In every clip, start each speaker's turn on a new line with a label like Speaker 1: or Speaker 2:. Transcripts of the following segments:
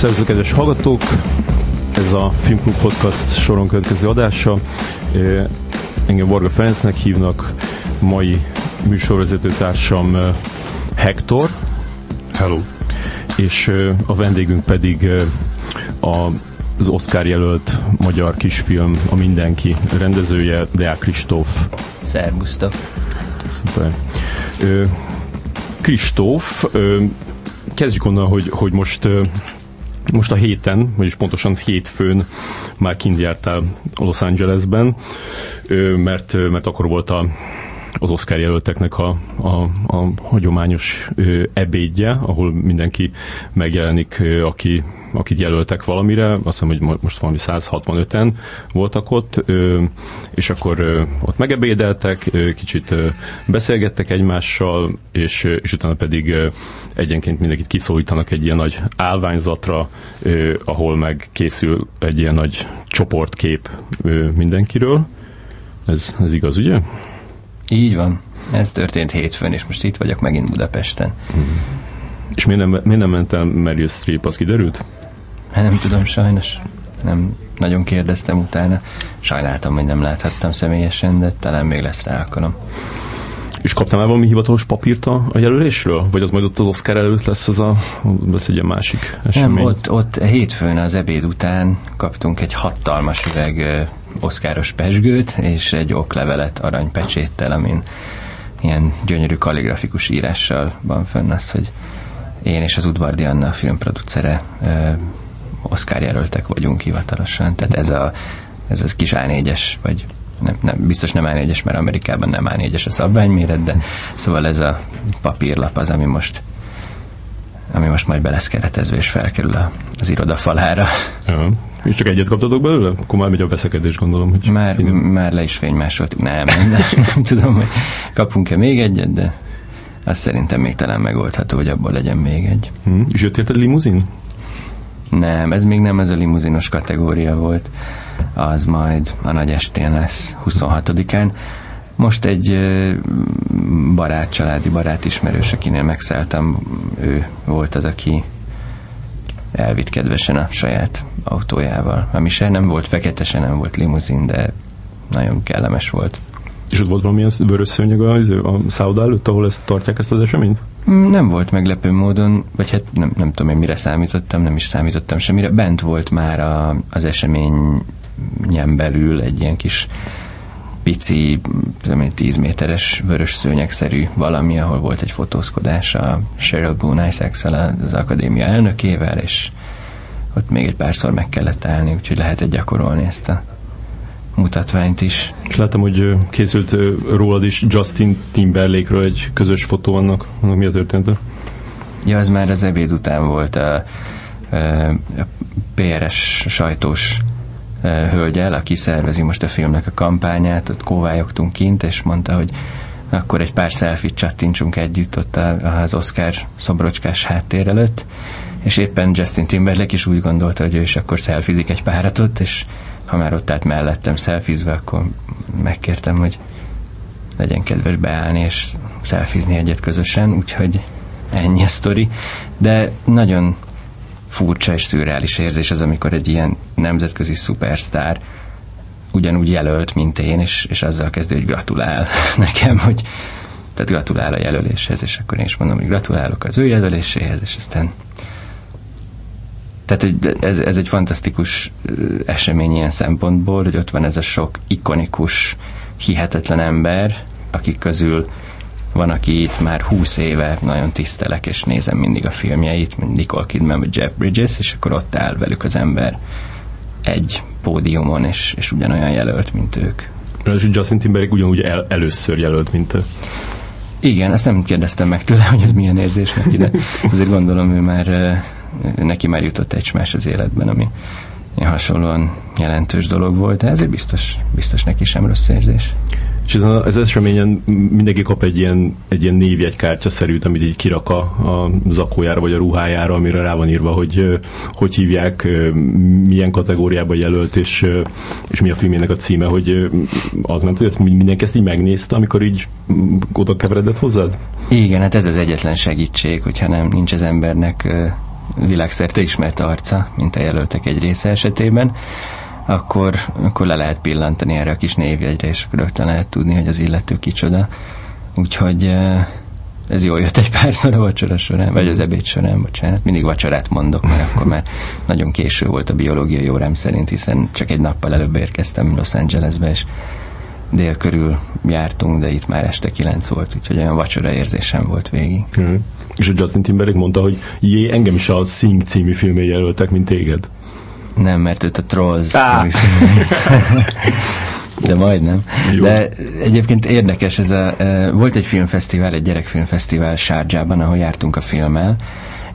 Speaker 1: Szervusztok, kedves hallgatók! Ez a Filmklub Podcast soron következő adása. Engem Varga Ferencnek hívnak, mai műsorvezető társam Hector.
Speaker 2: Hello!
Speaker 1: És a vendégünk pedig a az Oscar jelölt magyar kisfilm, a Mindenki rendezője, Deák Kristóf.
Speaker 3: Szerbusztok!
Speaker 1: Szuper. Kristóf, kezdjük onnan, hogy, hogy most most a héten, vagyis pontosan hétfőn már kint jártál Los Angelesben, mert, mert akkor volt a, az Oscar jelölteknek a, a, a hagyományos ebédje, ahol mindenki megjelenik, aki akit jelöltek valamire, azt hiszem, hogy most valami 165-en voltak ott, és akkor ott megebédeltek, kicsit beszélgettek egymással, és, és utána pedig egyenként mindenkit kiszólítanak egy ilyen nagy állványzatra, ahol meg készül egy ilyen nagy csoportkép mindenkiről. Ez, ez igaz, ugye?
Speaker 3: Így van. Ez történt hétfőn, és most itt vagyok megint Budapesten. Mm.
Speaker 1: És miért nem, miért nem ment el Meryl Streep, az kiderült?
Speaker 3: Nem tudom, sajnos. Nem nagyon kérdeztem utána. Sajnáltam, hogy nem láthattam személyesen, de talán még lesz rá alkalom.
Speaker 1: És kaptál már valami hivatalos papírt a, a jelölésről? Vagy az majd ott az Oscar előtt lesz az a, lesz egy másik esemény?
Speaker 3: Nem, ott, ott hétfőn az ebéd után kaptunk egy hatalmas üveg oszkáros pesgőt, és egy oklevelet aranypecséttel, amin ilyen gyönyörű kalligrafikus írással van fönn az, hogy én és az Udvardi Anna a filmproducere Oscar jelöltek vagyunk hivatalosan. Tehát ez a ez az kis A4-es, vagy nem, nem, biztos nem A4-es, mert Amerikában nem A4-es a szabványméret, de szóval ez a papírlap az, ami most ami most majd be lesz keretezve és felkerül a, az iroda falára.
Speaker 1: Ja. És csak egyet kaptatok belőle? Akkor már megy a veszekedés, gondolom. Hogy
Speaker 3: már, innen... már le is fénymásoltuk. Nem, nem, nem, nem tudom, hogy kapunk-e még egyet, de azt szerintem még talán megoldható, hogy abból legyen még egy.
Speaker 1: Hmm. És jött érted limuzin?
Speaker 3: Nem, ez még nem ez a limuzinos kategória volt. Az majd a nagy estén lesz, 26-án. Most egy barát, családi barát ismerős, akinél megszálltam, ő volt az, aki elvitt kedvesen a saját autójával. Ami se nem volt fekete, se nem volt limuzin, de nagyon kellemes volt.
Speaker 1: És ott volt valamilyen vörös szőnyeg a, a szálloda előtt, ahol ezt tartják ezt az eseményt?
Speaker 3: Nem volt meglepő módon, vagy hát nem, nem tudom én mire számítottam, nem is számítottam semmire. Bent volt már a, az eseményen belül egy ilyen kis pici, tudom én, 10 méteres vörös szőnyegszerű valami, ahol volt egy fotózkodás a Cheryl Boone isaacs az akadémia elnökével, és ott még egy párszor meg kellett állni, úgyhogy lehetett gyakorolni ezt a mutatványt is.
Speaker 1: És láttam, hogy készült rólad is Justin Timberlake-ről egy közös fotó annak, annak mi a történt?
Speaker 3: Ja, az már az ebéd után volt a, a, PRS sajtós hölgyel, aki szervezi most a filmnek a kampányát, ott kóvályogtunk kint, és mondta, hogy akkor egy pár selfie csattintsunk együtt ott az Oscar szobrocskás háttér előtt, és éppen Justin Timberlake is úgy gondolta, hogy ő is akkor szelfizik egy párat ott, és ha már ott állt mellettem szelfizve, akkor megkértem, hogy legyen kedves beállni és szelfizni egyet közösen, úgyhogy ennyi a sztori. De nagyon furcsa és szürreális érzés az, amikor egy ilyen nemzetközi szupersztár ugyanúgy jelölt, mint én, és, és azzal kezdő, hogy gratulál nekem, hogy tehát gratulál a jelöléshez, és akkor én is mondom, hogy gratulálok az ő jelöléséhez, és aztán tehát ez, ez egy fantasztikus esemény ilyen szempontból, hogy ott van ez a sok ikonikus, hihetetlen ember, akik közül van, aki itt már húsz éve nagyon tisztelek, és nézem mindig a filmjeit, mint Nicole Kidman vagy Jeff Bridges, és akkor ott áll velük az ember egy pódiumon, és, és ugyanolyan jelölt, mint ők.
Speaker 1: És Justin Timberlake ugyanúgy el, először jelölt, mint ő.
Speaker 3: Igen, ezt nem kérdeztem meg tőle, hogy ez milyen érzés neki, de azért gondolom, ő már neki már jutott egy más az életben, ami hasonlóan jelentős dolog volt, de ezért biztos, biztos neki sem rossz érzés.
Speaker 1: És ezen az eseményen mindenki kap egy ilyen, egy ilyen névjegykártya-szerűt, amit így kirak a, a zakójára vagy a ruhájára, amire rá van írva, hogy hogy hívják, milyen kategóriába jelölt, és, és mi a filmének a címe, hogy az nem tudja, mindenki ezt így megnézte, amikor így oda keveredett hozzád?
Speaker 3: Igen, hát ez az egyetlen segítség, hogyha nem nincs az embernek világszerte ismert arca, mint a jelöltek egy része esetében, akkor, akkor le lehet pillantani erre a kis névjegyre, és rögtön lehet tudni, hogy az illető kicsoda. Úgyhogy ez jól jött egy párszor a vacsora során, vagy az ebéd során, bocsánat. Mindig vacsorát mondok, mert akkor már nagyon késő volt a biológiai órám szerint, hiszen csak egy nappal előbb érkeztem Los Angelesbe, és dél körül jártunk, de itt már este kilenc volt, úgyhogy olyan vacsora érzésem volt végig. Mm.
Speaker 1: És a Justin Timberlake mondta, hogy jé, engem is a Sing című filmé jelöltek, mint téged.
Speaker 3: Nem, mert őt a Trolls ah. című De majdnem. Jó. De egyébként érdekes, ez a, volt egy filmfesztivál, egy gyerekfilmfesztivál Sárgyában, ahol jártunk a filmmel,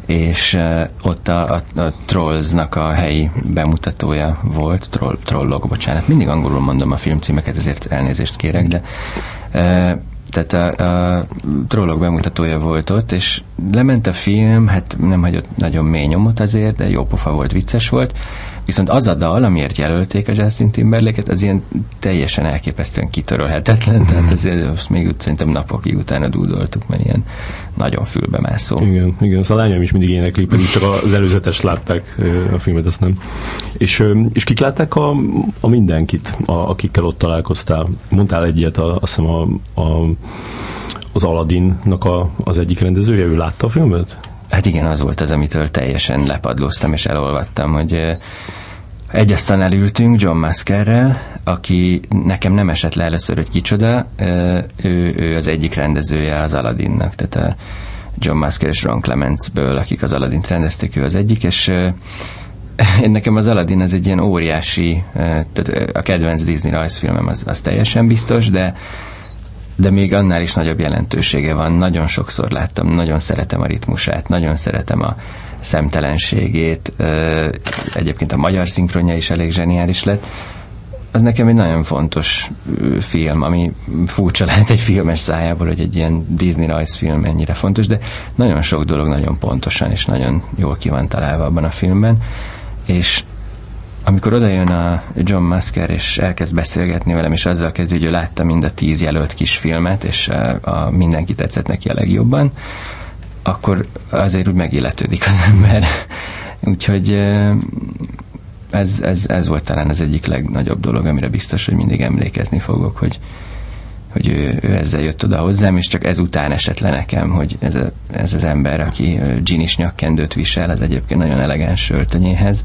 Speaker 3: és uh, ott a, a, a Trollsnak a helyi bemutatója volt, troll, Trollok, bocsánat, mindig angolul mondom a filmcímeket, ezért elnézést kérek, de uh, tehát a, a Trollok bemutatója volt ott, és lement a film, hát nem hagyott nagyon mély nyomot azért, de jó pofa volt, vicces volt, Viszont az a dal, amiért jelölték a Justin Timberlake-et, az ilyen teljesen elképesztően kitörölhetetlen, tehát azért azt még úgy szerintem napokig utána dúdoltuk, mert ilyen nagyon fülbe mászó.
Speaker 1: Igen, igen, szóval a lányom is mindig énekli, pedig csak az előzetes látták a filmet, azt nem. És, és kik látták a, a mindenkit, a, akikkel ott találkoztál? Mondtál egyet, a, azt hiszem a, a az Aladdinnak a, az egyik rendezője, ő látta a filmet?
Speaker 3: Hát igen, az volt az, amitől teljesen lepadlóztam és elolvattam, hogy egy asztalon elültünk John Maskerrel, aki nekem nem esett le először, hogy kicsoda, ő, ő az egyik rendezője az Aladdinnak, tehát a John Masker és Ron Clementsből, akik az Aladdint rendezték, ő az egyik, és én nekem az Aladdin az egy ilyen óriási, tehát a kedvenc Disney rajzfilmem az, az teljesen biztos, de de még annál is nagyobb jelentősége van. Nagyon sokszor láttam, nagyon szeretem a ritmusát, nagyon szeretem a szemtelenségét. Egyébként a magyar szinkronja is elég zseniális lett. Az nekem egy nagyon fontos film, ami furcsa lehet egy filmes szájából, hogy egy ilyen Disney rajzfilm ennyire fontos, de nagyon sok dolog nagyon pontosan és nagyon jól ki van találva abban a filmben, és amikor oda jön a John Musker, és elkezd beszélgetni velem, és azzal kezd, hogy ő látta mind a tíz jelölt kis filmet, és a, a mindenki tetszett neki a legjobban, akkor azért úgy megilletődik az ember. Úgyhogy ez, ez, ez volt talán az egyik legnagyobb dolog, amire biztos, hogy mindig emlékezni fogok, hogy, hogy ő, ő ezzel jött oda hozzám, és csak ezután esett le nekem, hogy ez, a, ez az ember, aki ginis nyakkendőt visel, ez egyébként nagyon elegáns öltönyéhez,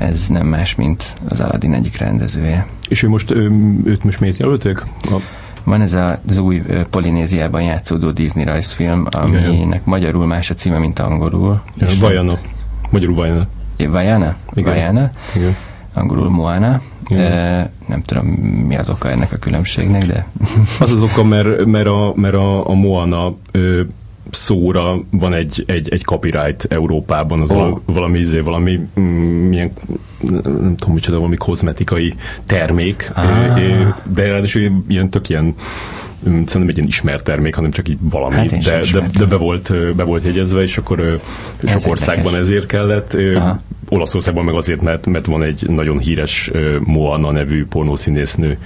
Speaker 3: ez nem más, mint az Aladdin egyik rendezője.
Speaker 1: És ő most, ő, őt most miért jelölték? A...
Speaker 3: Van ez a, az új Polinéziában játszódó Disney rajzfilm, aminek Igen. magyarul más a címe, mint angolul.
Speaker 1: Ja, Vajana. Magyarul Vajana.
Speaker 3: Vajana? Igen. Vajana. Igen. Angolul Moana. E, nem tudom, mi az oka ennek a különbségnek, de...
Speaker 1: Az az oka, mert, mert, a, mert a, a Moana ö, szóra van egy, egy, egy copyright Európában, az oh. valami, izé, valami mm, milyen, nem tudom micsoda, valami kozmetikai termék, ah. de ráadásul ilyen tök ilyen szerintem egy ilyen ismert termék, hanem csak így valami, hát de, de, de, be, volt, be volt jegyezve, és akkor sok országban ezért kellett. Aha. Olaszországban meg azért, mert, mert van egy nagyon híres Moana nevű pornószínésznő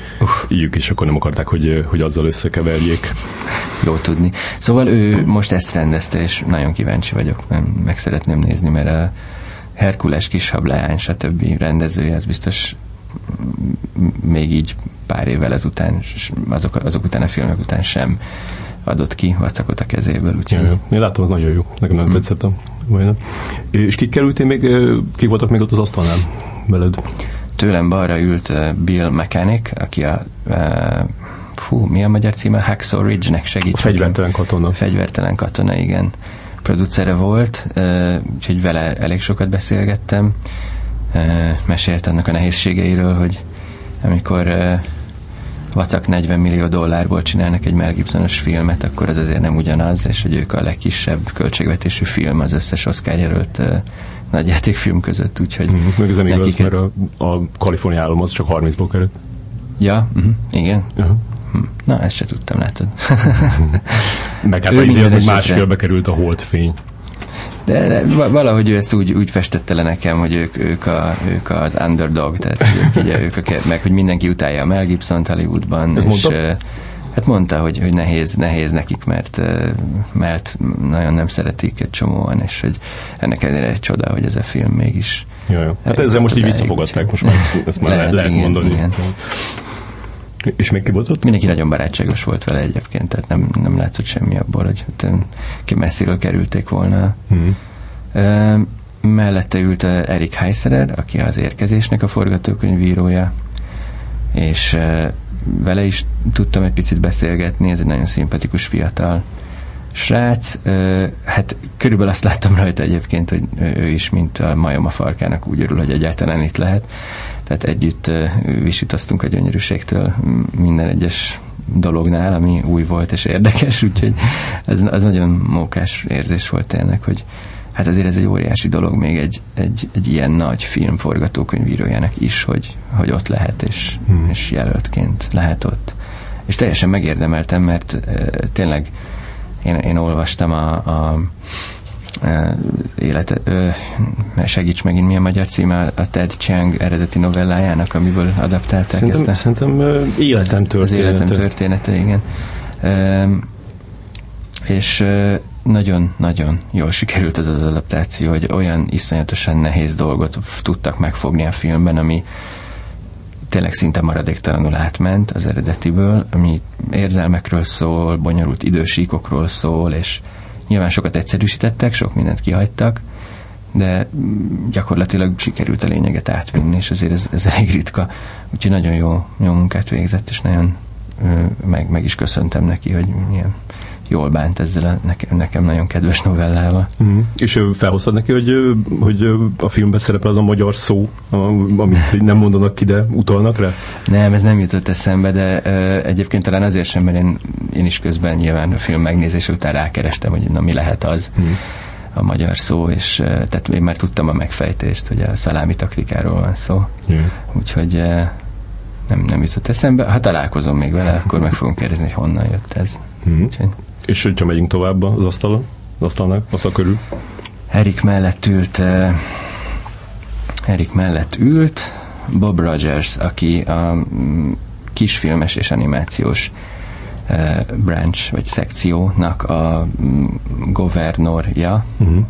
Speaker 1: ügyük, és akkor nem akarták, hogy, hogy azzal összekeverjék.
Speaker 3: Jó tudni. Szóval ő most ezt rendezte, és nagyon kíváncsi vagyok, meg szeretném nézni, mert a Herkules kishableány, stb. rendezője, az biztos még így pár évvel ezután, azok, azok után a filmek után sem adott ki vacakot a kezéből.
Speaker 1: Úgyhogy... Ja, én látom, az nagyon jó. Nekem nem hmm. tetszett Majdnem. És kik kerültél még, kik voltak még ott az asztalnál veled?
Speaker 3: Tőlem balra ült Bill Mechanic, aki a fú, mi a magyar címe? Hacksaw Ridge-nek segít. A
Speaker 1: fegyvertelen katona.
Speaker 3: Fegyvertelen katona, igen. Producere volt, úgyhogy vele elég sokat beszélgettem. Mesélt annak a nehézségeiről, hogy amikor vacak 40 millió dollárból csinálnak egy Mel Gibsonos filmet, akkor ez azért nem ugyanaz, és hogy ők a legkisebb költségvetésű film az összes Oscar jelölt nagy játékfilm között, úgyhogy... Mm,
Speaker 1: meg ez nem igaz, mert a, a Kalifornia állam az csak 30-ból került.
Speaker 3: Ja, uh-huh, igen. Uh-huh. Na, ezt se tudtam, látod.
Speaker 1: meg hát az, az másfélbe került a holdfény.
Speaker 3: De, valahogy ő ezt úgy, úgy festette le nekem, hogy ők, ők, a, ők az underdog, tehát ők, ugye, ők a, meg hogy mindenki utálja a Mel Gibson Hollywoodban, Ez és mondta? hát mondta, hogy, hogy nehéz, nehéz nekik, mert, mert nagyon nem szeretik egy csomóan, és hogy ennek ellenére egy csoda, hogy ez a film mégis
Speaker 1: Jó, jó. Hát ezzel most így visszafogadták, most már ezt már lehet, lehet igen, mondani. Igen. És még ki volt ott?
Speaker 3: Mindenki nagyon barátságos volt vele egyébként, tehát nem, nem látszott semmi abból, hogy hát, ki messziről kerülték volna. Mm. Uh, mellette ült Erik Heiserer, aki az érkezésnek a forgatókönyvírója, és vele is tudtam egy picit beszélgetni, ez egy nagyon szimpatikus fiatal srác. Hát körülbelül azt láttam rajta egyébként, hogy ő is, mint a majom a farkának úgy örül, hogy egyáltalán itt lehet tehát együtt visítoztunk a gyönyörűségtől minden egyes dolognál, ami új volt és érdekes, úgyhogy ez, az nagyon mókás érzés volt tényleg, hogy hát azért ez egy óriási dolog még egy, egy, egy ilyen nagy film forgatókönyvírójának is, hogy, hogy ott lehet, és, hmm. és jelöltként lehet ott. És teljesen megérdemeltem, mert e, tényleg én, én olvastam a, a élet, segíts megint mi a magyar címe a Ted Chiang eredeti novellájának, amiből adaptálták
Speaker 1: szerintem, ezt a,
Speaker 3: Szerintem
Speaker 1: életem története.
Speaker 3: Az életem története, igen. És nagyon-nagyon jól sikerült ez az adaptáció, hogy olyan iszonyatosan nehéz dolgot tudtak megfogni a filmben, ami tényleg szinte maradéktalanul átment az eredetiből, ami érzelmekről szól, bonyolult idősíkokról szól, és Nyilván sokat egyszerűsítettek, sok mindent kihagytak, de gyakorlatilag sikerült a lényeget átvinni, és azért ez, ez elég ritka. Úgyhogy nagyon jó, jó munkát végzett, és nagyon meg, meg is köszöntem neki, hogy milyen jól bánt ezzel a nekem, nekem nagyon kedves novellával.
Speaker 1: Mm. És felhoztad neki, hogy, hogy a filmben szerepel az a magyar szó, amit nem mondanak ki, de utalnak rá?
Speaker 3: Nem, ez nem jutott eszembe, de uh, egyébként talán azért sem, mert én, én is közben nyilván a film megnézése után rákerestem, hogy na mi lehet az. Mm a magyar szó, és tehát én már tudtam a megfejtést, hogy a szalámi taktikáról van szó. Yeah. Úgyhogy nem, nem jutott eszembe. Ha találkozom még vele, akkor meg fogom kérdezni, hogy honnan jött ez. Mm.
Speaker 1: Úgyhogy és hogyha megyünk tovább az asztalon, az asztalnak, asztal körül?
Speaker 3: Erik mellett ült uh, Erik mellett ült Bob Rogers, aki a mm, kisfilmes és animációs uh, branch, vagy szekciónak a um, governorja, uh-huh.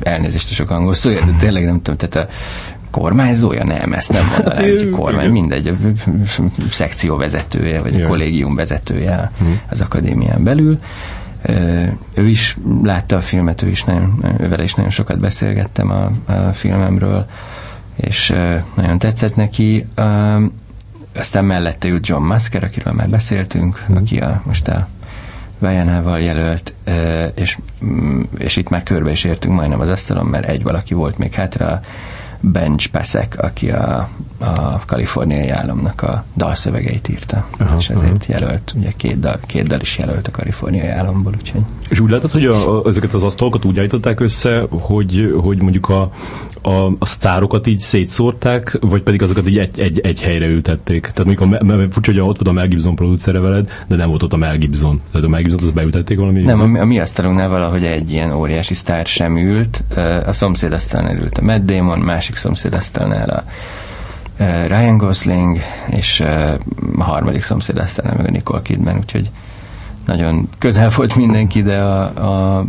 Speaker 3: elnézést a sok angol szó, de tényleg nem tudom, tehát a kormányzója? Nem, ezt nem mondanám, hát, hogy kormány, mindegy, a szekció vezetője, vagy a kollégium vezetője hm. az akadémián belül. Ő is látta a filmet, ő is nagyon, ővel is nagyon sokat beszélgettem a, a filmemről, és nagyon tetszett neki. Aztán mellette ült John Musker, akiről már beszéltünk, mm. aki a, most a Vajanával jelölt, és, mm, és itt már körbe is értünk majdnem az asztalon, mert egy valaki volt még hátra, Bench Pesek, aki a, a kaliforniai államnak a dalszövegeit írta, aha, és ezért aha. jelölt, ugye két dal, két dal is jelölt a kaliforniai államból, úgyhogy.
Speaker 1: És úgy látod, hogy a, a, ezeket az asztalokat úgy állították össze, hogy, hogy mondjuk a, a, a sztárokat így szétszórták, vagy pedig azokat így egy, egy, egy helyre ültették? Tehát mondjuk a, furcsa, hogy ott volt a Mel Gibson producere veled, de nem volt ott a Mel Gibson. Tehát a Mel Gibson, az beültették valami?
Speaker 3: Nem, a, a mi asztalunknál valahogy egy ilyen óriási sztár sem ült. A szomszéd asztalnál ült a Matt Damon, másik szomszéd asztalnál a Ryan Gosling, és a harmadik szomszéd asztalnál meg a Nicole Kidman, úgyhogy nagyon közel volt mindenki, de a, a,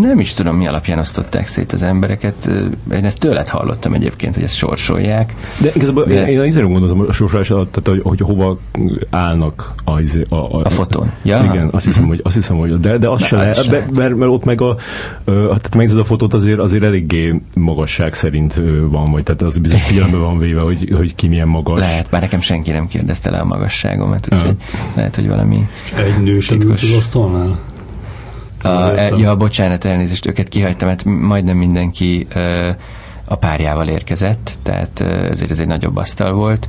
Speaker 3: nem is tudom, mi alapján osztották szét az embereket. Én ezt tőled hallottam egyébként, hogy ezt sorsolják.
Speaker 1: De igazából de... én, én azért gondolom a sorsolás alatt, tehát, hogy, hogy hova állnak a, izé, a,
Speaker 3: a, a fotón. Ja?
Speaker 1: Igen, azt hiszem, hogy, azt hiszem, hogy de, de az se lehet, mert, mert, mert, ott meg a, tehát megnézed a fotót, azért, azért eléggé magasság szerint van, vagy tehát az biztos figyelembe van véve, hogy, hogy ki milyen magas.
Speaker 3: Lehet, bár nekem senki nem kérdezte le a magasságomat, úgyhogy lehet, hogy valami...
Speaker 2: Egy nős titkos. az asztalnál?
Speaker 3: A, e, ja, bocsánat, elnézést, őket kihagytam, mert majdnem mindenki ö, a párjával érkezett, tehát ö, ezért ez egy nagyobb asztal volt.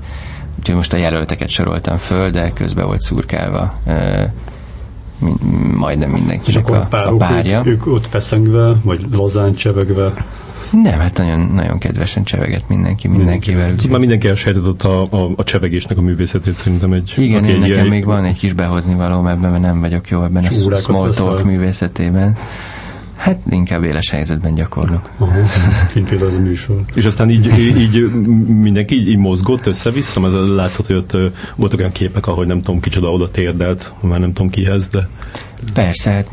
Speaker 3: Úgyhogy most a jelölteket soroltam föl, de közben volt szurkálva ö, majdnem mindenkinek a, a párja.
Speaker 2: Ők, ők ott feszengve, vagy lazán csevegve
Speaker 3: Nem, hát nagyon, nagyon kedvesen cseveget mindenki, mindenkivel.
Speaker 1: Mindenki. Már mindenki elsajátodott a, a, a csevegésnek a művészetét szerintem egy...
Speaker 3: Igen, én nekem egy, még van egy kis behozni való ebben, mert nem vagyok jó ebben a small talk művészetében. Hát inkább éles helyzetben gyakorlok.
Speaker 2: Aha, mint például az a műsor.
Speaker 1: És aztán így, így mindenki így, így mozgott össze-vissza, mert látszott, hogy ott voltak olyan képek, ahogy nem tudom kicsoda oda térdelt, már nem tudom kihez, de...
Speaker 3: Persze, hát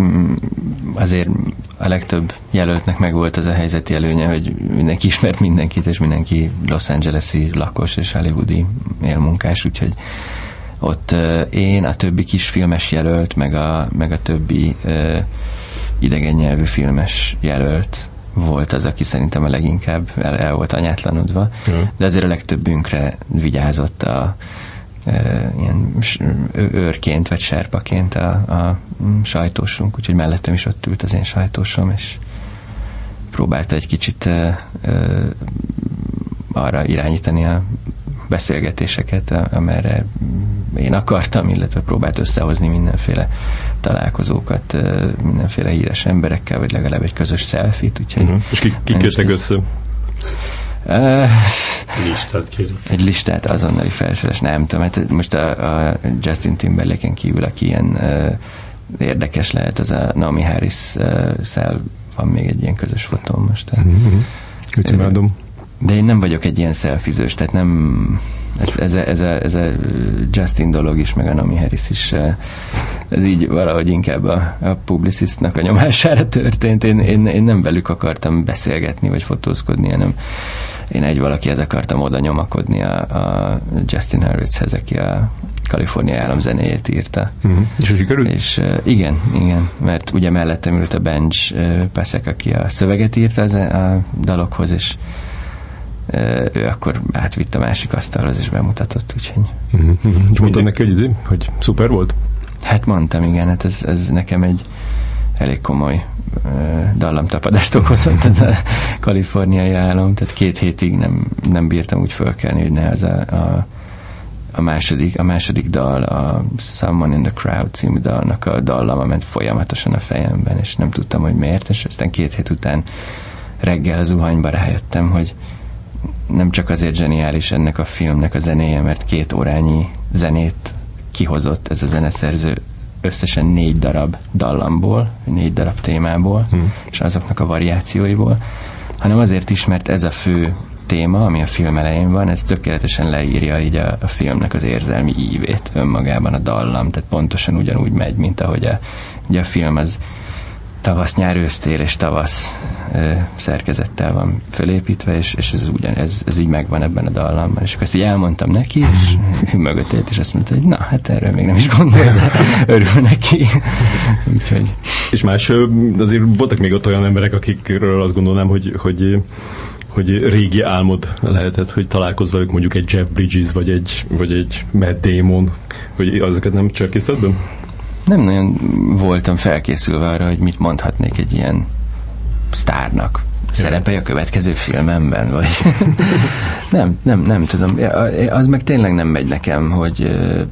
Speaker 3: azért a legtöbb jelöltnek meg volt ez a helyzeti előnye, hogy mindenki ismert mindenkit, és mindenki Los Angeles-i lakos és hollywoodi élmunkás, úgyhogy ott én, a többi kis filmes jelölt, meg a, meg a többi idegen nyelvű filmes jelölt volt az, aki szerintem a leginkább el, el volt anyátlanodva, ja. de azért a legtöbbünkre vigyázott a e, ilyen őrként vagy serpaként a, a sajtósunk, úgyhogy mellettem is ott ült az én sajtósom, és próbálta egy kicsit e, e, arra irányítani a beszélgetéseket, amerre én akartam, illetve próbált összehozni mindenféle találkozókat mindenféle híres emberekkel, vagy legalább egy közös selfit. Úgyhogy uh-huh.
Speaker 1: És ki, ki kértek össze?
Speaker 2: Uh, listát kérünk.
Speaker 3: Egy listát azonnali felsorolás, nem tudom, hát most a, a Justin Timberlake-en kívül, aki ilyen uh, érdekes lehet, az a Naomi harris uh, van még egy ilyen közös fotóm most.
Speaker 1: Uh-huh. Uh,
Speaker 3: de én nem vagyok egy ilyen szelfizős, tehát nem ez, ez, ez, a, ez a Justin dolog is, meg a Nami Harris is ez így valahogy inkább a, a publicistnak a nyomására történt. Én, én, én nem velük akartam beszélgetni, vagy fotózkodni, hanem én egy valakihez akartam oda nyomakodni a, a Justin Hurwitzhez, aki a Kalifornia állam zenéjét írta.
Speaker 1: Uh-huh. És hogy sikerült?
Speaker 3: És uh, igen, igen, mert ugye mellettem ült a Bench uh, Peszek, aki a szöveget írta az, a dalokhoz, és ő akkor átvitt a másik asztalhoz és bemutatott, úgyhogy...
Speaker 1: Uh-huh. És mondtad neki, hogy, izé, hogy szuper volt?
Speaker 3: Hát mondtam, igen, hát ez, ez nekem egy elég komoly dallamtapadást okozott ez a kaliforniai állam, tehát két hétig nem, nem bírtam úgy fölkelni, hogy ne az a, a, a második, a második dal, a Someone in the Crowd című dalnak a dallama ment folyamatosan a fejemben, és nem tudtam, hogy miért, és aztán két hét után reggel az zuhanyba rájöttem, hogy nem csak azért zseniális ennek a filmnek a zenéje, mert két órányi zenét kihozott ez a zeneszerző összesen négy darab dallamból, négy darab témából, hmm. és azoknak a variációiból, hanem azért is, mert ez a fő téma, ami a film elején van, ez tökéletesen leírja így a, a filmnek az érzelmi ívét önmagában a dallam, tehát pontosan ugyanúgy megy, mint ahogy a, ugye a film az tavasz, nyár, ősztél és tavasz ö, szerkezettel van fölépítve, és, és ez, ugyan, ez, ez így megvan ebben a dallamban. És akkor ezt így elmondtam neki, és mögött élt, és azt mondta, hogy na, hát erről még nem is gondol, de örül neki. Úgyhogy...
Speaker 1: És más, azért voltak még ott olyan emberek, akikről azt gondolnám, hogy, hogy hogy régi álmod lehetett, hogy találkozz velük mondjuk egy Jeff Bridges, vagy egy, vagy egy Matt Damon, hogy azokat nem csörkészted be?
Speaker 3: Nem nagyon voltam felkészülve arra, hogy mit mondhatnék egy ilyen sztárnak. Szerepelj a következő filmemben, vagy nem, nem, nem tudom. Az meg tényleg nem megy nekem, hogy ö,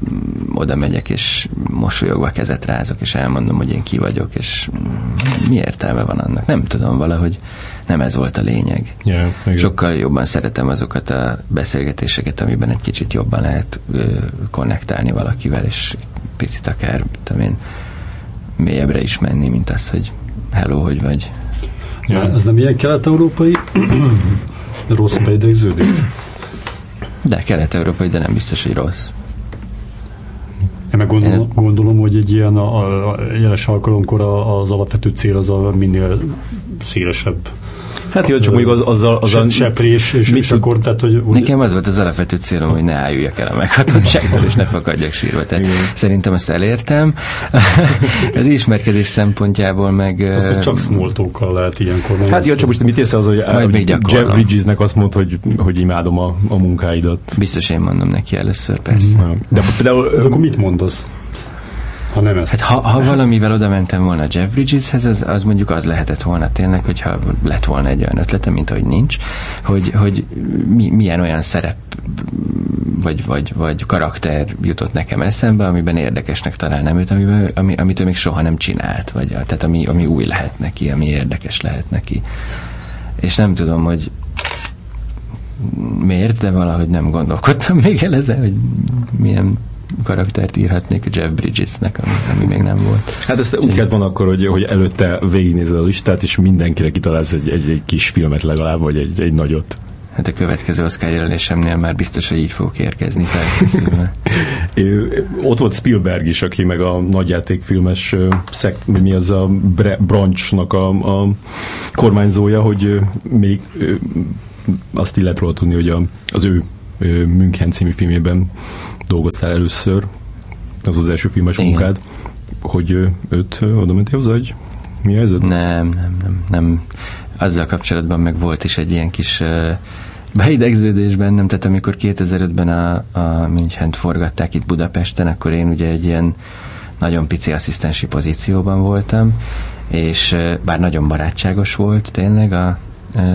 Speaker 3: oda megyek, és mosolyogva kezet rázok, és elmondom, hogy én ki vagyok, és mi értelme van annak. Nem tudom, valahogy nem ez volt a lényeg.
Speaker 1: Yeah,
Speaker 3: Sokkal jobban szeretem azokat a beszélgetéseket, amiben egy kicsit jobban lehet ö, konnektálni valakivel, és picit akár, tudom én, mélyebbre is menni, mint az, hogy hello, hogy vagy.
Speaker 2: Ja. Ez nem ilyen kelet-európai rossz beidegződés?
Speaker 3: De kelet-európai, de nem biztos, hogy rossz.
Speaker 2: Én meg gondolom, gondolom hogy egy ilyen a, a jeles alkalomkor az alapvető cél az a minél szélesebb
Speaker 1: Hát jó, csak mondjuk az, azzal... azzal
Speaker 2: se, seprés, és, és akkor, tehát, hogy...
Speaker 3: Nekem az volt az alapvető célom, hogy ne álljak el a meghatottságtól, és ne fakadjak sírva. Tehát Igen. szerintem ezt elértem. az ismerkedés szempontjából meg...
Speaker 2: Meg csak smoltókkal lehet ilyenkor.
Speaker 1: Hát jó, csak most mit érsz az, hogy, Majd hogy Jeff Bridgesnek azt mondta, hogy, hogy imádom a, a munkáidat?
Speaker 3: Biztos én mondom neki először, persze.
Speaker 1: Mm. De például...
Speaker 2: De akkor mit mondasz? Ha nem ezt.
Speaker 3: Hát ha, ha valamivel oda mentem volna Jeff Bridgeshez, az, az mondjuk az lehetett volna tényleg, hogyha lett volna egy olyan ötlete, mint ahogy nincs, hogy, hogy mi, milyen olyan szerep vagy, vagy, vagy karakter jutott nekem eszembe, amiben érdekesnek találnám őt, amiben, ami, amit ő még soha nem csinált, vagy tehát ami, ami új lehet neki, ami érdekes lehet neki. és nem tudom, hogy miért, de valahogy nem gondolkodtam még el ezen, hogy milyen karaktert írhatnék Jeff Bridgesnek, ami, ami még nem volt.
Speaker 1: Hát ezt úgy kellett van akkor, hogy, hogy előtte végignézed a listát, és mindenkire kitalálsz egy, egy, egy kis filmet legalább, vagy egy, egy nagyot.
Speaker 3: Hát a következő Oscar jelenésemnél már biztos, hogy így fogok érkezni felkészülve.
Speaker 1: Ott volt Spielberg is, aki meg a nagyjátékfilmes szekt, mi az a branchnak a, a kormányzója, hogy még azt illet róla tudni, hogy a, az ő München című filmében dolgoztál először, az az első filmes Igen. munkád, hogy őt oda mentél hozzá, hogy mi helyzet?
Speaker 3: Nem, nem, nem, nem. Azzal kapcsolatban meg volt is egy ilyen kis uh, beidegződés bennem, tehát amikor 2005-ben a, a München-t forgatták itt Budapesten, akkor én ugye egy ilyen nagyon pici asszisztensi pozícióban voltam, és bár nagyon barátságos volt tényleg a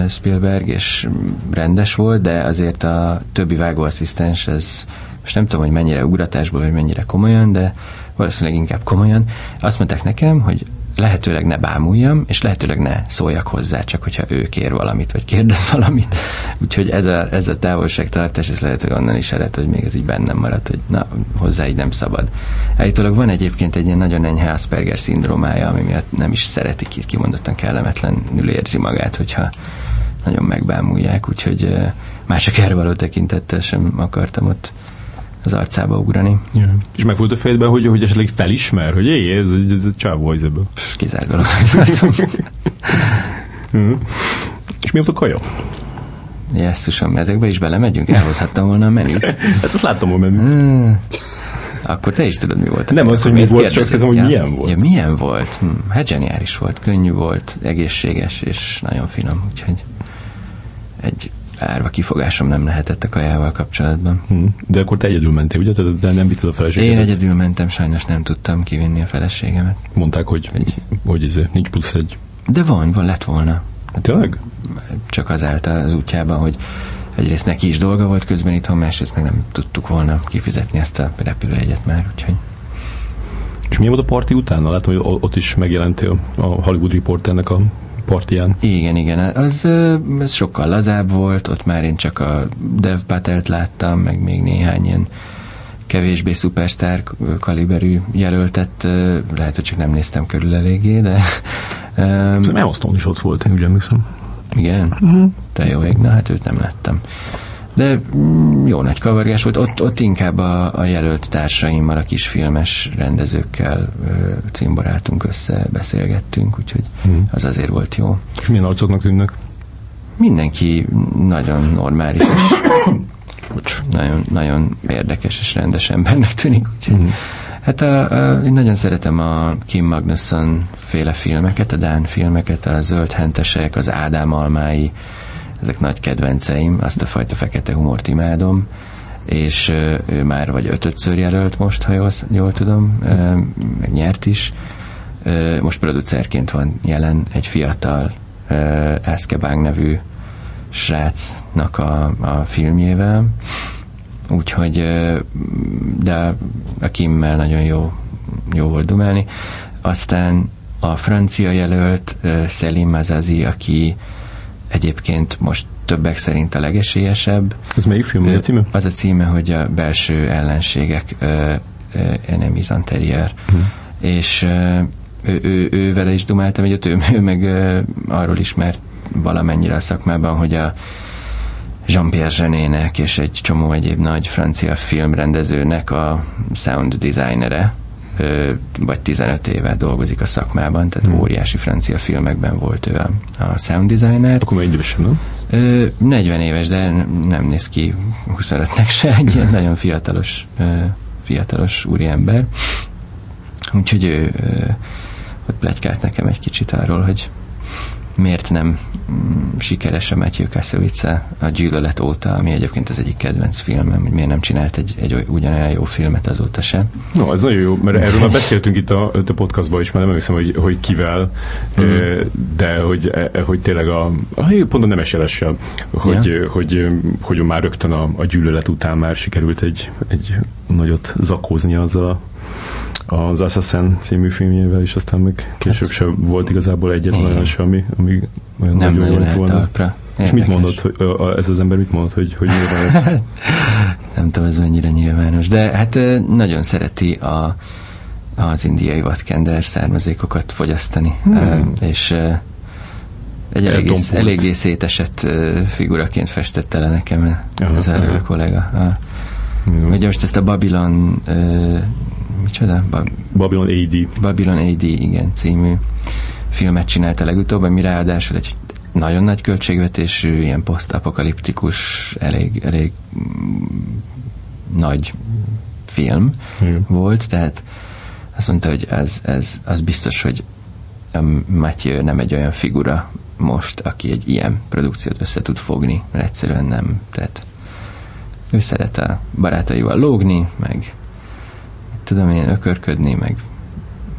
Speaker 3: Spielberg, és rendes volt, de azért a többi vágóasszisztens, ez most nem tudom, hogy mennyire ugratásból, vagy mennyire komolyan, de valószínűleg inkább komolyan. Azt mondták nekem, hogy lehetőleg ne bámuljam, és lehetőleg ne szóljak hozzá, csak hogyha ő kér valamit, vagy kérdez valamit. Úgyhogy ez a, ez a távolságtartás, ez lehet, hogy onnan is ered, hogy még ez így bennem maradt, hogy na, hozzá így nem szabad. Állítólag van egyébként egy ilyen nagyon enyhe Asperger szindrómája, ami miatt nem is szeretik itt kimondottan kellemetlenül érzi magát, hogyha nagyon megbámulják, úgyhogy már csak erre való tekintettel sem akartam ott az arcába ugrani.
Speaker 1: Yeah. És meg volt a fejedben, hogy, hogy esetleg felismer, hogy éj, ez, ez, ez csávó ez ebből.
Speaker 3: Kizárt dolognak tartom.
Speaker 1: mm. És mi volt a kaja?
Speaker 3: Jesszusom, ezekbe is belemegyünk? Elhozhattam volna a menüt.
Speaker 1: hát azt láttam a menüt. Mm.
Speaker 3: Akkor te is tudod, mi volt.
Speaker 1: Nem az, hogy mi volt, csak kezdem, hogy ja, milyen volt.
Speaker 3: Ja, milyen volt? Hm, hát zseniális volt, könnyű volt, egészséges és nagyon finom, úgyhogy egy árva kifogásom nem lehetett a kajával kapcsolatban.
Speaker 1: Hmm. De akkor te egyedül mentél, ugye? De nem vitted a feleségedet?
Speaker 3: Én egyedül mentem, sajnos nem tudtam kivinni a feleségemet.
Speaker 1: Mondták, hogy, hogy, hogy ez nincs plusz egy.
Speaker 3: De van, van, lett volna.
Speaker 1: Tényleg?
Speaker 3: Csak azáltal az útjában, hogy egyrészt neki is dolga volt közben itthon, másrészt meg nem tudtuk volna kifizetni ezt a repülőjegyet már, úgyhogy
Speaker 1: és milyen volt a parti utána? Látom, hogy ott is megjelentél a Hollywood Reporternek a partján.
Speaker 3: Igen, igen, az, az sokkal lazább volt, ott már én csak a Dev Patelt láttam, meg még néhány ilyen kevésbé szupersztár kaliberű jelöltet, lehet, hogy csak nem néztem körül eléggé, de...
Speaker 1: Um, Emma is ott volt, én úgy emlékszem.
Speaker 3: Igen? Uh-huh. Te jó ég, na hát őt nem láttam. De mm, jó nagy kavargás volt. Ott, ott inkább a, a jelölt társaimmal, a kisfilmes rendezőkkel ö, cimboráltunk össze, beszélgettünk, úgyhogy hmm. az azért volt jó.
Speaker 1: És milyen arcoknak tűnnek?
Speaker 3: Mindenki nagyon normális, és nagyon, nagyon érdekes és rendes embernek tűnik, úgyhogy hmm. Hát a, a, én nagyon szeretem a Kim Magnusson féle filmeket, a Dán filmeket, a Zöld Hentesek, az Ádám Almái, ezek nagy kedvenceim, azt a fajta fekete humort imádom, és ő már vagy ötötször jelölt most, ha jól, jól tudom, meg nyert is. Most producerként van jelen egy fiatal Eszkebánk nevű srácnak a, a filmjével, úgyhogy de a Kimmel nagyon jó, jó volt dumálni. Aztán a francia jelölt Selim Mazazi, aki Egyébként most többek szerint a legesélyesebb.
Speaker 1: Ez melyik film?
Speaker 3: a
Speaker 1: címe?
Speaker 3: Az a címe, hogy a belső ellenségek Enemies Anterior. Uh-huh. És ő, ő, ő, vele is dumáltam egyet, ő, ő meg arról ismert valamennyire a szakmában, hogy a Jean-Pierre Genének és egy csomó egyéb nagy francia filmrendezőnek a sound designere, vagy 15 éve dolgozik a szakmában, tehát hmm. óriási francia filmekben volt ő a, a sound designer.
Speaker 1: Akkor már idősebb, nem?
Speaker 3: 40 éves, de nem néz ki 25-nek se, egy ilyen nagyon fiatalos, fiatalos úriember. Úgyhogy ő ott plegykált nekem egy kicsit arról, hogy miért nem mm, sikeres a Matthew Kassovitz a gyűlölet óta, ami egyébként az egyik kedvenc filmem, hogy miért nem csinált egy, egy ugyanolyan jó filmet azóta se.
Speaker 1: No, ez nagyon jó, mert erről már beszéltünk itt a, a podcastban is, már nem emlékszem, hogy, hogy kivel, mm. de hogy, e, hogy tényleg a, pont a nemes hogy, ja. hogy, hogy, hogy már rögtön a, a gyűlölet után már sikerült egy, egy nagyot zakózni azzal a az Assassin című filmjével, és aztán meg később hát, sem volt igazából egyetlen olyan sem, ami,
Speaker 3: olyan nem nagyon jó volna. Talpra.
Speaker 1: És mit mondott, hogy ez az ember mit mondott, hogy, hogy miért van ez?
Speaker 3: nem tudom, ez mennyire nyilvános, de hát nagyon szereti a, az indiai vatkender származékokat fogyasztani, hmm. és egy eléggé, eléggé szétesett figuraként festette le nekem ez a kollega. A, Ugye most ezt a Babylon micsoda?
Speaker 1: Ba- Babylon AD.
Speaker 3: Babylon AD, igen, című filmet csinálta legutóbb, ami ráadásul egy nagyon nagy költségvetésű, ilyen posztapokaliptikus, elég, elég mm, nagy film Igen. volt, tehát azt mondta, hogy ez, ez, az biztos, hogy a Matthew nem egy olyan figura most, aki egy ilyen produkciót össze tud fogni, mert egyszerűen nem. Tehát ő szeret a barátaival lógni, meg tudom én ökörködni, meg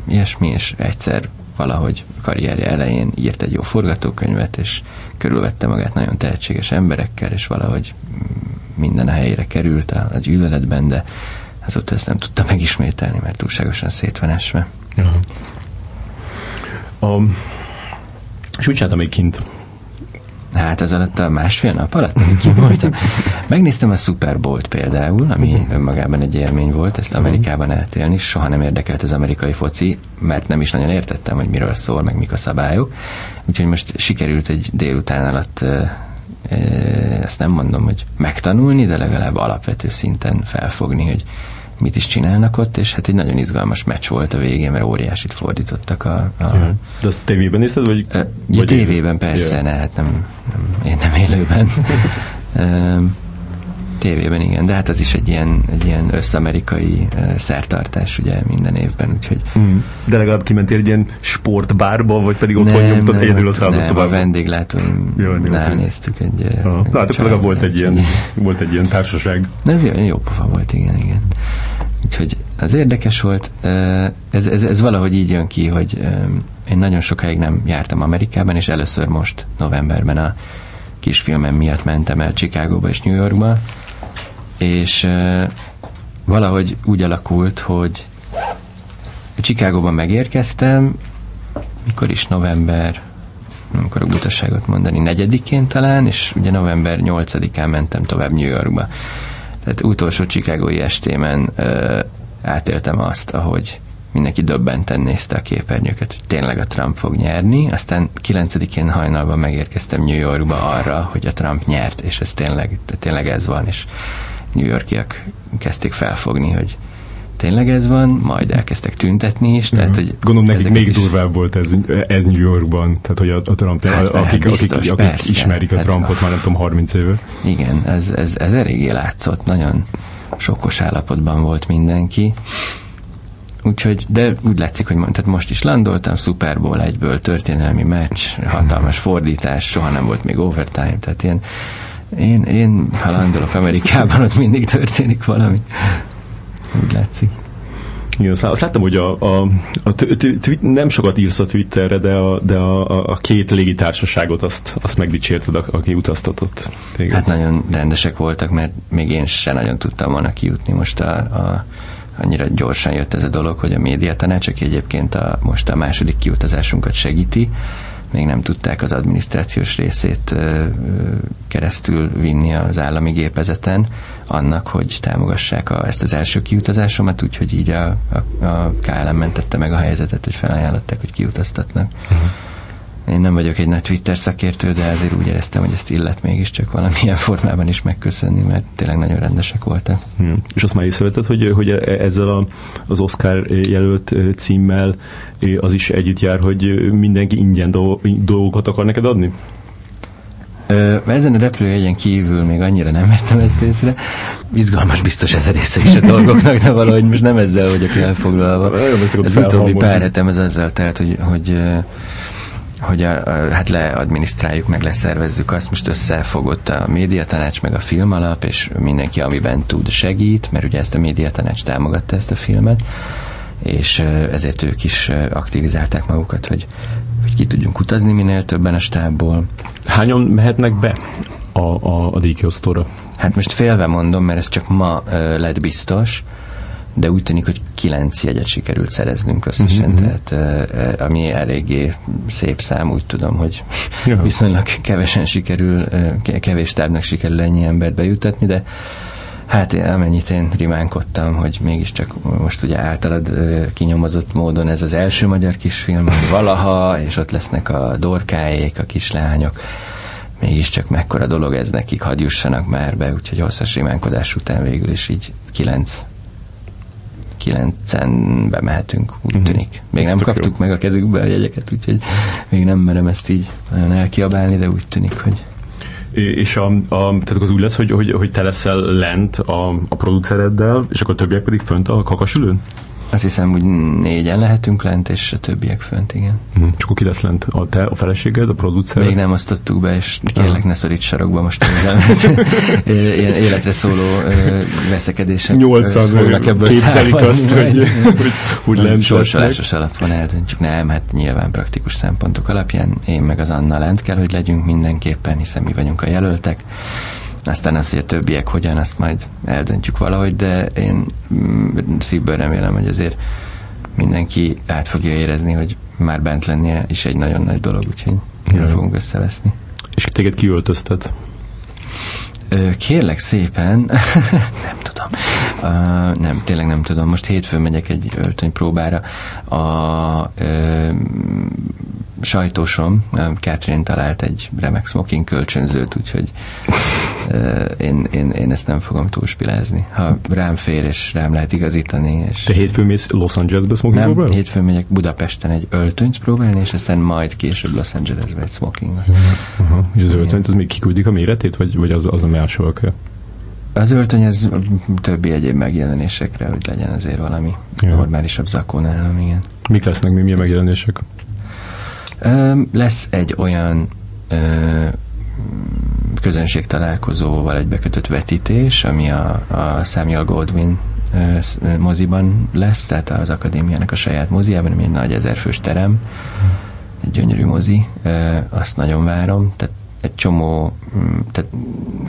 Speaker 3: ilyesmi, és egyszer valahogy karrierje elején írt egy jó forgatókönyvet, és körülvette magát nagyon tehetséges emberekkel, és valahogy minden a helyére került a, a gyűlöletben, de azóta ezt nem tudta megismételni, mert túlságosan szét van esve.
Speaker 1: Aha. Um, és úgy csináltam még kint
Speaker 3: Hát ez alatt a másfél nap alatt, ki voltam. Megnéztem a Super Bowl-t például, ami uh-huh. önmagában egy élmény volt, ezt Amerikában átélni, soha nem érdekelt az amerikai foci, mert nem is nagyon értettem, hogy miről szól, meg mik a szabályok. Úgyhogy most sikerült egy délután alatt ezt nem mondom, hogy megtanulni, de legalább alapvető szinten felfogni, hogy mit is csinálnak ott, és hát egy nagyon izgalmas meccs volt a végén, mert óriásit fordítottak a... a
Speaker 1: ja. De azt tévében nézted, vagy?
Speaker 3: A, vagy tévében persze, ja. ne, hát nem, nem, én nem élőben. tévében igen, de hát az is egy ilyen, egy ilyen összamerikai szertartás ugye minden évben, úgyhogy... Mm.
Speaker 1: De legalább kimentél egy ilyen sportbárba, vagy pedig otthon nem, nyomtad egyedül a
Speaker 3: szállószobában? Nem, a vendéglátónál néztük egy...
Speaker 1: Ah, egy hát legalább volt egy, ilyen, volt egy ilyen társaság.
Speaker 3: Ez jó, jó pofa volt, igen, igen. Úgyhogy az érdekes volt, ez, ez, ez valahogy így jön ki, hogy én nagyon sokáig nem jártam Amerikában, és először most novemberben a kisfilmem miatt mentem el Chicagóba és New Yorkba, és valahogy úgy alakult, hogy Chicagóban megérkeztem, mikor is november, nem akarok butaságot mondani, negyedikén talán, és ugye november 8-án mentem tovább New Yorkba. Tehát utolsó Chicagói estémen ö, átéltem azt, ahogy mindenki döbbenten nézte a képernyőket, hogy tényleg a Trump fog nyerni. Aztán 9-én hajnalban megérkeztem New Yorkba arra, hogy a Trump nyert, és ez tényleg, tényleg ez van, és New Yorkiak kezdték felfogni, hogy tényleg ez van, majd elkezdtek tüntetni is. Tehát, hogy
Speaker 1: Gondolom nekik még is... durvább volt ez, ez New Yorkban, tehát hogy a, a Trump, hát, akik, biztos, akik, akik persze, ismerik a hát Trumpot már nem tudom 30 éve.
Speaker 3: Igen, ez, ez, ez eléggé látszott, nagyon sokkos állapotban volt mindenki. Úgyhogy, de úgy látszik, hogy tehát most is landoltam, Super Bowl egyből, történelmi meccs, hatalmas fordítás, soha nem volt még overtime, tehát ilyen én, én ha landolok Amerikában, ott mindig történik valami. Úgy látszik.
Speaker 1: Igen, azt, láttam, hogy a, a, a twi- nem sokat írsz a Twitterre, de a, de a, a két légitársaságot azt, azt megdicsérted, aki utaztatott
Speaker 3: téged. Hát nagyon rendesek voltak, mert még én se nagyon tudtam volna kijutni. Most a, a, annyira gyorsan jött ez a dolog, hogy a médiatanács, aki egyébként a, most a második kiutazásunkat segíti, még nem tudták az adminisztrációs részét keresztül vinni az állami gépezeten annak, hogy támogassák a, ezt az első kiutazásomat, úgyhogy így a, a, a KLM mentette meg a helyzetet, hogy felajánlották, hogy kiutaztatnak. Uh-huh. Én nem vagyok egy nagy Twitter szakértő, de azért úgy éreztem, hogy ezt illet mégiscsak valamilyen formában is megköszönni, mert tényleg nagyon rendesek voltak.
Speaker 1: Hmm. És azt már észrevetted, hogy, hogy ezzel a, az Oscar jelölt címmel az is együtt jár, hogy mindenki ingyen dolgokat akar neked adni?
Speaker 3: Ö, ezen a repülőjegyen kívül még annyira nem vettem ezt észre. Izgalmas biztos ez a része is a dolgoknak, de valahogy most nem ezzel vagyok elfoglalva. Az utóbbi pár hetem ez azzal telt, hogy, hogy hogy a, a, hát leadminisztráljuk, meg leszervezzük azt, most összefogott a médiatanács, meg a filmalap, és mindenki, amiben tud, segít, mert ugye ezt a médiatanács támogatta ezt a filmet, és ezért ők is aktivizálták magukat, hogy, hogy ki tudjunk utazni minél többen a stábból.
Speaker 1: Hányan mehetnek be a, a, a díjkiosztóra?
Speaker 3: Hát most félve mondom, mert ez csak ma lett biztos, de úgy tűnik, hogy kilenc jegyet sikerült szereznünk összesen, uh-huh. tehát ami eléggé szép szám, úgy tudom, hogy ja. viszonylag kevesen sikerül, kevés tábnak sikerül ennyi embert bejutatni, de Hát amennyit én rimánkodtam, hogy mégiscsak most ugye általad kinyomozott módon ez az első magyar kisfilm, valaha, és ott lesznek a dorkáék, a kislányok, mégiscsak mekkora dolog ez nekik, hadd jussanak már be, úgyhogy hosszas rimánkodás után végül is így kilenc kilencen bemehetünk, úgy uh-huh. tűnik. Még ezt nem kaptuk jó. meg a kezükbe a jegyeket, úgyhogy még nem merem ezt így nagyon elkiabálni, de úgy tűnik, hogy
Speaker 1: és a, a, tehát az úgy lesz, hogy, hogy, hogy te leszel lent a, a producereddel, és akkor a többiek pedig fönt a kakasülőn?
Speaker 3: Azt hiszem, hogy négyen lehetünk lent, és a többiek fönt, igen.
Speaker 1: És akkor ki lesz lent? A te, a feleséged, a producer?
Speaker 3: Még nem osztottuk be, és kérlek, ne szoríts sarokba most ezzel, mert ilyen életre szóló veszekedések
Speaker 1: Nyolcan fognak ebből képzelik azt, hogy, hogy, hogy lent
Speaker 3: Sorsolásos alapon eldöntjük. Nem, hát nyilván praktikus szempontok alapján én meg az Anna lent kell, hogy legyünk mindenképpen, hiszen mi vagyunk a jelöltek aztán az, hogy a többiek hogyan, azt majd eldöntjük valahogy, de én mm, szívből remélem, hogy azért mindenki át fogja érezni, hogy már bent lennie is egy nagyon nagy dolog, úgyhogy mire fogunk összeveszni.
Speaker 1: És téged kiöltöztet?
Speaker 3: Kérlek szépen, nem tudom. Uh, nem, tényleg nem tudom. Most hétfőn megyek egy öltönypróbára. A uh, sajtósom, Catherine talált egy remek smoking kölcsönzőt, úgyhogy én, én, én ezt nem fogom túlspilázni. Ha rám fér, és rám lehet igazítani. És
Speaker 1: Te hétfőn mész Los Angelesbe smoking
Speaker 3: Nem, próbál? hétfőn megyek Budapesten egy öltönyt próbálni, és aztán majd később Los Angelesbe egy smoking.
Speaker 1: Uh-huh. És az öltönyt, az még kiküldik a méretét, vagy, vagy az, az a máshol kell?
Speaker 3: Az öltöny ez többi egyéb megjelenésekre, hogy legyen azért valami ja. normálisabb zakó nálam, igen.
Speaker 1: Mik lesznek még milyen megjelenések?
Speaker 3: Lesz egy olyan közönség találkozóval egy bekötött vetítés, ami a, a Samuel Goldwyn moziban lesz, tehát az akadémiának a saját moziában, ami egy nagy ezerfős terem, egy gyönyörű mozi, azt nagyon várom, tehát egy csomó, tehát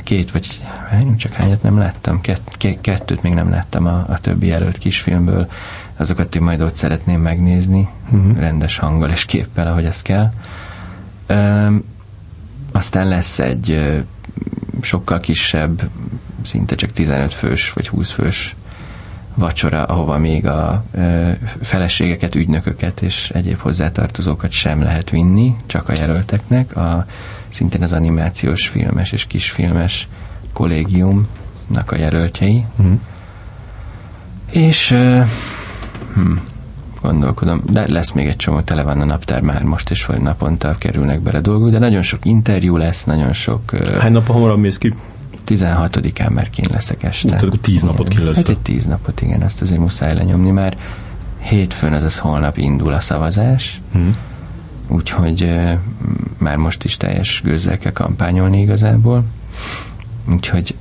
Speaker 3: két vagy hány, csak hányat nem láttam, Kett, kettőt még nem láttam a, a többi jelölt kisfilmből, azokat én majd ott szeretném megnézni, uh-huh. rendes hanggal és képpel, ahogy ezt kell. Üm, aztán lesz egy ö, sokkal kisebb, szinte csak 15 fős vagy 20 fős vacsora, ahova még a ö, feleségeket, ügynököket és egyéb hozzátartozókat sem lehet vinni, csak a jelölteknek. A, szintén az animációs filmes és kisfilmes kollégiumnak a jelöltjei. Uh-huh. És ö, hm, gondolkodom, de lesz még egy csomó, tele van a naptár már most is, vagy naponta kerülnek bele dolgok, de nagyon sok interjú lesz, nagyon sok...
Speaker 1: Hány nap hamarabb mész ki?
Speaker 3: 16-án már kín leszek este.
Speaker 1: Tehát akkor 10 napot kín lesz.
Speaker 3: Hát egy 10 napot, igen, azt azért muszáj lenyomni már. Hétfőn, azaz holnap indul a szavazás, hmm. úgyhogy már most is teljes gőzzel kell kampányolni igazából. Úgyhogy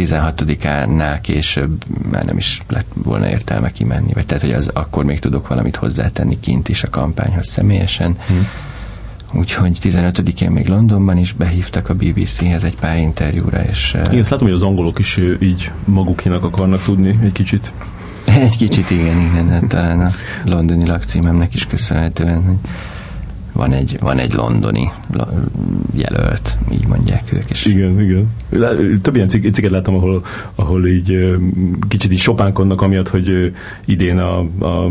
Speaker 3: 16-ánál később már nem is lett volna értelme kimenni, vagy tehát, hogy az akkor még tudok valamit hozzátenni kint is a kampányhoz személyesen. Hmm. Úgyhogy 15-én még Londonban is behívtak a BBC-hez egy pár interjúra, és...
Speaker 1: Igen, ezt látom, hogy az angolok is így magukénak akarnak tudni egy kicsit.
Speaker 3: Egy kicsit igen, igen, hát talán a londoni lakcímemnek is köszönhetően, hogy van egy, van egy londoni jelölt, így mondják ők. És
Speaker 1: igen, igen. Több ilyen cikket láttam, ahol, ahol így kicsit így sopánkodnak amiatt, hogy idén a, a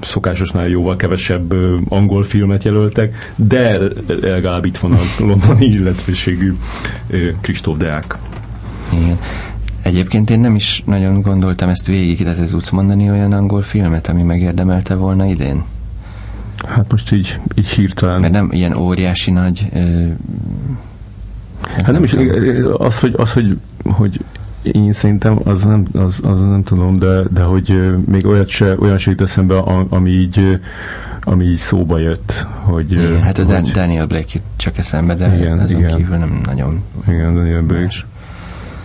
Speaker 1: szokásosnál jóval kevesebb angol filmet jelöltek, de legalább itt van a londoni illetőségű Kristóf Deák.
Speaker 3: Igen. Egyébként én nem is nagyon gondoltam ezt végig, de te tudsz mondani olyan angol filmet, ami megérdemelte volna idén?
Speaker 1: Hát most így, így hirtelen.
Speaker 3: Mert nem ilyen óriási nagy... Ö,
Speaker 1: hát nem, nem is, az, hogy, az, hogy, hogy én szerintem az nem, az, az nem tudom, de, de hogy még olyat se, olyan se jut eszembe, ami így, ami így szóba jött. Hogy,
Speaker 3: igen, hát a hogy, Daniel Blake csak eszembe, de igen, azon igen. kívül nem nagyon
Speaker 1: Igen, Daniel Blake. Más.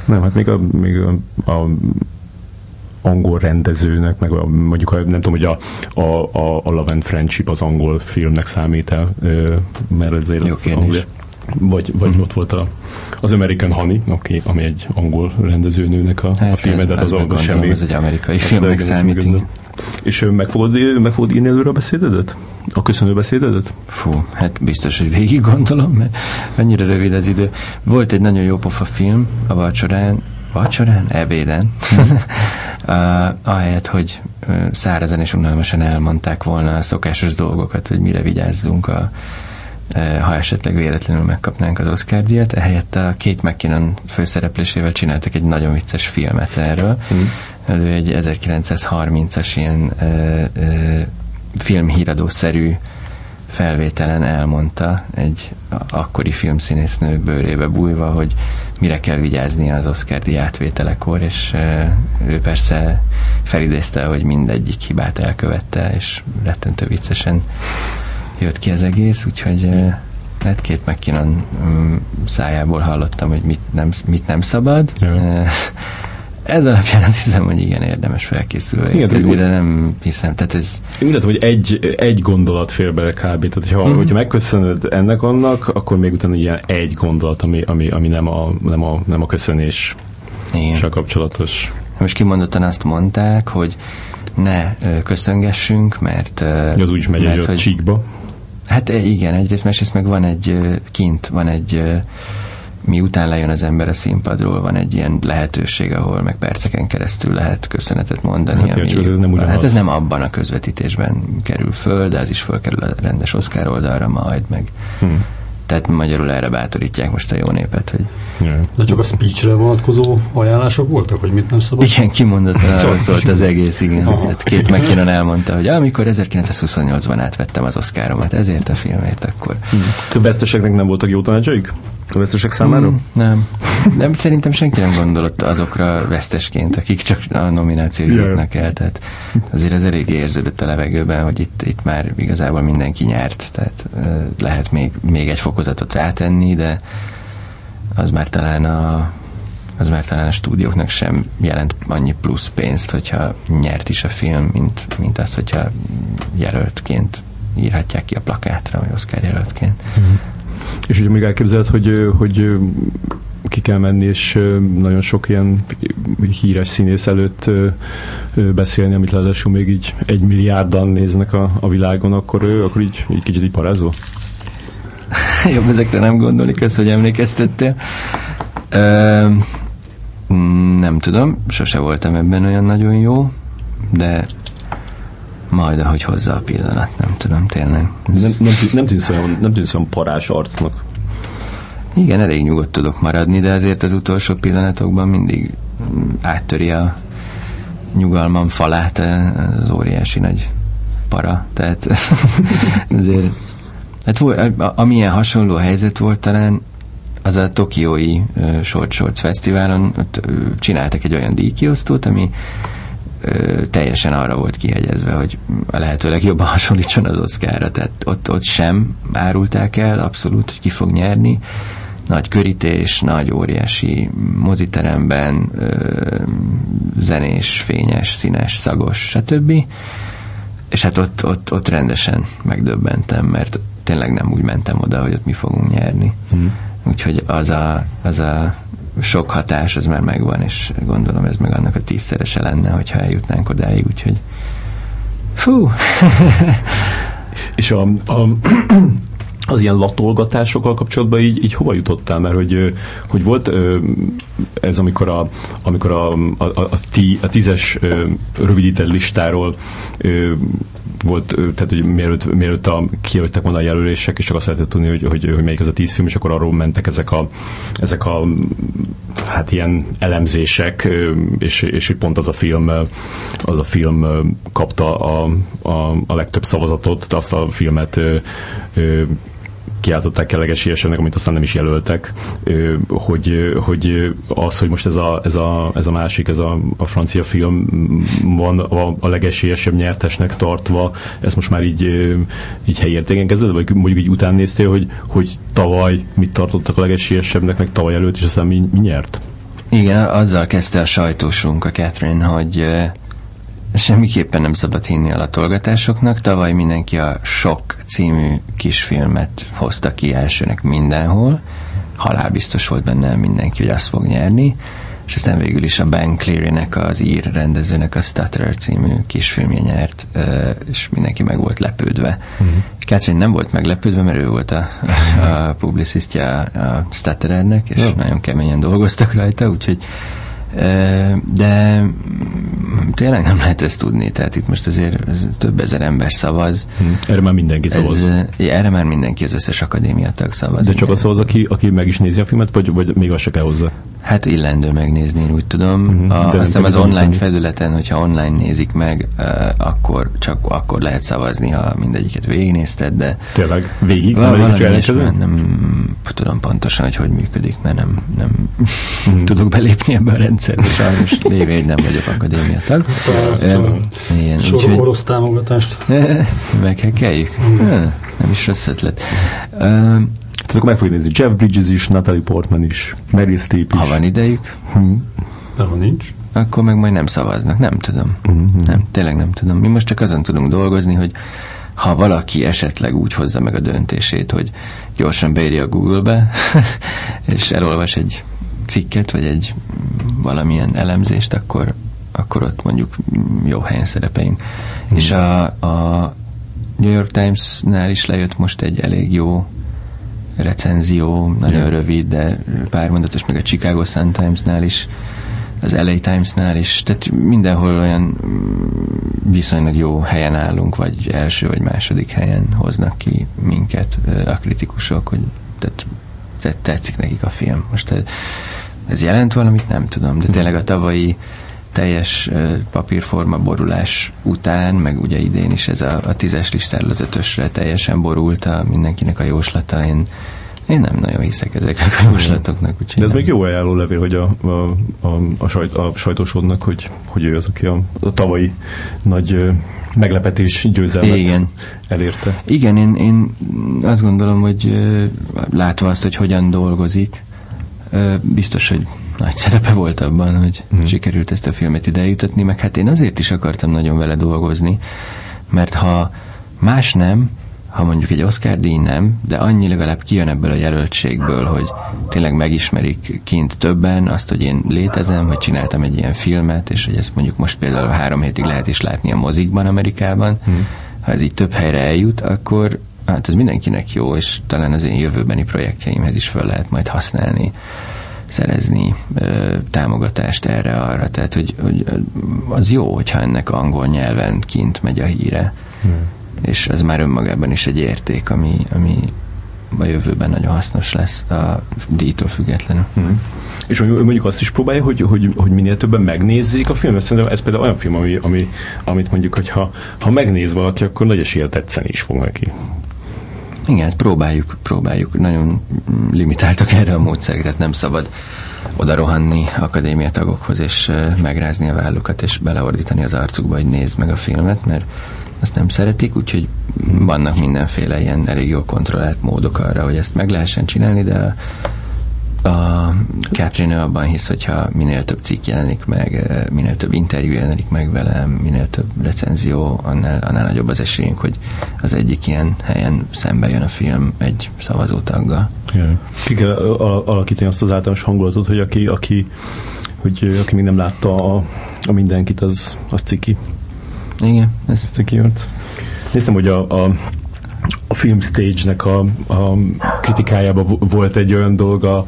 Speaker 1: Nem, hát még a, még a, a angol rendezőnek, meg a, mondjuk nem tudom, hogy a, a, a, a Love and Friendship az angol filmnek számít el, mert ezért
Speaker 3: Jó kérdés. Angol,
Speaker 1: vagy, vagy hmm. ott volt a, az American Honey, okay, ami egy angol rendezőnőnek a, hát, a filme, de az,
Speaker 3: az semmi. Ez egy amerikai filmnek számít.
Speaker 1: És meg fogod, meg fogod írni előre a beszédedet? A köszönő beszédedet?
Speaker 3: Fú, hát biztos, hogy végig gondolom, mert annyira rövid az idő. Volt egy nagyon jó pofa film a vacsorán, vacsorán? Ebéden. uh, ahelyett, hogy szárazen és unalmasan elmondták volna a szokásos dolgokat, hogy mire vigyázzunk a ha esetleg véletlenül megkapnánk az Oscar díjat, ehelyett a Kate McKinnon főszereplésével csináltak egy nagyon vicces filmet erről. Mm. Ő egy 1930-as ilyen ö, ö, filmhíradószerű felvételen elmondta egy akkori filmszínésznő bőrébe bújva, hogy mire kell vigyázni az Oscar díj átvételekor, és ő persze felidézte, hogy mindegyik hibát elkövette, és rettentő viccesen jött ki az egész, úgyhogy hát két McKinnon mm, szájából hallottam, hogy mit nem, mit nem szabad. Ja. Ez alapján azt hiszem, hogy igen, érdemes felkészülni. Igen, ez nem hiszem, tehát ez...
Speaker 1: Én úgy hogy egy, egy gondolat fér bele kb. Tehát, hogyha, mm-hmm. hogyha megköszönöd ennek annak, akkor még utána ilyen egy gondolat, ami, ami, ami nem, a, nem, a, nem a köszönés igen. kapcsolatos.
Speaker 3: Most kimondottan azt mondták, hogy ne köszöngessünk, mert...
Speaker 1: Az úgy megy mert, egy hogy, csíkba.
Speaker 3: Hát igen, egyrészt, másrészt meg van egy kint, van egy miután lejön az ember a színpadról, van egy ilyen lehetőség, ahol meg perceken keresztül lehet köszönetet mondani. Hát, ami, ez nem hát ez nem abban a közvetítésben kerül föl, de az is fölkerül a rendes Oscar oldalra majd, meg hmm. Tehát magyarul erre bátorítják most a jó népet, hogy...
Speaker 2: De csak a speechre vonatkozó ajánlások voltak, hogy mit nem szabad?
Speaker 3: Igen, kimondottan szólt az egész, igen. Hát két McKinnon elmondta, hogy amikor 1928-ban átvettem az Oscaromat ezért a filmért, akkor... Hmm.
Speaker 1: Több veszteseknek nem voltak jó tanácsaik? A vesztesek számára? Mm,
Speaker 3: nem. Nem, szerintem senki nem gondolott azokra vesztesként, akik csak a nomináció jutnak el. Tehát azért ez elég érződött a levegőben, hogy itt, itt már igazából mindenki nyert. Tehát lehet még, még egy fokozatot rátenni, de az már talán a az már talán a stúdióknak sem jelent annyi plusz pénzt, hogyha nyert is a film, mint, mint az, hogyha jelöltként írhatják ki a plakátra, vagy Oscar jelöltként. Mm.
Speaker 1: És ugye még elképzeled, hogy, hogy ki kell menni, és nagyon sok ilyen híres színész előtt beszélni, amit ráadásul még így egy milliárdan néznek a, a világon, akkor, akkor így, így kicsit így parázol?
Speaker 3: Jobb ezekre nem gondolni, kösz, hogy emlékeztettél. Ö, nem tudom, sose voltam ebben olyan nagyon jó, de majd, ahogy hozza a pillanat, nem tudom, tényleg.
Speaker 1: Nem, nem, nem, tűnsz olyan, nem tűnsz olyan parás arcnak.
Speaker 3: Igen, elég nyugodt tudok maradni, de azért az utolsó pillanatokban mindig áttöri a nyugalmam falát az óriási nagy para. Tehát azért hát amilyen hasonló helyzet volt talán, az a Tokiói Short Shorts Fesztiválon ott csináltak egy olyan díjkiosztót, ami teljesen arra volt kihegyezve, hogy a lehető legjobban hasonlítson az Oszkára, tehát ott, ott sem árulták el abszolút, hogy ki fog nyerni. Nagy körítés, nagy óriási moziteremben, zenés, fényes, színes, szagos, stb. És hát ott, ott, ott rendesen megdöbbentem, mert tényleg nem úgy mentem oda, hogy ott mi fogunk nyerni. Mm. Úgyhogy az a, az a sok hatás az már megvan, és gondolom ez meg annak a tízszerese lenne, hogyha eljutnánk odáig, úgyhogy fú!
Speaker 1: és a, a az ilyen latolgatásokkal kapcsolatban így, így hova jutottál? Mert hogy, hogy volt ez, amikor a, amikor a, a, a, a tízes rövidített listáról volt, tehát hogy mielőtt, mielőtt a, kijöttek volna a jelölések, és csak azt lehetett tudni, hogy, hogy, hogy melyik az a tíz film, és akkor arról mentek ezek a, ezek a hát ilyen elemzések, és, és pont az a film az a film kapta a, a, a legtöbb szavazatot, azt a filmet kiáltották el legesélyesebbnek, amit aztán nem is jelöltek, hogy, hogy az, hogy most ez a, ez a, ez a másik, ez a, a francia film van a, a legesélyesebb nyertesnek tartva, ezt most már így, így helyértéken kezded, vagy mondjuk így után néztél, hogy, hogy tavaly mit tartottak a legesélyesebbnek, meg tavaly előtt, és aztán mi, mi nyert?
Speaker 3: Igen, azzal kezdte a sajtósunk, a Catherine, hogy semmiképpen nem szabad hinni a latolgatásoknak. Tavaly mindenki a Sok című kisfilmet hozta ki elsőnek mindenhol. Halálbiztos volt benne mindenki, hogy azt fog nyerni és aztán végül is a Ben Cleary-nek, az ír rendezőnek a Stutterer című kisfilmje nyert, és mindenki meg volt lepődve. Uh-huh. Catherine nem volt meglepődve, mert ő volt a, a publicisztja a Stutterernek, és uh-huh. nagyon keményen dolgoztak rajta, úgyhogy de tényleg nem lehet ezt tudni, tehát itt most azért több ezer ember szavaz.
Speaker 1: Hmm. Erre már mindenki szavaz. Ez,
Speaker 3: erre már mindenki, az összes akadémia tag szavaz.
Speaker 1: De csak az szavaz, aki, aki meg is nézi a filmet, vagy, vagy még azt se kell hozzá?
Speaker 3: Hát illendő megnézni, én úgy tudom. Mm-hmm. A, azt hiszem az online tenni. felületen, hogyha online nézik meg, uh, akkor csak akkor lehet szavazni, ha mindegyiket végignézted, de...
Speaker 1: Tényleg? Végig?
Speaker 3: Val- valami nem tudom pontosan, hogy hogy működik, mert nem, nem mm. tudok belépni ebbe a rendszerbe, sajnos lévén nem vagyok akadémia tag.
Speaker 2: Igen, Sor úgyhogy... orosz támogatást.
Speaker 3: Meghekkeljük? Nem is rossz ötlet.
Speaker 1: Tehát akkor meg fogjuk nézni Jeff Bridges is, Natalie Portman is, Meryl Streep is.
Speaker 3: Ha van idejük.
Speaker 2: Hm. De ha nincs.
Speaker 3: Akkor meg majd nem szavaznak, nem tudom. Uh-huh. Nem, tényleg nem tudom. Mi most csak azon tudunk dolgozni, hogy ha valaki esetleg úgy hozza meg a döntését, hogy gyorsan beírja a Google-be, és elolvas egy cikket, vagy egy valamilyen elemzést, akkor, akkor ott mondjuk jó helyen szerepeljünk. Mm. És a, a New York Times-nál is lejött most egy elég jó recenzió, nagyon yeah. rövid, de pár mondatos, meg a Chicago Sun-Times-nál is, az LA Times-nál is, tehát mindenhol olyan viszonylag jó helyen állunk, vagy első vagy második helyen hoznak ki minket a kritikusok, hogy tehát tetszik nekik a film. Most ez jelent valamit? Nem tudom, de tényleg a tavalyi teljes papírforma borulás után, meg ugye idén is ez a, a tízes listáról az ötösre teljesen borult a mindenkinek a jóslata. Én, én nem nagyon hiszek ezeknek a jóslatoknak.
Speaker 1: De ez nem. még jó ajánló levél, hogy a, a, a, a, sajt, a sajtósodnak, hogy, hogy ő az, aki a, a tavalyi nagy meglepetés győzelmet Igen. elérte.
Speaker 3: Igen, én, én azt gondolom, hogy látva azt, hogy hogyan dolgozik, biztos, hogy nagy szerepe volt abban, hogy mm. sikerült ezt a filmet ide jutatni, meg hát én azért is akartam nagyon vele dolgozni, mert ha más nem, ha mondjuk egy Oscar díj nem, de annyi legalább kijön ebből a jelöltségből, hogy tényleg megismerik kint többen azt, hogy én létezem, hogy csináltam egy ilyen filmet, és hogy ezt mondjuk most például három hétig lehet is látni a mozikban Amerikában, hmm. ha ez így több helyre eljut, akkor hát ez mindenkinek jó, és talán az én jövőbeni projektjeimhez is fel lehet majd használni szerezni ö, támogatást erre-arra. Tehát, hogy, hogy az jó, hogyha ennek angol nyelven kint megy a híre. Hmm. És ez már önmagában is egy érték, ami, ami a jövőben nagyon hasznos lesz a díjtól függetlenül. Hmm.
Speaker 1: És mondjuk azt is próbálja, hogy, hogy, hogy minél többen megnézzék a filmet. Szerintem ez például olyan film, ami, ami, amit mondjuk, hogy ha, ha megnéz valaki, akkor nagy esélye tetszeni is fog neki.
Speaker 3: Igen, próbáljuk, próbáljuk. Nagyon limitáltak erre a módszerek, tehát nem szabad oda rohanni akadémia tagokhoz, és megrázni a vállukat, és beleordítani az arcukba, hogy nézd meg a filmet, mert azt nem szeretik, úgyhogy vannak mindenféle ilyen elég jól kontrollált módok arra, hogy ezt meg lehessen csinálni, de a Catherine abban hisz, hogyha minél több cikk jelenik meg, minél több interjú jelenik meg velem, minél több recenzió, annál, annál nagyobb az esélyünk, hogy az egyik ilyen helyen szembe jön a film egy szavazótaggal.
Speaker 1: Igen. Ki kell alakítani azt az általános hangulatot, hogy aki, aki, hogy, aki még nem látta a, a mindenkit, az, az ciki.
Speaker 3: Igen.
Speaker 1: Ez, ciki jött. Néztem, hogy a, a a film stage-nek a, a kritikájában volt egy olyan dolga a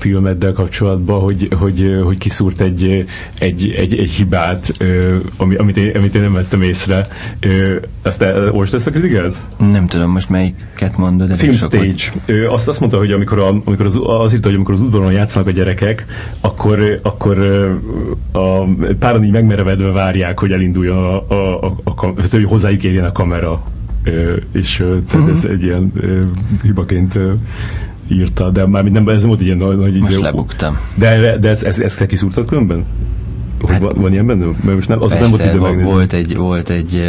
Speaker 1: filmeddel kapcsolatban, hogy, hogy, hogy kiszúrt egy, egy, egy, egy hibát, ami, amit, én, amit én nem vettem észre. Azt most ezt a kritikát?
Speaker 3: Nem tudom, most melyiket mondod.
Speaker 1: Film stage. Azt, azt mondta, hogy amikor, a, amikor az, az írta, hogy amikor az udvaron játszanak a gyerekek, akkor, akkor a páran így megmerevedve várják, hogy elinduljon a, a, a, a, a hogy hozzájuk érjen a kamera. És tehát uh-huh. ez egy ilyen hibaként írta, de már nem, ez nem volt egy ilyen nagy...
Speaker 3: Most izé, lebuktam.
Speaker 1: De, de ez, ez, ezt te kiszúrtad különben? Hogy hát, van, van ilyen benne? Mert most nem, az nem volt idő megnézni.
Speaker 3: Volt egy, volt egy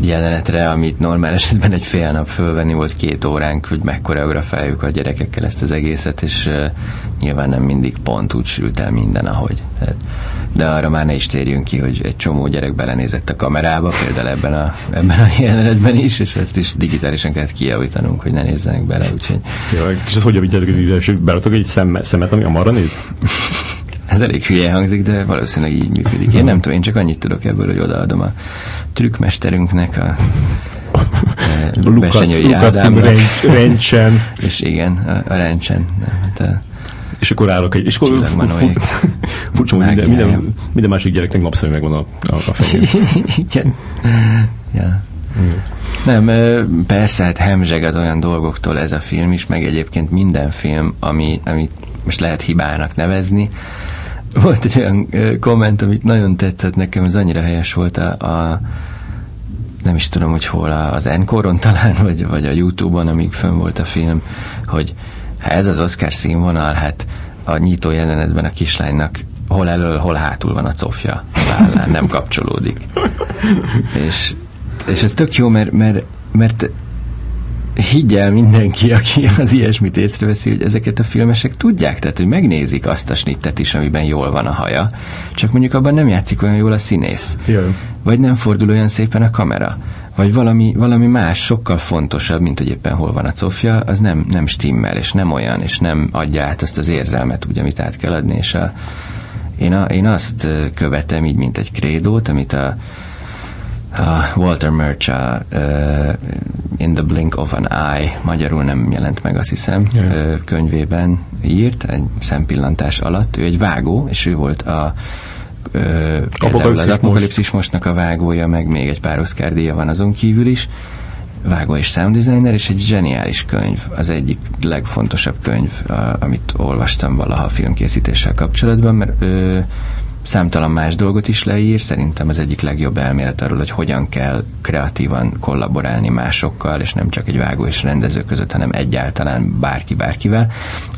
Speaker 3: jelenetre, amit normál esetben egy fél nap fölvenni volt két óránk, hogy megkoreografáljuk a gyerekekkel ezt az egészet, és nyilván nem mindig pont úgy sült el minden, ahogy. De arra már ne is térjünk ki, hogy egy csomó gyerek belenézett a kamerába, például ebben a, ebben a jelenetben is, és ezt is digitálisan kellett kijavítanunk, hogy ne nézzenek bele, úgyhogy...
Speaker 1: Tényleg, és ez hogy javítjátok hogy beratok egy szem, szemet, ami a marra néz?
Speaker 3: Ez elég hülye hangzik, de valószínűleg így működik. Én nem tudom, én csak annyit tudok ebből, hogy odaadom a trükkmesterünknek a
Speaker 1: Lukasz, Lukasz Rencsen.
Speaker 3: És igen, a, a Rencsen. Hát a,
Speaker 1: és akkor állok egy... És akkor furcsa, hogy minden, minden, minden másik gyereknek napszerű megvan a, a, a fején.
Speaker 3: igen. ja. Nem, persze, hát hemzseg az olyan dolgoktól ez a film is, meg egyébként minden film, ami, amit most lehet hibának nevezni, volt egy olyan komment, amit nagyon tetszett nekem, ez annyira helyes volt a, a nem is tudom, hogy hol, az Encoron talán, vagy, vagy a Youtube-on, amíg fönn volt a film, hogy ha ez az Oscar színvonal, hát a nyitó jelenetben a kislánynak hol elől, hol hátul van a cofja vállán, nem kapcsolódik. és, és ez tök jó, mert, mert, mert higgyel mindenki, aki az ilyesmit észreveszi, hogy ezeket a filmesek tudják, tehát hogy megnézik azt a snittet is, amiben jól van a haja, csak mondjuk abban nem játszik olyan jól a színész.
Speaker 1: Jaj.
Speaker 3: Vagy nem fordul olyan szépen a kamera. Vagy valami, valami más, sokkal fontosabb, mint hogy éppen hol van a cofja, az nem, nem stimmel, és nem olyan, és nem adja át azt az érzelmet, úgy, amit át kell adni, és a, én, a, én azt követem így, mint egy krédót, amit a, Walter Murch a uh, In the Blink of an Eye, magyarul nem jelent meg azt hiszem, yeah. uh, könyvében írt, egy szempillantás alatt. Ő egy vágó, és ő volt a uh, Apokalipszis, az Apokalipszis mostnak a vágója, meg még egy pár Oscar díja van azon kívül is vágó és sound designer, és egy zseniális könyv, az egyik legfontosabb könyv, a, amit olvastam valaha filmkészítéssel kapcsolatban, mert ö, számtalan más dolgot is leír, szerintem az egyik legjobb elmélet arról, hogy hogyan kell kreatívan kollaborálni másokkal, és nem csak egy vágó és rendező között, hanem egyáltalán bárki bárkivel.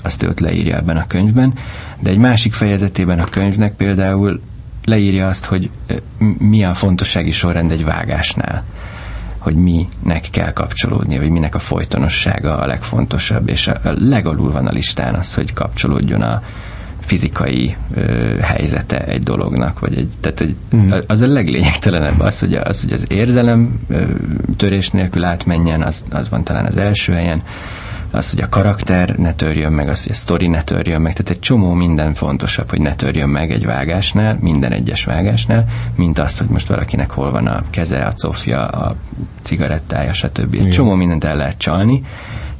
Speaker 3: Azt ő ott leírja ebben a könyvben. De egy másik fejezetében a könyvnek például leírja azt, hogy mi a fontossági sorrend egy vágásnál hogy minek kell kapcsolódni, vagy minek a folytonossága a legfontosabb, és a legalul van a listán az, hogy kapcsolódjon a, fizikai ö, helyzete egy dolognak, vagy egy, tehát hogy mm. az a leglényegtelenebb az, hogy az, hogy az érzelem ö, törés nélkül átmenjen, az, az van talán az első helyen, az, hogy a karakter ne törjön meg, az, hogy a sztori ne törjön meg, tehát egy csomó minden fontosabb, hogy ne törjön meg egy vágásnál, minden egyes vágásnál, mint az, hogy most valakinek hol van a keze, a cofja, a cigarettája, stb. Egy csomó mindent el lehet csalni,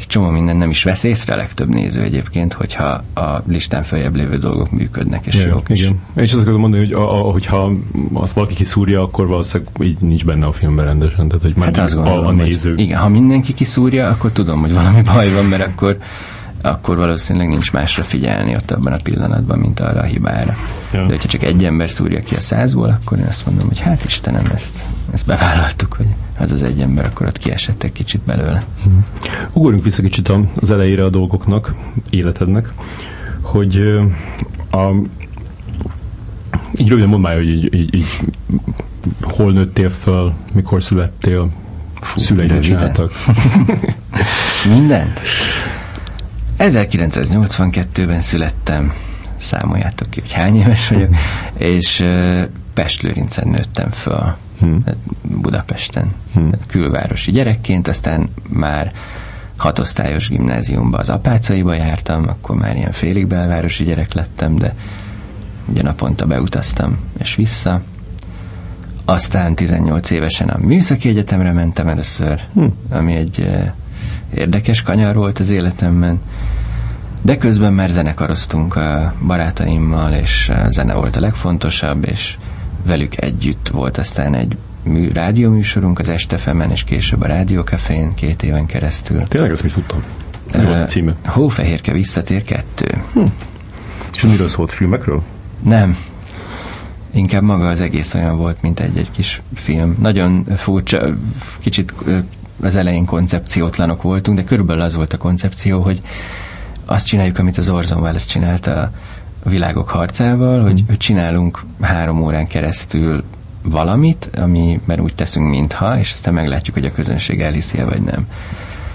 Speaker 3: csomó minden nem is vesz észre, legtöbb néző egyébként, hogyha a listán följebb lévő dolgok működnek, és
Speaker 1: ja,
Speaker 3: jók.
Speaker 1: Igen. Én is azt akarom mondani, hogy a, a, hogyha azt valaki kiszúrja, akkor valószínűleg így nincs benne a filmben rendesen, tehát hogy már hát gondolom, a, a néző.
Speaker 3: Hogy, igen, ha mindenki kiszúrja, akkor tudom, hogy valami baj van, mert akkor akkor valószínűleg nincs másra figyelni ott abban a pillanatban, mint arra a hibára. Ja. De hogyha csak egy ember szúrja ki a százból, akkor én azt mondom, hogy hát Istenem, ezt, ezt bevállaltuk, hogy az az egy ember akkor ott kiesett egy kicsit belőle.
Speaker 1: Hmm. Ugorjunk vissza kicsit az elejére a dolgoknak, életednek, hogy a, így röviden mondd már, hogy így, így, így hol nőttél föl, mikor születtél, szüleid csináltak.
Speaker 3: Mindent? 1982-ben születtem, számoljátok ki, hogy hány éves vagyok, és Pestlőrincen nőttem föl, hmm. Budapesten, hmm. külvárosi gyerekként, aztán már hatosztályos gimnáziumba az Apácaiba jártam, akkor már ilyen félig belvárosi gyerek lettem, de ugye naponta beutaztam és vissza. Aztán 18 évesen a Műszaki Egyetemre mentem először, hmm. ami egy érdekes kanyar volt az életemben, de közben már zenekaroztunk a barátaimmal, és a zene volt a legfontosabb, és velük együtt volt aztán egy mű, rádióműsorunk az Estefemen, és később a Rádiókafén két éven keresztül.
Speaker 1: Tényleg ezt mit tudtam? Mi volt a címe?
Speaker 3: Hófehérke visszatér kettő.
Speaker 1: Hm. És miről szólt filmekről?
Speaker 3: Nem. Inkább maga az egész olyan volt, mint egy-egy kis film. Nagyon furcsa, kicsit az elején koncepciótlanok voltunk, de körülbelül az volt a koncepció, hogy azt csináljuk, amit az Orson Welles csinálta a világok harcával, hogy, hogy csinálunk három órán keresztül valamit, amiben úgy teszünk, mintha, és aztán meglátjuk, hogy a közönség elhiszi vagy nem.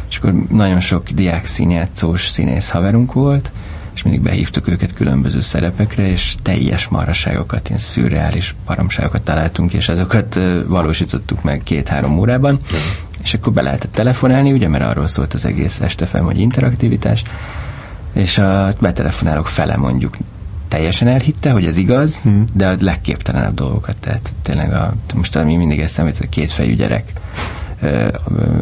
Speaker 3: És akkor nagyon sok diák színjátszós színész haverunk volt, és mindig behívtuk őket különböző szerepekre, és teljes marhaságokat, ilyen szürreális baromságokat találtunk, és azokat valósítottuk meg két-három órában, és akkor be lehetett telefonálni, ugye, mert arról szólt az egész estefem, hogy interaktivitás, és a betelefonálók fele mondjuk teljesen elhitte, hogy ez igaz, hmm. de a legképtelenebb dolgokat, tehát tényleg a, most ami mindig eszembe hogy a kétfejű gyerek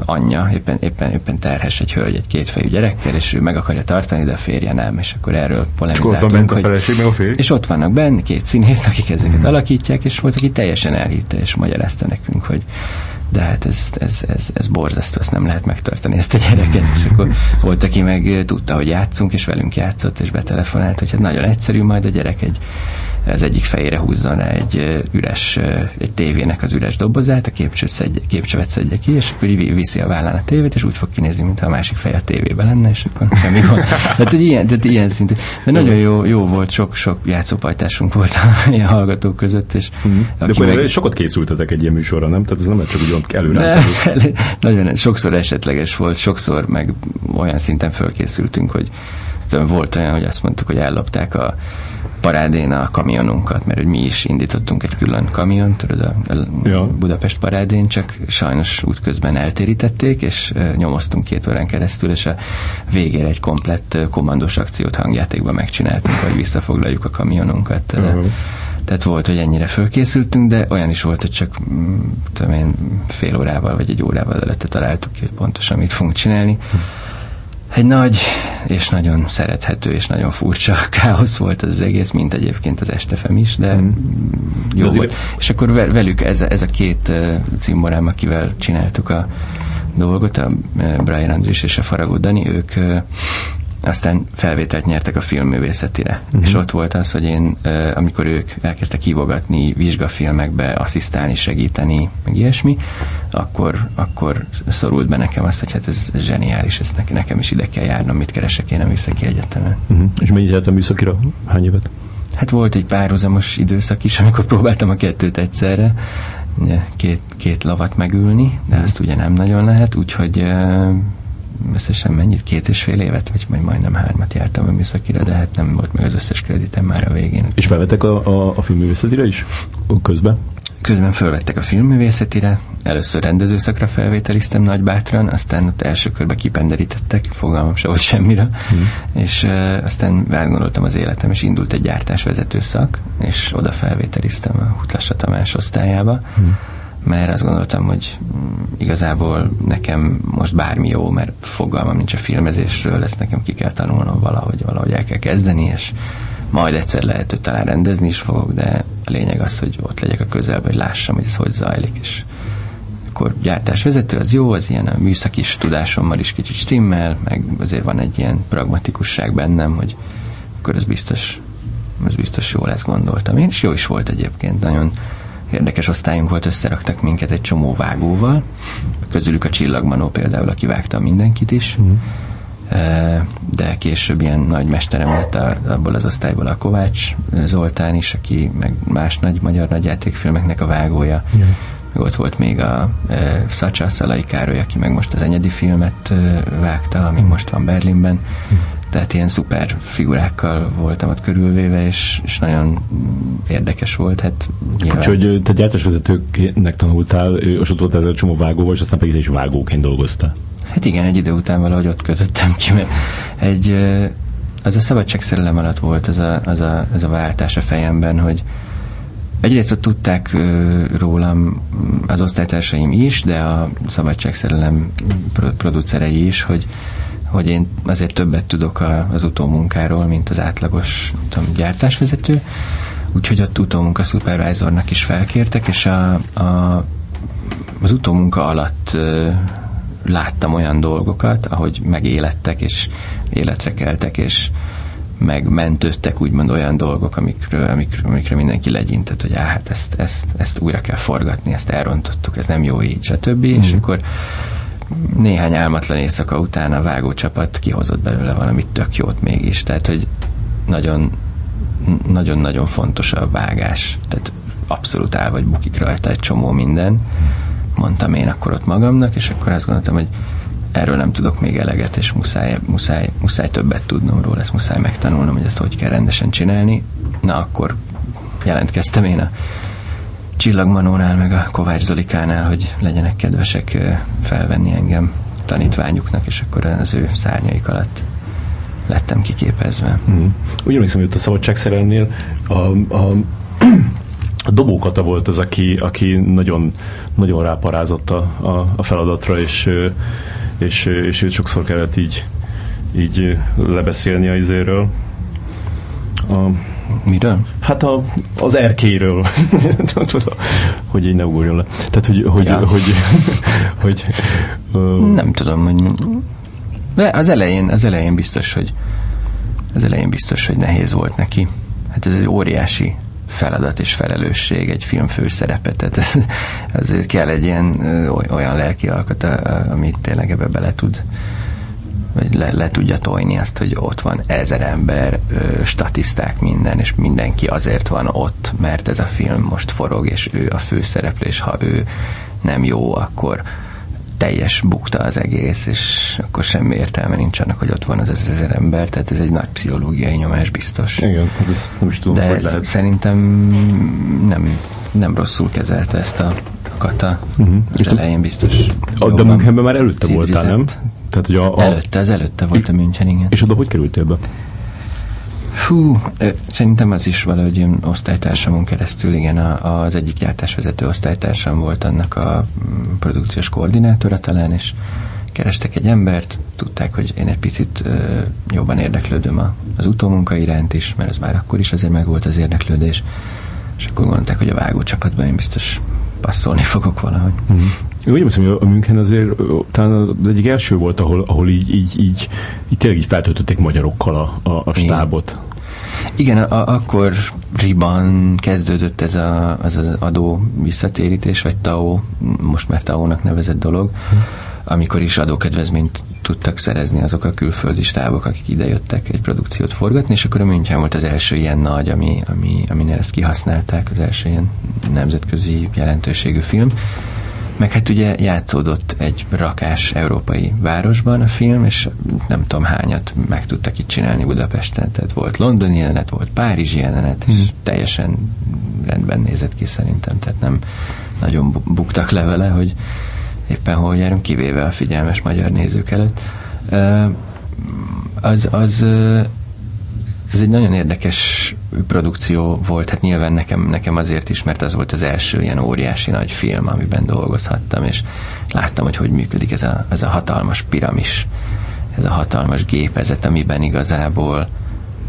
Speaker 3: anyja, éppen, éppen, éppen terhes egy hölgy egy kétfejű gyerekkel, és ő meg akarja tartani, de a férje nem, és akkor erről polemizáltunk. És ott van bent
Speaker 1: a feleség, meg a férj?
Speaker 3: És ott vannak benne két színész, akik ezeket hmm. alakítják, és volt, aki teljesen elhitte, és magyarázta nekünk, hogy de hát ez, ez, ez, ez borzasztó, ezt nem lehet megtartani, ezt a gyereket. És akkor volt, aki meg tudta, hogy játszunk, és velünk játszott, és betelefonált, hogy hát nagyon egyszerű, majd a gyerek egy az egyik fejére húzzon egy üres, egy tévének az üres dobozát, a szedje, képcsövet szedje ki, és akkor viszi a vállán a tévét, és úgy fog kinézni, mintha a másik fej a tévében lenne, és akkor semmi gond. Tehát, hogy ilyen, tehát ilyen szintű. De nagyon jó, jó volt, sok-sok játszópajtásunk volt a hallgatók között, és
Speaker 1: mm. De akkor meg... sokat készültetek egy ilyen műsorra, nem? Tehát ez nem csak úgy előre.
Speaker 3: nagyon sokszor esetleges volt, sokszor meg olyan szinten fölkészültünk, hogy volt olyan, hogy azt mondtuk, hogy ellopták a parádén a kamionunkat, mert hogy mi is indítottunk egy külön kamiont, tudod, a, ja. Budapest parádén, csak sajnos útközben eltérítették, és nyomoztunk két órán keresztül, és a végére egy komplett kommandós akciót hangjátékban megcsináltunk, hogy visszafoglaljuk a kamionunkat. Uh-huh. Tehát volt, hogy ennyire fölkészültünk, de olyan is volt, hogy csak mm, tudom én, fél órával vagy egy órával előtte találtuk ki, hogy pontosan mit fogunk csinálni. Uh-huh egy nagy és nagyon szerethető és nagyon furcsa káosz volt az egész, mint egyébként az estefem is, de mm. jó de volt. És akkor velük ez, ez a két cimborám, akivel csináltuk a dolgot, a Brian Andris és a Faragó Dani, ők aztán felvételt nyertek a filmművészetire. Uh-huh. És ott volt az, hogy én, amikor ők elkezdtek hívogatni vizsgafilmekbe, asszisztálni, segíteni, meg ilyesmi, akkor, akkor szorult be nekem azt, hogy hát ez, ez zseniális, ezt nekem is ide kell járnom, mit keresek én a műszaki egyetemen.
Speaker 1: Uh-huh. És mennyit jártam műszakira? Hány évet?
Speaker 3: Hát volt egy párhuzamos időszak is, amikor próbáltam a kettőt egyszerre, két, két lavat megülni, de azt ugye nem nagyon lehet, úgyhogy összesen mennyit, két és fél évet, vagy majd majdnem hármat jártam a műszakira, de hát nem volt meg az összes kreditem már a végén.
Speaker 1: És felvettek a, a, a filmművészetire is? Közben?
Speaker 3: Közben felvettek a filmművészetire, először rendezőszakra felvételiztem Nagybátran, aztán ott első körbe kipenderítettek, fogalmam se volt semmire, hmm. és uh, aztán átgondoltam az életem, és indult egy gyártásvezető szak, és oda felvételiztem a Hutlassa Tamás osztályába, hmm mert azt gondoltam, hogy igazából nekem most bármi jó, mert fogalmam nincs a filmezésről, ezt nekem ki kell tanulnom valahogy, valahogy el kell kezdeni, és majd egyszer lehet, hogy talán rendezni is fogok, de a lényeg az, hogy ott legyek a közelben, hogy lássam, hogy ez hogy zajlik, és akkor gyártásvezető az jó, az ilyen a műszaki tudásommal is kicsit stimmel, meg azért van egy ilyen pragmatikusság bennem, hogy akkor ez biztos, ez biztos jó lesz, gondoltam én, és jó is volt egyébként, nagyon érdekes osztályunk volt, összeraktak minket egy csomó vágóval, közülük a Csillagmanó például, aki vágta mindenkit is, mm. de később ilyen nagy mesterem lett abból az osztályból a Kovács Zoltán is, aki meg más nagy magyar nagyjátékfilmeknek a vágója. Yeah. Meg ott volt még a e, Szacsa Szalai Károly, aki meg most az enyedi filmet e, vágta, ami mm. most van Berlinben. Mm tehát ilyen szuper figurákkal voltam ott körülvéve, és, és nagyon érdekes volt. Hát
Speaker 1: nyilván... hogy te gyártásvezetőnek tanultál, és ott volt ez a csomó vágóval, és aztán pedig is vágóként dolgoztál.
Speaker 3: Hát igen, egy idő után valahogy ott kötöttem ki, mert egy, az a szabadságszerelem alatt volt az a, az a, az a váltás a fejemben, hogy egyrészt ott tudták rólam az osztálytársaim is, de a szabadságszerelem producerei is, hogy hogy én azért többet tudok a, az utómunkáról, mint az átlagos tudom, gyártásvezető, úgyhogy ott utómunka supervisornak is felkértek, és a, a, az utómunka alatt láttam olyan dolgokat, ahogy megélettek, és életre keltek, és megmentődtek úgymond olyan dolgok, amikről, amikről, amikről mindenki legyintett, hogy á, hát ezt, ezt, ezt újra kell forgatni, ezt elrontottuk, ez nem jó így, stb. Mm. És akkor néhány álmatlan éjszaka után a vágócsapat kihozott belőle valamit tök jót mégis. Tehát, hogy nagyon nagyon-nagyon fontos a vágás. Tehát abszolút áll vagy bukik rajta egy csomó minden. Mondtam én akkor ott magamnak, és akkor azt gondoltam, hogy erről nem tudok még eleget, és muszáj, muszáj, muszáj többet tudnom róla, ezt muszáj megtanulnom, hogy ezt hogy kell rendesen csinálni. Na, akkor jelentkeztem én a Csillagmanónál, meg a Kovács Zolikánál, hogy legyenek kedvesek felvenni engem tanítványuknak, és akkor az ő szárnyaik alatt lettem kiképezve. Mm.
Speaker 1: Úgy emlékszem, hogy a szabadságszerelnél a, a a dobókata volt az, aki, aki nagyon, nagyon ráparázott a, a, a feladatra, és, és, és őt sokszor kellett így, így lebeszélni a izéről.
Speaker 3: A, Miről?
Speaker 1: Hát a, az erkéről. hogy így ne ugorjon le. Tehát, hogy, hogy, ja. hogy, hogy,
Speaker 3: hogy Nem tudom, hogy de az elején, az elején biztos, hogy az elején biztos, hogy nehéz volt neki. Hát ez egy óriási feladat és felelősség egy film főszerepe, tehát ez, azért kell egy ilyen olyan lelki alkat, amit tényleg ebbe bele tud le, le tudja tojni azt, hogy ott van ezer ember, ö, statiszták, minden, és mindenki azért van ott, mert ez a film most forog, és ő a főszereplő, és ha ő nem jó, akkor teljes bukta az egész, és akkor semmi értelme nincs annak, hogy ott van az ezer ember, tehát ez egy nagy pszichológiai nyomás biztos.
Speaker 1: Igen, hát ezt nem is tudom,
Speaker 3: De
Speaker 1: hogy lehet.
Speaker 3: szerintem nem, nem rosszul kezelte ezt a kata. Uh-huh. Az elején biztos.
Speaker 1: A, de Münchenben már előtte voltál, nem? Tehát, hogy a,
Speaker 3: a... Előtte, az előtte volt a München, igen.
Speaker 1: És oda hogy kerültél be?
Speaker 3: Fú, szerintem az is valahogy ilyen osztálytársamon keresztül, igen, a, az egyik gyártásvezető osztálytársam volt annak a mm, produkciós koordinátora talán, és kerestek egy embert, tudták, hogy én egy picit ö, jobban érdeklődöm a, az utómunka iránt is, mert ez már akkor is azért megvolt az érdeklődés, és akkor gondolták, hogy a vágó csapatban én biztos passzolni fogok valahogy. Mm-hmm.
Speaker 1: Én úgy hiszem, hogy a München azért talán az egyik első volt, ahol, ahol így, így, így, így tényleg így feltöltötték magyarokkal a, a, a stábot.
Speaker 3: Igen, a, akkoriban kezdődött ez a, az, az adó visszatérítés, vagy TAO, most már TAO-nak nevezett dolog, hm. Amikor is adókedvezményt tudtak szerezni azok a külföldi stábok, akik idejöttek egy produkciót forgatni, és akkor a München volt az első ilyen nagy, ami, ami, aminél ezt kihasználták, az első ilyen nemzetközi jelentőségű film meg hát ugye játszódott egy rakás európai városban a film, és nem tudom hányat meg tudtak itt csinálni Budapesten. Tehát volt londoni jelenet, volt párizsi jelenet, és hmm. teljesen rendben nézett ki szerintem, tehát nem nagyon buktak le vele, hogy éppen hol járunk, kivéve a figyelmes magyar nézők előtt. Az, az ez egy nagyon érdekes produkció volt, hát nyilván nekem, nekem azért is, mert az volt az első ilyen óriási nagy film, amiben dolgozhattam, és láttam, hogy hogy működik ez a, ez a hatalmas piramis, ez a hatalmas gépezet, amiben igazából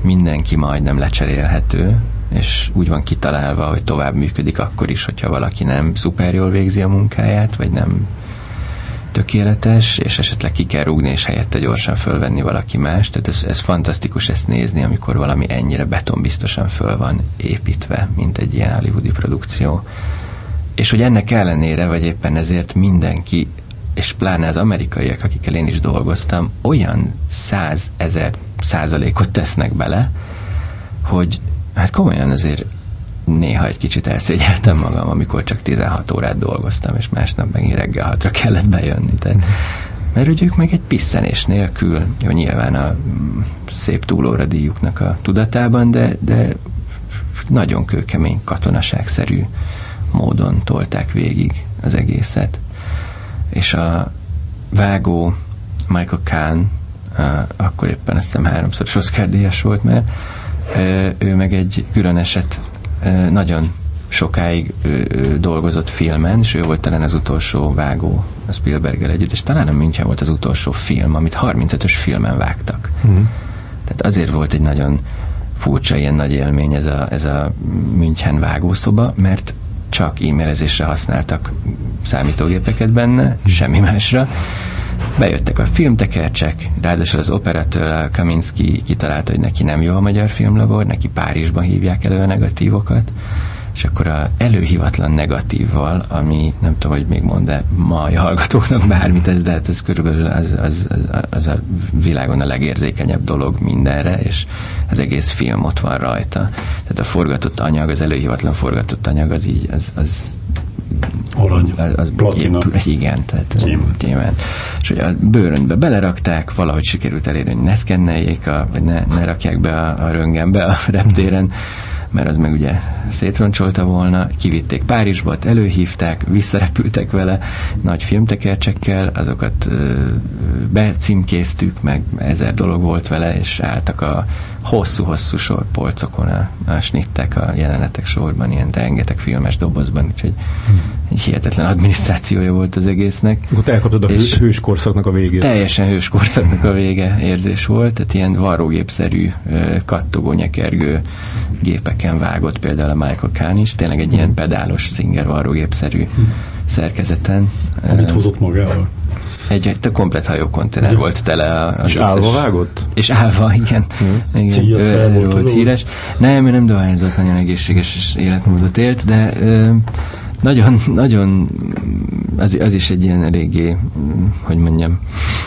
Speaker 3: mindenki majdnem lecserélhető, és úgy van kitalálva, hogy tovább működik akkor is, hogyha valaki nem szuper jól végzi a munkáját, vagy nem tökéletes, és esetleg ki kell rúgni, és helyette gyorsan fölvenni valaki más. Tehát ez, ez fantasztikus ezt nézni, amikor valami ennyire betonbiztosan föl van építve, mint egy ilyen hollywoodi produkció. És hogy ennek ellenére, vagy éppen ezért mindenki, és pláne az amerikaiak, akikkel én is dolgoztam, olyan százezer százalékot tesznek bele, hogy hát komolyan azért néha egy kicsit elszégyeltem magam, amikor csak 16 órát dolgoztam, és másnap megint reggel hatra kellett bejönni. Tehát, mert hogy ők meg egy pisszenés nélkül, jó, nyilván a szép túlóra díjuknak a tudatában, de, de nagyon kőkemény katonaságszerű módon tolták végig az egészet. És a vágó Michael Kahn, akkor éppen azt hiszem háromszor Oscar díjas volt, mert ő meg egy külön eset nagyon sokáig ő, ő dolgozott filmen, és ő volt talán az utolsó vágó a Spielberggel együtt, és talán a München volt az utolsó film, amit 35-ös filmen vágtak. Mm. Tehát azért volt egy nagyon furcsa, ilyen nagy élmény ez a, ez a München vágószoba, mert csak e-mailezésre használtak számítógépeket benne, mm. semmi másra. Bejöttek a filmtekercsek, ráadásul az operatőr Kaminski kitalálta, hogy neki nem jó a magyar filmlabor, neki Párizsban hívják elő a negatívokat, és akkor a előhivatlan negatívval, ami nem tudom, hogy még mond de mai hallgatóknak bármit ez, de hát ez körülbelül az, az, az, az a világon a legérzékenyebb dolog mindenre, és az egész film ott van rajta. Tehát a forgatott anyag, az előhivatlan forgatott anyag, az így, az, az
Speaker 2: Arany,
Speaker 3: az, az
Speaker 2: platina.
Speaker 3: Épp, igen, tehát
Speaker 2: Gyémánt.
Speaker 3: gyémánt. És hogy a bőröntbe belerakták, valahogy sikerült elérni, hogy ne szkenneljék, a, vagy ne, ne rakják be a, a röngenbe a reptéren, mert az meg ugye szétroncsolta volna, kivitték Párizsba, előhívták, visszarepültek vele. Nagy filmtekercsekkel, azokat ö, becímkéztük, meg ezer dolog volt vele, és álltak a hosszú-hosszú sor polcokon a, a snittek, a jelenetek sorban, ilyen rengeteg filmes dobozban, úgyhogy egy hihetetlen adminisztrációja volt az egésznek.
Speaker 1: Akkor te elkaptad a
Speaker 3: És-
Speaker 1: hő, hős korszaknak a végét.
Speaker 3: Teljesen hős korszaknak a vége érzés volt, tehát ilyen varrógépszerű, kattogó, nyekergő gépeken vágott például a Michael Kahn is, tényleg egy ilyen pedálos Singer varrógépszerű szerkezeten.
Speaker 2: Amit hozott magával.
Speaker 3: Egy, egy komplet hajókonténer volt tele a,
Speaker 1: És állva vágott?
Speaker 3: És állva, igen. igen
Speaker 2: Cíjaszel
Speaker 3: ő,
Speaker 2: volt,
Speaker 3: erről volt
Speaker 2: tudod?
Speaker 3: híres. Nem, ő nem dohányzott, nagyon egészséges életmódot élt, de ö, nagyon, nagyon az, az is egy ilyen eléggé, hogy mondjam,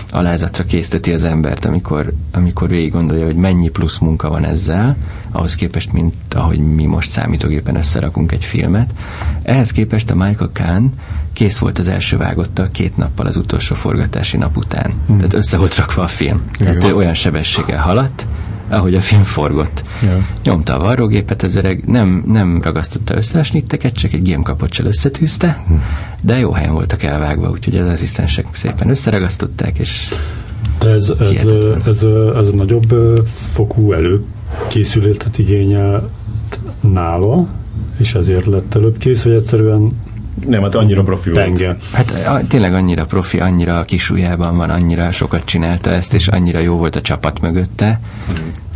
Speaker 3: alázatra készteti az embert, amikor, amikor végig gondolja, hogy mennyi plusz munka van ezzel, ahhoz képest, mint ahogy mi most számítógépen összerakunk egy filmet. Ehhez képest a Michael Kahn kész volt az első vágottal két nappal az utolsó forgatási nap után. Hmm. Tehát össze volt rakva a film. Tehát ő olyan sebességgel haladt, ahogy a film forgott.
Speaker 1: Ja.
Speaker 3: Nyomta a varrógépet, az öreg nem, nem ragasztotta össze a snitteket, csak egy gémkapocsal összetűzte, de jó helyen voltak elvágva, úgyhogy az asszisztensek szépen összeragasztották, és
Speaker 2: De ez, ez,
Speaker 3: Hihetetlen.
Speaker 2: ez, ez nagyobb fokú előkészületet igényel nála, és ezért lett előbb kész, hogy egyszerűen
Speaker 1: Nem, hát annyira profi volt.
Speaker 2: tenge.
Speaker 3: Hát a, tényleg annyira profi, annyira a kisujjában van, annyira sokat csinálta ezt, és annyira jó volt a csapat mögötte,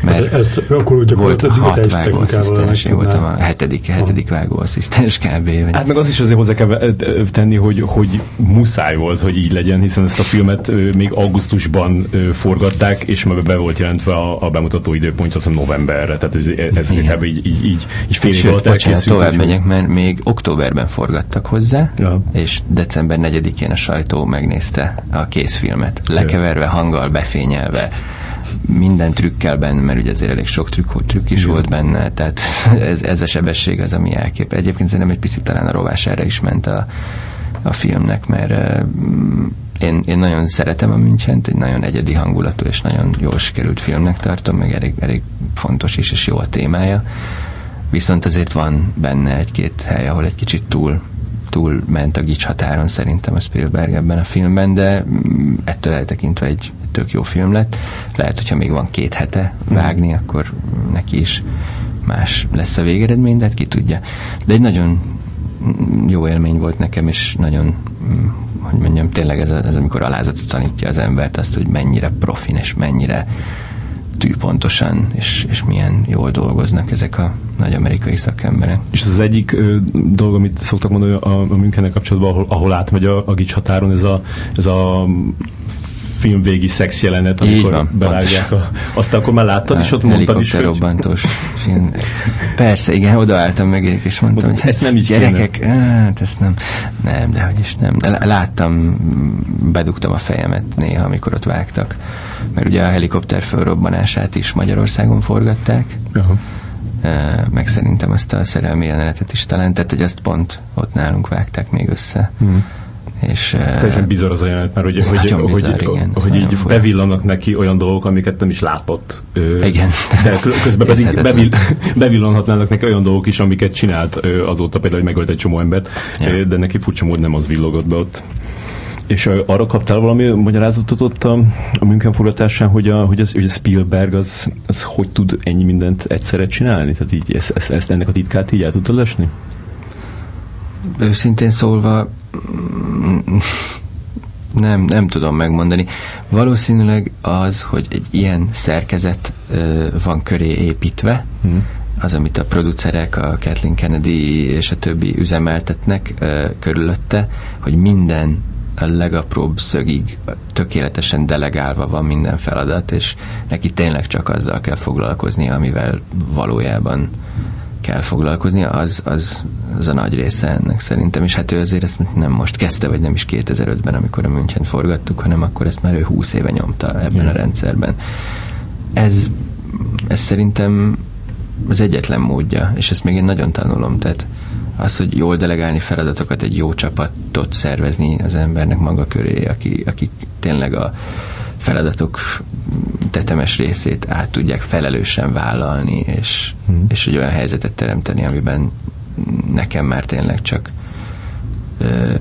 Speaker 3: mert
Speaker 2: Ez, akkor úgy
Speaker 3: volt hat vágóasszisztens, én voltam a hetedik, hetedik vágóasszisztens kb. Vagy
Speaker 1: Hát meg az is azért hozzá kell tenni, hogy, hogy muszáj volt, hogy így legyen, hiszen ezt a filmet még augusztusban forgatták, és meg be volt jelentve a, a bemutató időpontja, azt hiszem novemberre, tehát ez, ez kb. így, így, így, így fél év
Speaker 3: Sőt,
Speaker 1: alatt
Speaker 3: bocsánat, tovább megyek, mert még októberben forgattak hozzá,
Speaker 1: Ja.
Speaker 3: és december 4-én a sajtó megnézte a készfilmet. Lekeverve, hanggal, befényelve, minden trükkel benne, mert ugye azért elég sok trükk, trükk is
Speaker 1: Igen.
Speaker 3: volt benne, tehát ez, ez a sebesség az, ami elkép. Egyébként szerintem egy picit talán a rovására is ment a, a filmnek, mert mm, én, én nagyon szeretem a Münchent, egy nagyon egyedi hangulatú és nagyon jól sikerült filmnek tartom, meg elég, elég fontos is, és jó a témája. Viszont azért van benne egy-két hely, ahol egy kicsit túl, túl ment a gics határon szerintem a Spielberg ebben a filmben, de mm, ettől eltekintve egy tök jó film lett. Lehet, hogyha még van két hete vágni, akkor neki is más lesz a végeredmény, de hát ki tudja. De egy nagyon jó élmény volt nekem, és nagyon, mm, hogy mondjam, tényleg ez, ez amikor alázatot tanítja az embert, azt, hogy mennyire profin, és mennyire tűpontosan, és, és milyen jól dolgoznak ezek a nagy amerikai szakemberek.
Speaker 1: És ez az egyik ö, dolog, amit szoktak mondani a, a Münchennel kapcsolatban, ahol, ahol átmegy a, a gics határon, ez a, ez a filmvégi szex jelenet, amikor
Speaker 3: van,
Speaker 1: bevágják a, azt akkor már láttad, és ott mondtad is, hogy
Speaker 3: film. Persze, igen, odaálltam meg, és mondtam,
Speaker 1: Mondtad,
Speaker 3: hogy
Speaker 1: ezt nem így
Speaker 3: gyerekek, hát ezt nem, nem, de hogy is nem. Láttam, bedugtam a fejemet néha, amikor ott vágtak, mert ugye a helikopter fölrobbanását is Magyarországon forgatták,
Speaker 1: Aha.
Speaker 3: meg szerintem azt a szerelmi jelenetet is talán, tehát hogy ezt pont ott nálunk vágták még össze.
Speaker 1: Hmm.
Speaker 3: És,
Speaker 1: Ez teljesen bizarr az a jelenet, mert hogy,
Speaker 3: Ez
Speaker 1: hogy,
Speaker 3: nagyon
Speaker 1: hogy,
Speaker 3: bizarr, igen,
Speaker 1: hogy így
Speaker 3: fura.
Speaker 1: bevillanak neki olyan dolgok, amiket nem is látott.
Speaker 3: Igen.
Speaker 1: De kö- közben pedig
Speaker 3: Érthetetlen.
Speaker 1: bevil, bevillanhatnának neki olyan dolgok is, amiket csinált azóta, például, hogy megölt egy csomó embert,
Speaker 3: Ja.
Speaker 1: de neki furcsa mód nem az villogott be ott. És arra kaptál valami magyarázatot ott a, a München forgatásán, hogy, a, hogy, az, hogy a Spielberg az, az hogy tud ennyi mindent egyszerre csinálni? Tehát így ezt, ezt, ezt ennek a titkát így el tudtad lesni?
Speaker 3: Őszintén szólva nem, nem tudom megmondani. Valószínűleg az, hogy egy ilyen szerkezet ö, van köré építve,
Speaker 1: Hmm.
Speaker 3: az, amit a producerek, a Kathleen Kennedy és a többi üzemeltetnek ö, körülötte, hogy minden a legapróbb szögig tökéletesen delegálva van minden feladat, és neki tényleg csak azzal kell foglalkozni, amivel valójában kell foglalkozni, az, az, az a nagy része ennek szerintem, és hát ő azért ezt nem most kezdte, vagy nem is 2005-ben, amikor a München forgattuk, hanem akkor ezt már ő 20 éve nyomta ebben a rendszerben. Ez, ez szerintem az egyetlen módja, és ezt még én nagyon tanulom, tehát az, hogy jól delegálni feladatokat, egy jó csapatot szervezni az embernek maga köré, aki, aki tényleg a feladatok tetemes részét át tudják felelősen vállalni, és, hmm. és egy olyan helyzetet teremteni, amiben nekem már tényleg csak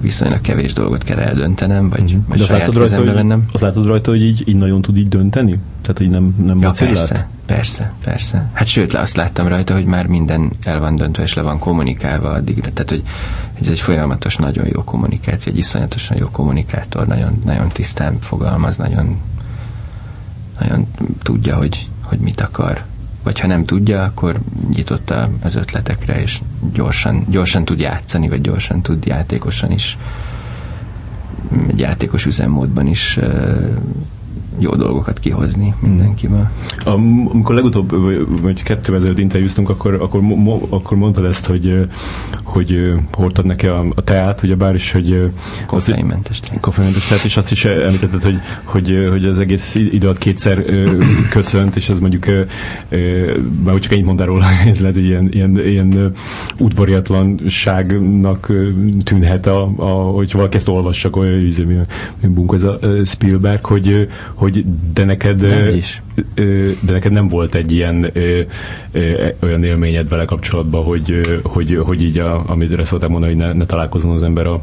Speaker 3: viszonylag kevés dolgot kell eldöntenem, vagy, mm-hmm. vagy
Speaker 1: De saját rajta, hogy, vennem. Azt látod rajta, hogy így, így nagyon tud így dönteni? Tehát, hogy nem, nem
Speaker 3: ja, persze, persze, persze. Hát sőt, azt láttam rajta, hogy már minden el van döntve, és le van kommunikálva addigra. Tehát, hogy ez egy folyamatos, nagyon jó kommunikáció, egy iszonyatosan jó kommunikátor, nagyon, nagyon tisztán fogalmaz, nagyon, nagyon tudja, hogy, hogy mit akar. Vagy ha nem tudja, akkor nyitott az ötletekre, és gyorsan, gyorsan tud játszani, vagy gyorsan tud játékosan is, egy játékos üzemmódban is jó dolgokat kihozni mindenkiből.
Speaker 1: Amikor legutóbb, vagy kettő ezelőtt interjúztunk, akkor, akkor, mo, akkor mondtad ezt, hogy, hogy hordtad neki a, a teát, ugye bár is, hogy
Speaker 3: koffeinmentes
Speaker 1: teát. Koffeinmentes teát, és azt is említetted, hogy, hogy, hogy az egész idő kétszer köszönt, és az mondjuk már csak ennyit mondtál róla, ez lehet, hogy ilyen, ilyen, ilyen udvariatlanságnak tűnhet, a, a, hogy valaki ezt olvassa, olyan mi, mi, mi ez a Spielberg, hogy, hogy hogy de neked, de neked nem volt egy ilyen olyan élményed vele kapcsolatban, hogy, hogy, hogy így, a, amit szóltál mondani, hogy ne, ne találkozzon az ember a,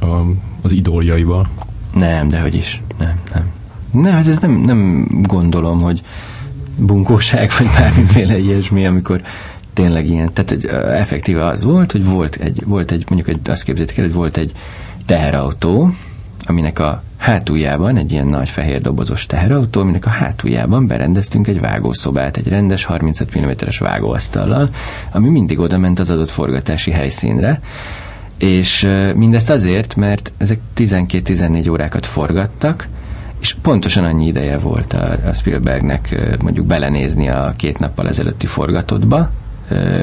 Speaker 1: a, az idoljaival?
Speaker 3: Nem, de hogy is. Nem, nem. Nem, hát ez nem, nem gondolom, hogy bunkóság, vagy bármiféle ilyesmi, amikor tényleg ilyen, tehát hogy effektíve az volt, hogy volt egy, volt egy mondjuk egy, azt képzeljétek el, hogy volt egy teherautó, aminek a hátuljában egy ilyen nagy fehér dobozos teherautó, aminek a hátuljában berendeztünk egy vágószobát, egy rendes 35 mm-es vágóasztallal, ami mindig oda ment az adott forgatási helyszínre, és mindezt azért, mert ezek 12-14 órákat forgattak, és pontosan annyi ideje volt a, a Spielbergnek mondjuk belenézni a két nappal ezelőtti forgatottba,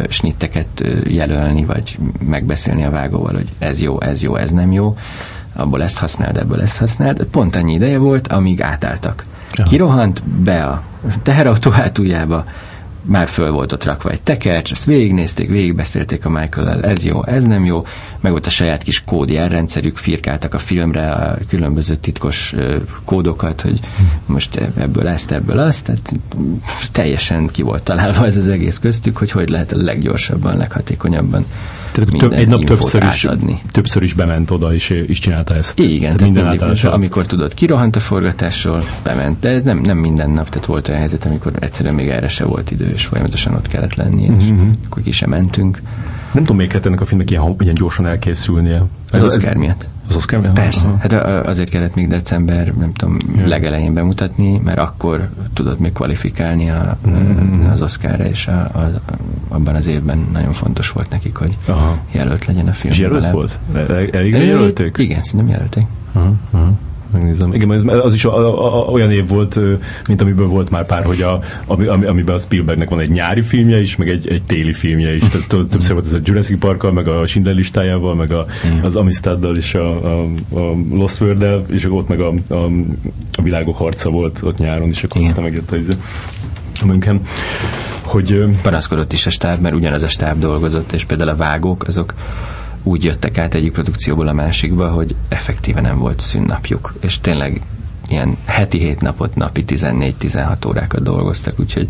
Speaker 3: snitteket jelölni, vagy megbeszélni a vágóval, hogy ez jó, ez jó, ez nem jó, abból ezt használd, ebből ezt használd. Pont annyi ideje volt, amíg átálltak. Aha. Kirohant be a teherautó hátuljába, már föl volt ott rakva egy tekercs, ezt végignézték, végigbeszélték a michael ez jó, ez nem jó, meg volt a saját kis kódjelrendszerük, firkáltak a filmre a különböző titkos kódokat, hogy most ebből ezt, ebből azt, tehát teljesen ki volt találva ez az egész köztük, hogy hogy lehet a leggyorsabban, leghatékonyabban
Speaker 1: tehát több, egy nap többször is, átadni. többször is bement oda, és, és csinálta ezt.
Speaker 3: Igen, tehát minden mindig, amikor tudod, kirohant a forgatásról, bement, de ez nem, nem minden nap, tehát volt olyan helyzet, amikor egyszerűen még erre se volt idő, és folyamatosan ott kellett lenni, és mm-hmm. akkor ki sem mentünk.
Speaker 1: Nem tudom, miért kellett ennek a filmnek ilyen, ilyen gyorsan elkészülnie.
Speaker 3: Az Oscar miatt.
Speaker 1: Az Oscar miatt?
Speaker 3: Persze. Aha. Hát azért kellett még december, nem tudom, ja. legelején bemutatni, mert akkor tudod még kvalifikálni a, mm. az Oscarra, és a, a, abban az évben nagyon fontos volt nekik, hogy Aha. jelölt legyen a film. És
Speaker 1: jelölt volt? Elég jelölték?
Speaker 3: Igen, szerintem jelölték. Aha. Aha
Speaker 1: megnézem. Igen, az is a, a, a, olyan év volt, mint amiből volt már pár, hogy a, ami, amiben a Spielbergnek van egy nyári filmje is, meg egy, egy téli filmje is. Tehát többször volt ez a Jurassic park meg a Schindler listájával, meg a, az Amistaddal és a, a, a Lost world és ott meg a, a, a világok harca volt ott nyáron, és akkor aztán megjött a, a München hogy...
Speaker 3: Panaszkodott is a stáb, mert ugyanaz a stáb dolgozott, és például a vágók, azok úgy jöttek át egyik produkcióból a másikba, hogy effektíve nem volt szünnapjuk, és tényleg ilyen heti hét napot, napi 14-16 órákat dolgoztak, úgyhogy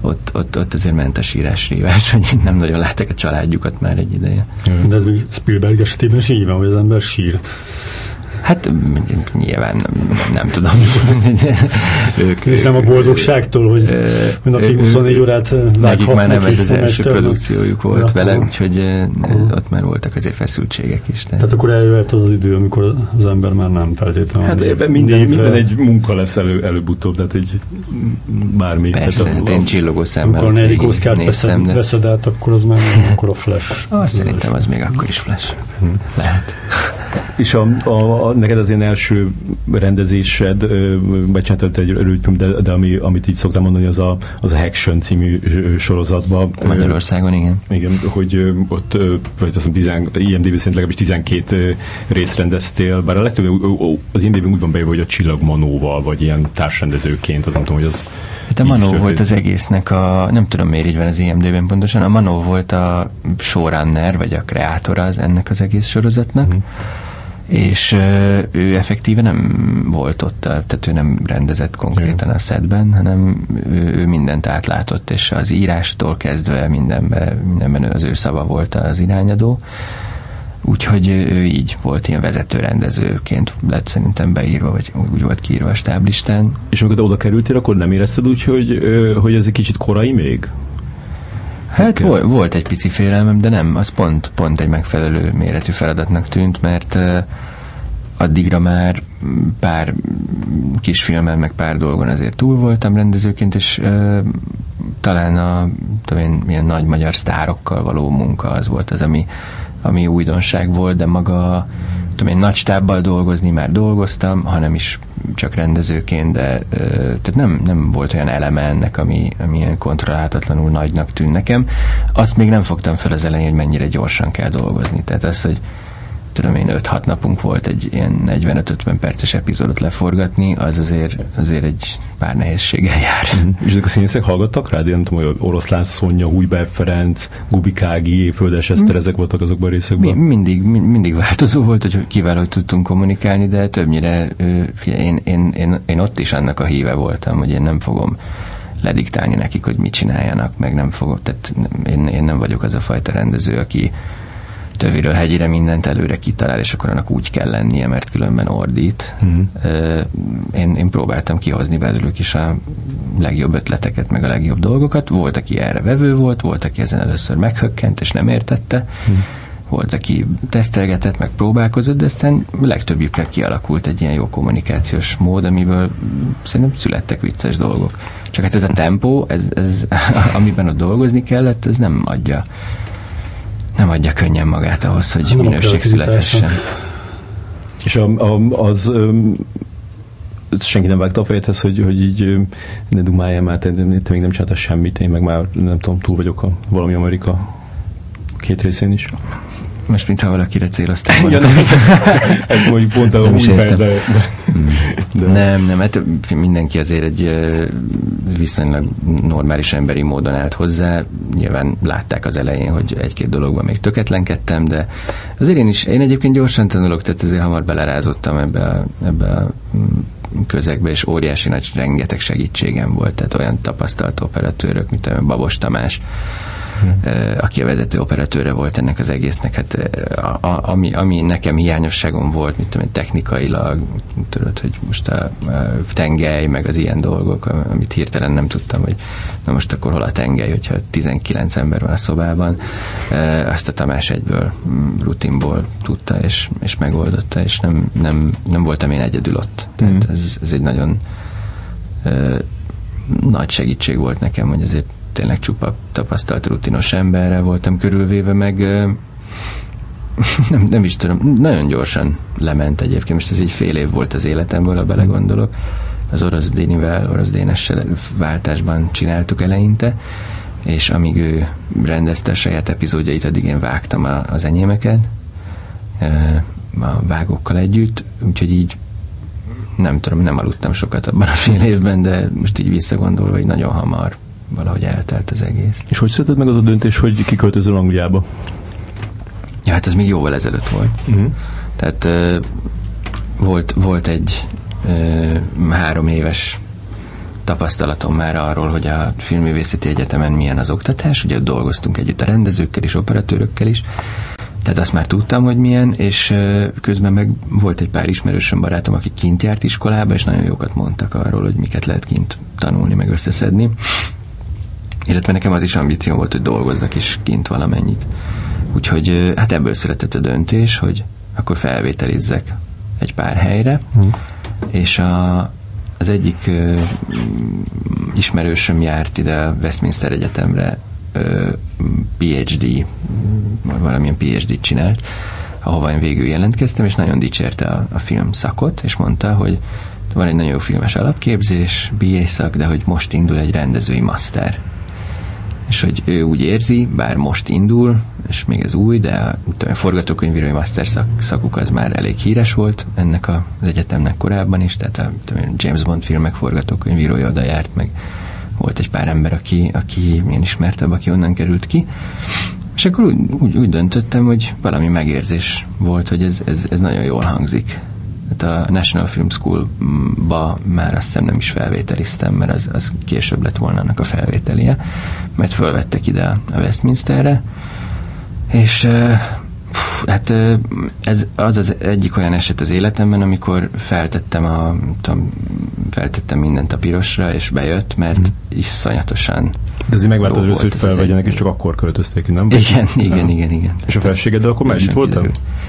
Speaker 3: ott, ott, ott azért ment a sírás rívás, hogy nem nagyon látták a családjukat már egy ideje.
Speaker 2: De ez még Spielberg esetében is így van, hogy az ember sír.
Speaker 3: Hát nyilván nem, nem tudom.
Speaker 2: ők, És nem a boldogságtól, hogy ö, napi 24 órát
Speaker 3: Nekik már nem ez az első produkciójuk volt ja, vele, úgyhogy uh-huh. ott már voltak azért feszültségek is.
Speaker 2: De. Tehát akkor eljöhet az az idő, amikor az ember már nem feltétlenül.
Speaker 1: Hát ebben minden, névre. minden egy munka lesz elő, előbb-utóbb, tehát egy bármi.
Speaker 3: Persze, tehát a, hát én csillogó szemmel.
Speaker 2: Amikor a negyedik oszkárt veszed, veszed át, akkor az már akkor a flash.
Speaker 3: Ah, szerintem az még akkor is flash. Hmm. Lehet.
Speaker 1: És a, a, a, neked az ilyen első rendezésed, becsináltad egy rövidfilm, de, de ami, amit így szoktam mondani, az a, az a Haction című sorozatban.
Speaker 3: Magyarországon, igen.
Speaker 1: Igen, hogy ott, vagy azt hiszem, 10, IMDb szerint legalábbis 12 részt rendeztél, bár a legtöbb az IMDb úgy van beírva, hogy a Csillagmanóval, vagy ilyen társrendezőként, az nem tudom, hogy az
Speaker 3: Hát a Manó volt az egésznek a, nem tudom miért így van az IMD-ben pontosan, a Manó volt a showrunner, vagy a kreátora az ennek az egész sorozatnak, mm. És ő effektíve nem volt ott, tehát ő nem rendezett konkrétan a setben, hanem ő, ő mindent átlátott, és az írástól kezdve mindenben, mindenben az ő szava volt az irányadó. Úgyhogy ő így volt ilyen vezetőrendezőként lett szerintem beírva, vagy úgy volt kiírva a stáblistán.
Speaker 1: És amikor oda kerültél, akkor nem érezted úgy, hogy, hogy ez egy kicsit korai még?
Speaker 3: Hát volt, volt egy pici félelmem, de nem, az pont, pont egy megfelelő méretű feladatnak tűnt, mert addigra már pár kisfilmen, meg pár dolgon azért túl voltam rendezőként, és uh, talán a tudom én, milyen nagy magyar sztárokkal való munka az volt az, ami ami újdonság volt, de maga tudom én, nagy stábbal dolgozni már dolgoztam, hanem is csak rendezőként, de tehát nem, nem volt olyan eleme ennek, ami, ami ilyen kontrollálhatatlanul nagynak tűn nekem. Azt még nem fogtam fel az elején, hogy mennyire gyorsan kell dolgozni. Tehát az, hogy tudom én, 5-6 napunk volt egy ilyen 45-50 perces epizódot leforgatni, az azért, azért egy pár nehézséggel jár.
Speaker 1: Mm. És ezek a színészek hallgattak rád? Én tudom, hogy Oroszlán Szonya, Hújber Ferenc, Gubikági, Földes Eszter, mm. ezek voltak azokban a részekben?
Speaker 3: Mi, mindig, mi, mindig változó volt, hogy kivel hogy tudtunk kommunikálni, de többnyire figyelj, én, én, én, én ott is annak a híve voltam, hogy én nem fogom lediktálni nekik, hogy mit csináljanak, meg nem fogok, tehát én, én nem vagyok az a fajta rendező, aki töviről hegyire mindent előre kitalál, és akkor annak úgy kell lennie, mert különben ordít. Mm. Én, én próbáltam kihozni belőlük is a legjobb ötleteket, meg a legjobb dolgokat. Volt, aki erre vevő volt, volt, aki ezen először meghökkent, és nem értette. Mm. Volt, aki tesztelgetett, meg próbálkozott, de aztán legtöbbjükkel kialakult egy ilyen jó kommunikációs mód, amiből szerintem születtek vicces dolgok. Csak hát ez a tempó, ez, ez, amiben ott dolgozni kellett, ez nem adja nem adja könnyen magát ahhoz, hogy nem minőség születhessen.
Speaker 1: És a, a, az senki nem vágta a fejedhez, hogy, hogy így ne dumáljál már, te, te még nem csináltál semmit, én meg már nem tudom, túl vagyok a valami Amerika két részén is.
Speaker 3: Most, mintha valakire céloztam volna.
Speaker 1: ja, nem, ez mondjuk pont a úgy de, de,
Speaker 3: hmm. de, Nem, nem, hát mindenki azért egy viszonylag normális emberi módon állt hozzá. Nyilván látták az elején, hogy egy-két dologban még töketlenkedtem, de azért én is, én egyébként gyorsan tanulok, tehát azért hamar belerázottam ebbe a, ebbe a közegbe, és óriási nagy rengeteg segítségem volt, tehát olyan tapasztalt operatőrök, mint a Babos Tamás, aki a vezető operatőre volt ennek az egésznek. Hát, a, a, ami, ami nekem hiányosságom volt, mit tudom technikailag, tudod, hogy most a, a tengely, meg az ilyen dolgok, amit hirtelen nem tudtam, hogy na most akkor hol a tengely, hogyha 19 ember van a szobában, azt a Tamás egyből mm, rutinból tudta, és, és megoldotta, és nem, nem, nem voltam én egyedül ott. Tehát mm. ez, ez egy nagyon nagy segítség volt nekem, hogy azért tényleg csupa tapasztalt rutinos emberrel voltam körülvéve, meg nem, nem is tudom, nagyon gyorsan lement egyébként, most ez egy fél év volt az életemből, ha belegondolok. Az orosz Dénivel, orosz Dénessel váltásban csináltuk eleinte, és amíg ő rendezte a saját epizódjait, addig én vágtam a, az enyémeket a vágókkal együtt, úgyhogy így nem tudom, nem aludtam sokat abban a fél évben, de most így visszagondolva, hogy nagyon hamar valahogy eltelt az egész.
Speaker 1: És hogy született meg az a döntés, hogy kiköltözöl Angliába?
Speaker 3: Ja, hát ez még jóval ezelőtt volt. Uh-huh. Tehát uh, volt, volt egy uh, három éves tapasztalatom már arról, hogy a Filmművészeti Egyetemen milyen az oktatás, ugye dolgoztunk együtt a rendezőkkel és operatőrökkel is, tehát azt már tudtam, hogy milyen, és közben meg volt egy pár ismerősöm barátom, aki kint járt iskolába, és nagyon jókat mondtak arról, hogy miket lehet kint tanulni, meg összeszedni. Illetve nekem az is ambíció volt, hogy dolgozzak is kint valamennyit. Úgyhogy hát ebből született a döntés, hogy akkor felvételizzek egy pár helyre, hmm. és a, az egyik ö, ismerősöm járt ide a Westminster Egyetemre ö, PhD, vagy valamilyen PhD-t csinált, ahova én végül jelentkeztem, és nagyon dicsérte a, a film szakot, és mondta, hogy van egy nagyon jó filmes alapképzés, BA szak, de hogy most indul egy rendezői master. És hogy ő úgy érzi, bár most indul, és még ez új, de a, forgatókönyvírói master szak, szakuk az már elég híres volt ennek az egyetemnek korábban is, tehát a, a James Bond filmek forgatókönyvírója oda járt, meg volt egy pár ember, aki, aki én ismertebb, aki onnan került ki. És akkor úgy, úgy, úgy döntöttem, hogy valami megérzés volt, hogy ez, ez, ez nagyon jól hangzik. Hát a National Film School-ba már azt hiszem nem is felvételiztem, mert az, az később lett volna annak a felvételie, mert fölvettek ide a Westminsterre, és hát ez az az egyik olyan eset az életemben, amikor feltettem, a, tudom, feltettem mindent a pirosra, és bejött, mert hmm. iszonyatosan
Speaker 1: de azért megváltott először, hogy felvegyenek, és csak akkor költözték, nem?
Speaker 3: Igen, igen, igen, igen, igen.
Speaker 1: És a felségeddel akkor már együtt voltam?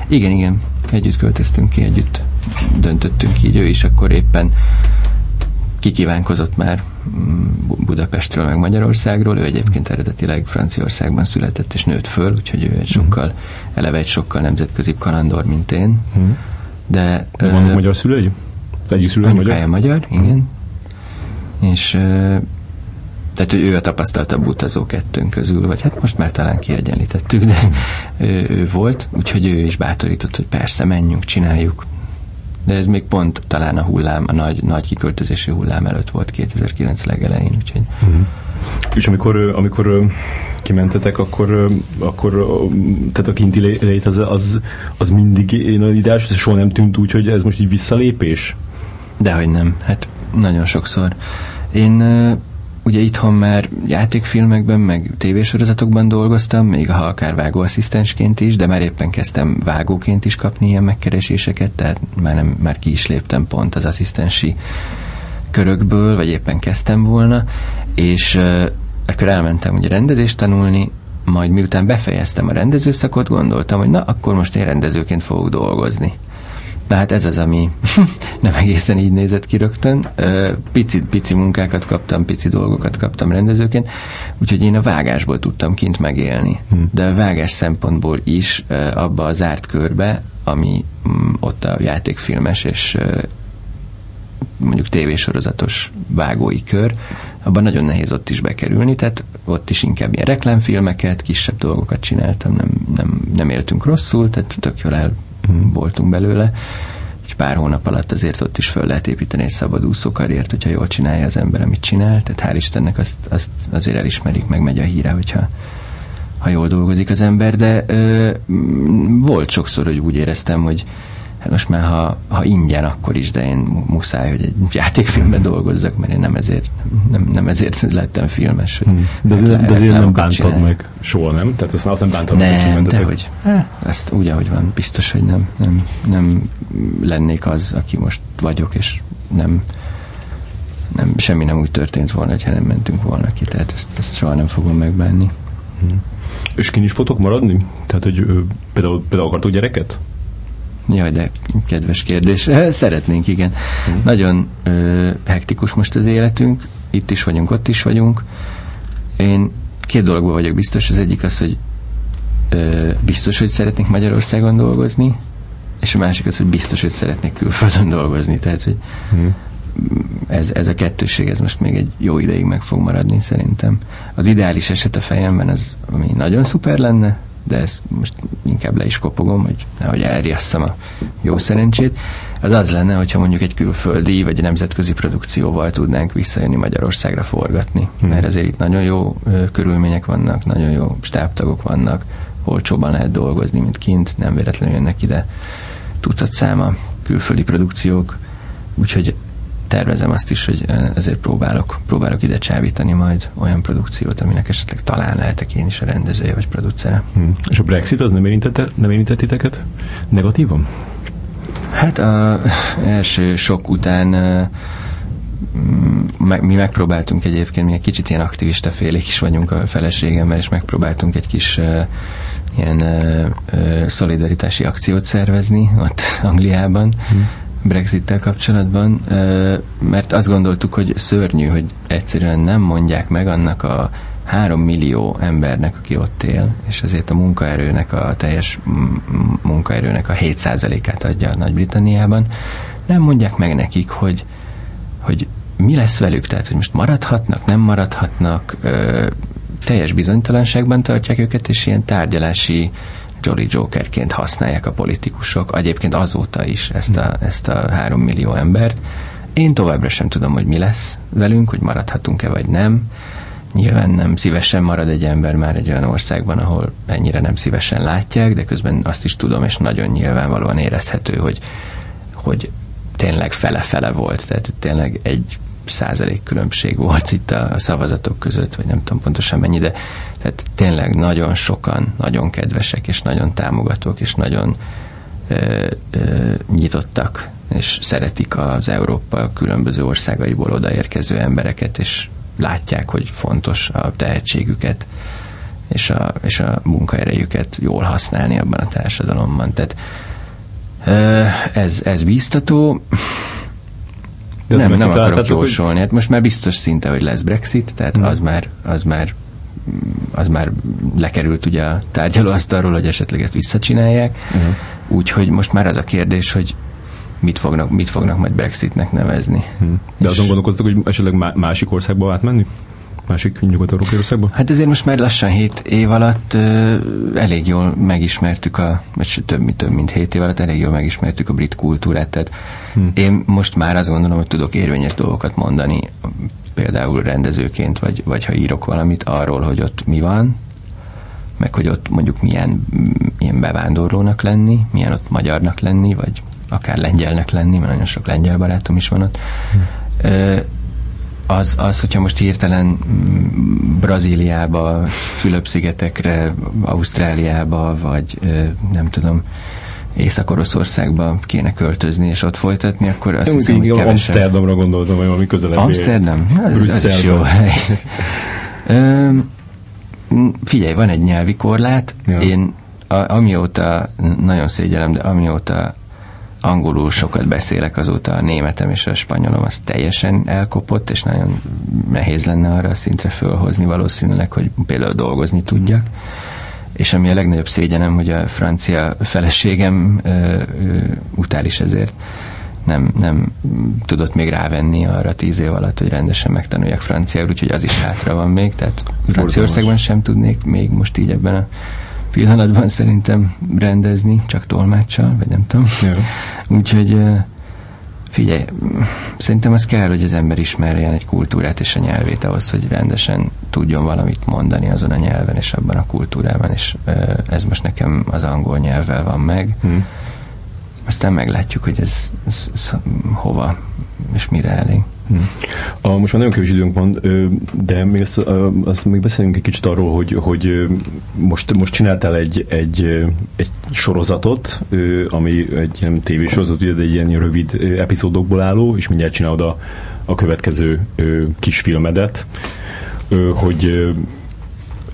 Speaker 3: Igen, igen. Együtt költöztünk ki, együtt döntöttünk így, ő is akkor éppen kikívánkozott már mm, Budapestről, meg Magyarországról. Ő egyébként eredetileg Franciaországban született és nőtt föl, úgyhogy ő egy sokkal, eleve egy sokkal nemzetközi kalandor, mint én.
Speaker 1: Mhm.
Speaker 3: De...
Speaker 1: Vannak uh, magyar szülei? Egyik szülő
Speaker 3: magyar? magyar, igen. És tehát ő a tapasztaltabb utazó kettőnk közül, vagy hát most már talán kiegyenlítettük, de ő, ő volt, úgyhogy ő is bátorított, hogy persze, menjünk, csináljuk, de ez még pont talán a hullám, a nagy, nagy kiköltözési hullám előtt volt 2009 legelején, úgyhogy... Uh-huh.
Speaker 1: És amikor, amikor kimentetek, akkor, akkor tehát a kinti lét az, az, az mindig ideális, ez soha nem tűnt úgy, hogy ez most így visszalépés?
Speaker 3: Dehogy nem, hát nagyon sokszor. Én ugye itthon már játékfilmekben, meg tévésorozatokban dolgoztam, még ha akár vágóasszisztensként is, de már éppen kezdtem vágóként is kapni ilyen megkereséseket, tehát már, nem, már ki is léptem pont az asszisztensi körökből, vagy éppen kezdtem volna, és uh, akkor elmentem ugye rendezést tanulni, majd miután befejeztem a rendezőszakot, gondoltam, hogy na, akkor most én rendezőként fogok dolgozni. De hát ez az, ami nem egészen így nézett ki rögtön. Pici, pici munkákat kaptam, pici dolgokat kaptam rendezőként, úgyhogy én a vágásból tudtam kint megélni. Hmm. De a vágás szempontból is abba a zárt körbe, ami mm, ott a játékfilmes és mondjuk tévésorozatos vágói kör, abban nagyon nehéz ott is bekerülni, tehát ott is inkább ilyen reklámfilmeket, kisebb dolgokat csináltam, nem, nem, nem éltünk rosszul, tehát tök jól el voltunk belőle, és pár hónap alatt azért ott is föl lehet építeni egy szabadúszó karriert, hogyha jól csinálja az ember, amit csinál, tehát hál' Istennek azt, azt azért elismerik, meg megy a híre, hogyha ha jól dolgozik az ember, de ö, volt sokszor, hogy úgy éreztem, hogy hát most már ha, ha ingyen, akkor is, de én muszáj, hogy egy játékfilmben dolgozzak, mert én nem ezért, nem, nem ezért lettem filmes. Hogy
Speaker 1: hmm. De, azért, de azért nem bántad csinálni. meg soha, nem? Tehát azt, azt nem bántad
Speaker 3: nem, meg, hogy hogy ezt úgy, ahogy van, biztos, hogy nem, nem, nem lennék az, aki most vagyok, és nem, nem, semmi nem úgy történt volna, ha nem mentünk volna ki, tehát ezt, ezt soha nem fogom megbánni.
Speaker 1: Hmm. És kin is fotok maradni? Tehát, hogy például, például akartok gyereket?
Speaker 3: Jaj, de kedves kérdés. Szeretnénk, igen. Mm. Nagyon ö, hektikus most az életünk, itt is vagyunk, ott is vagyunk. Én két dologban vagyok biztos. Az egyik az, hogy ö, biztos, hogy szeretnék Magyarországon dolgozni, és a másik az, hogy biztos, hogy szeretnék külföldön dolgozni. Tehát, hogy mm. ez, ez a kettőség, ez most még egy jó ideig meg fog maradni szerintem. Az ideális eset a fejemben az, ami nagyon szuper lenne, de ezt most inkább le is kopogom, hogy nehogy elriasszam a jó szerencsét, az az lenne, hogyha mondjuk egy külföldi vagy egy nemzetközi produkcióval tudnánk visszajönni Magyarországra forgatni. Hmm. Mert ezért itt nagyon jó ö, körülmények vannak, nagyon jó stábtagok vannak, olcsóban lehet dolgozni, mint kint, nem véletlenül jönnek ide tucat száma külföldi produkciók, úgyhogy tervezem azt is, hogy ezért próbálok, próbálok ide csábítani majd olyan produkciót, aminek esetleg talán lehetek én is a rendezője vagy producere.
Speaker 1: Hmm. És a Brexit az nem, érintette, nem érintett titeket negatívan?
Speaker 3: Hát a első sok után mi megpróbáltunk egyébként, mi egy kicsit ilyen aktivista félék is vagyunk a feleségemmel, és megpróbáltunk egy kis ilyen szolidaritási akciót szervezni ott Angliában, hmm Brexit-tel kapcsolatban, mert azt gondoltuk, hogy szörnyű, hogy egyszerűen nem mondják meg annak a három millió embernek, aki ott él, és ezért a munkaerőnek, a teljes munkaerőnek a 7%-át adja Nagy-Britanniában, nem mondják meg nekik, hogy, hogy mi lesz velük, tehát hogy most maradhatnak, nem maradhatnak, teljes bizonytalanságban tartják őket, és ilyen tárgyalási Jolly Jokerként használják a politikusok, egyébként azóta is ezt a, ezt a három millió embert. Én továbbra sem tudom, hogy mi lesz velünk, hogy maradhatunk-e vagy nem. Nyilván nem szívesen marad egy ember már egy olyan országban, ahol ennyire nem szívesen látják, de közben azt is tudom, és nagyon nyilvánvalóan érezhető, hogy, hogy tényleg fele-fele volt, tehát tényleg egy százalék különbség volt itt a szavazatok között, vagy nem tudom pontosan mennyi, de tehát tényleg nagyon sokan, nagyon kedvesek, és nagyon támogatók, és nagyon ö, ö, nyitottak, és szeretik az Európa különböző országaiból odaérkező embereket, és látják, hogy fontos a tehetségüket és a, és a munkaerejüket jól használni abban a társadalomban. Tehát ez, ez biztató. De nem, nem akarok jósolni. Hogy... Hát most már biztos szinte, hogy lesz Brexit, tehát hmm. az már, az már az már lekerült ugye a tárgyalóasztalról, hogy esetleg ezt visszacsinálják. Uh-huh. Úgyhogy most már az a kérdés, hogy mit fognak, mit fognak majd Brexitnek nevezni.
Speaker 1: Hmm. De azon gondolkoztak, hogy esetleg másik országba átmenni? Másik nyugat-európai országban?
Speaker 3: Hát ezért most már lassan 7 év alatt uh, elég jól megismertük a, vagy több, mint, több mint 7 év alatt elég jól megismertük a brit kultúrát, tehát hmm. én most már azt gondolom, hogy tudok érvényes dolgokat mondani, például rendezőként, vagy, vagy ha írok valamit arról, hogy ott mi van, meg hogy ott mondjuk milyen, milyen bevándorlónak lenni, milyen ott magyarnak lenni, vagy akár lengyelnek lenni, mert nagyon sok lengyel barátom is van ott. Hmm. Az, az, hogyha most hirtelen mm, Brazíliába, Fülöp-szigetekre, Ausztráliába, vagy nem tudom, Észak-Oroszországba kéne költözni, és ott folytatni, akkor azt
Speaker 1: hiszem, hogy kevesebb... Amsterdamra gondoltam, vagy valami közelebb.
Speaker 3: Amsterdam? Az, az is jó hely. figyelj, van egy nyelvi korlát. Ja. Én a, amióta, nagyon szégyellem, de amióta angolul sokat beszélek, azóta a németem és a spanyolom az teljesen elkopott, és nagyon nehéz lenne arra a szintre fölhozni valószínűleg, hogy például dolgozni tudjak. És ami a legnagyobb szégyenem, hogy a francia feleségem ö, ö, utál is ezért nem, nem tudott még rávenni arra tíz év alatt, hogy rendesen megtanuljak franciául, úgyhogy az is hátra van még, tehát Franciaországban sem tudnék még most így ebben a pillanatban szerintem rendezni, csak tolmáccsal, vagy nem tudom. Jó. Úgyhogy figyelj, szerintem az kell, hogy az ember ismerjen egy kultúrát és a nyelvét ahhoz, hogy rendesen tudjon valamit mondani azon a nyelven és abban a kultúrában, és ez most nekem az angol nyelvvel van meg. Hmm. Aztán meglátjuk, hogy ez, ez, ez hova és mire elég.
Speaker 1: Hmm. A, most már nagyon kevés időnk van, de még azt, azt még beszéljünk egy kicsit arról, hogy, hogy most, most csináltál egy, egy, egy sorozatot, ami egy ilyen tévésorozat, ugye, egy ilyen rövid epizódokból álló, és mindjárt csinálod a, a következő kisfilmedet, hogy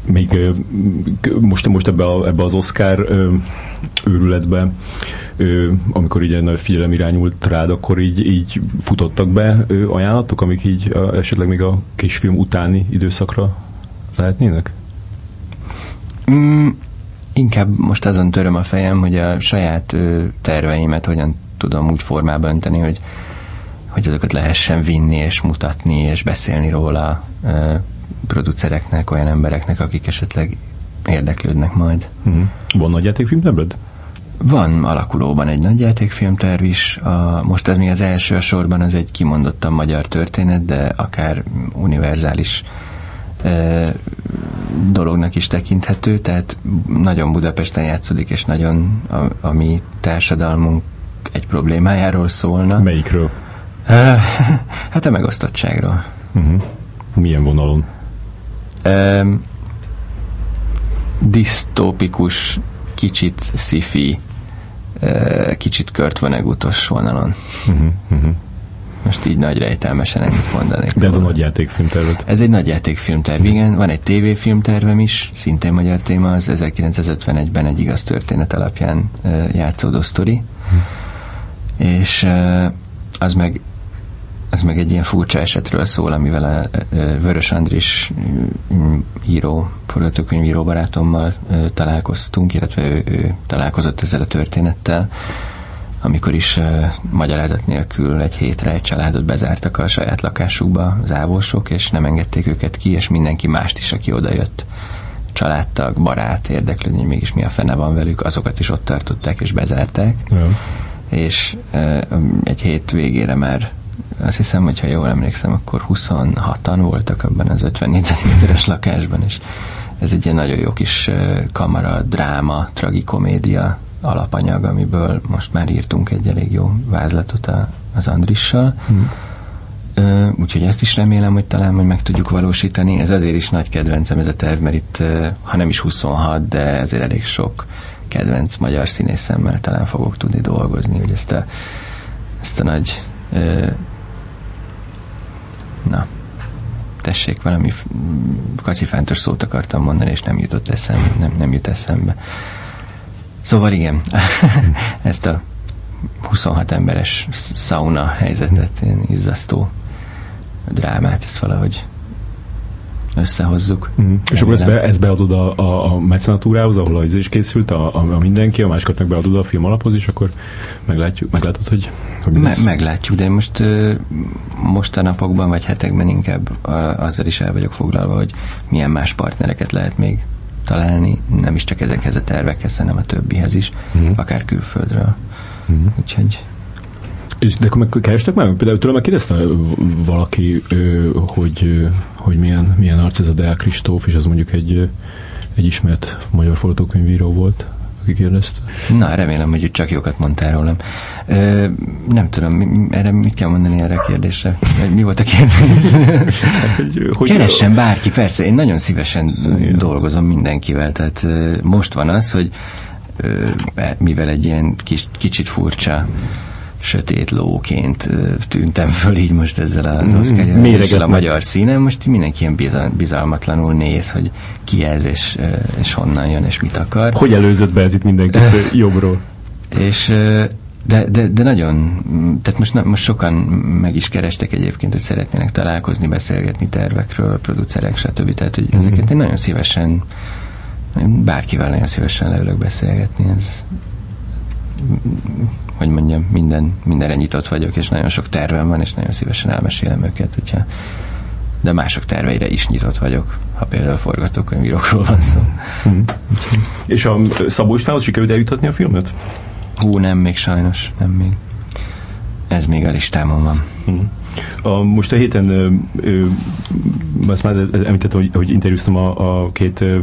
Speaker 1: még most, most ebbe, a, ebbe az Oscar őrületbe, amikor így nagy figyelem irányult rád, akkor így, így futottak be ajánlatok, amik így esetleg még a kisfilm utáni időszakra lehetnének?
Speaker 3: Mm, inkább most azon töröm a fejem, hogy a saját terveimet hogyan tudom úgy formába önteni, hogy, hogy azokat lehessen vinni és mutatni és beszélni róla producereknek, olyan embereknek, akik esetleg érdeklődnek majd.
Speaker 1: Uh-huh. Van nagy játékfilmterved?
Speaker 3: Van alakulóban egy nagy játékfilmterv is. A, most ez mi az első sorban, az egy kimondottan magyar történet, de akár univerzális e, dolognak is tekinthető, tehát nagyon Budapesten játszódik, és nagyon a, a mi társadalmunk egy problémájáról szólna.
Speaker 1: Melyikről?
Speaker 3: Hát a megosztottságról.
Speaker 1: Uh-huh. Milyen vonalon?
Speaker 3: Um, disztópikus, kicsit sci-fi, uh, kicsit Kurt Vonnegutos vonalon. Uh-huh, uh-huh. Most így nagy rejtelmesen ennyit mondanék.
Speaker 1: De ez a nagy játékfilmterv?
Speaker 3: Ez egy nagy játékfilmterv, igen. Van egy tévéfilmtervem is, szintén magyar téma, az 1951-ben egy igaz történet alapján uh, játszódó sztori. Uh-huh. És uh, az meg az meg egy ilyen furcsa esetről szól, amivel a Vörös Andris író, forgatókönyvíró barátommal találkoztunk, illetve ő, ő találkozott ezzel a történettel, amikor is uh, magyarázat nélkül egy hétre egy családot bezártak a saját lakásukba az ávolsok, és nem engedték őket ki, és mindenki mást is, aki odajött családtag, barát, érdeklődni, mégis mi a fene van velük, azokat is ott tartották és bezárták. Ja. És uh, egy hét végére már azt hiszem, hogyha jól emlékszem, akkor 26-an voltak abban az 50 négyzetméteres lakásban, és ez egy ilyen nagyon jó kis kamara, dráma, tragikomédia alapanyag, amiből most már írtunk egy elég jó vázlatot a, az Andrissal. Hmm. úgyhogy ezt is remélem, hogy talán hogy meg tudjuk valósítani. Ez azért is nagy kedvencem ez a terv, mert itt, ha nem is 26, de ezért elég sok kedvenc magyar színészemmel talán fogok tudni dolgozni, hogy ezt a, ezt a nagy na, tessék, valami kacifántos szót akartam mondani, és nem jutott eszembe, nem, nem jut eszembe. Szóval igen, ezt a 26 emberes sauna helyzetet, ilyen izzasztó drámát, ezt valahogy összehozzuk. Mm.
Speaker 1: És akkor ezt, be, ezt beadod a, a, a mecenatúrához, ahol az is készült, a, a, a mindenki, a másikat meg beadod a film alaphoz, és akkor meglátjuk, meglátod, hogy, hogy
Speaker 3: Me, meglátjuk, de most most a napokban vagy hetekben inkább azzal is el vagyok foglalva, hogy milyen más partnereket lehet még találni, nem is csak ezekhez a tervekhez, hanem a többihez is, mm. akár külföldről. Mm. Úgyhogy
Speaker 1: és de akkor kerestek meg? Például tőlem megkérdezte valaki, hogy, hogy milyen, milyen arc ez a Deák Kristóf, és az mondjuk egy, egy ismert magyar forgatókönyvíró volt aki kérdezte.
Speaker 3: Na, remélem, hogy csak jókat mondtál rólam. Ö, nem tudom, mi, erre mit kell mondani erre a kérdésre? Mi volt a kérdés? hát, hogy, hogy Keressen bárki, persze, én nagyon szívesen Igen. dolgozom mindenkivel, tehát most van az, hogy mivel egy ilyen kis, kicsit furcsa sötét lóként tűntem föl így most ezzel a mm, Oscar a magyar színen. Most mindenki ilyen bizal, bizalmatlanul néz, hogy ki ez, és, és honnan jön, és mit akar.
Speaker 1: Hogy előzött be ez itt mindenkit jobbról?
Speaker 3: És de, de, de nagyon, tehát most, most sokan meg is kerestek egyébként, hogy szeretnének találkozni, beszélgetni tervekről, producerek, stb. Tehát, hogy mm-hmm. ezeket én nagyon szívesen, bárkivel nagyon szívesen leülök beszélgetni. Ez, hogy mondjam, minden, mindenre nyitott vagyok, és nagyon sok tervem van, és nagyon szívesen elmesélem őket, hogyha de mások terveire is nyitott vagyok, ha például forgatókönyvírókról van szó. Hmm.
Speaker 1: És a Szabó Istvánhoz sikerült eljutatni a filmet?
Speaker 3: Hú, nem még sajnos, nem még. Ez még a listámon van. Hmm.
Speaker 1: A, most a héten ö, ö, azt már említettem, hogy, hogy interjúztam a, a két ö,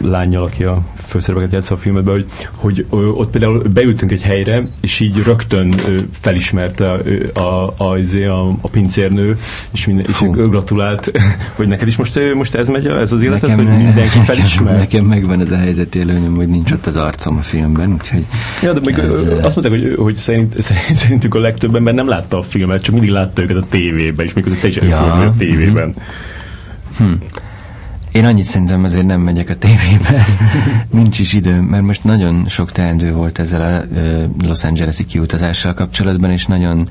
Speaker 1: lányjal, aki a főszerepeket játsza a filmben, hogy, hogy ott például beültünk egy helyre, és így rögtön felismerte a, a, a, izé, a, a pincérnő, és, minden, és gratulált, hogy neked is most, most ez megy, ez az életed, nekem, hogy mindenki felismer?
Speaker 3: Nekem, nekem megvan ez a helyzet élőnyöm, hogy nincs ott az arcom a filmben, úgyhogy...
Speaker 1: Ja, de még ez, azt mondták, hogy, hogy szerint, szerintük a legtöbb ember nem látta a filmet, csak mindig látta őket a tévében, és mikor te is ja. a tévében.
Speaker 3: Hm. Én annyit szerintem azért nem megyek a tévébe, nincs is időm, mert most nagyon sok teendő volt ezzel a Los Angeles-i kiutazással kapcsolatban, és nagyon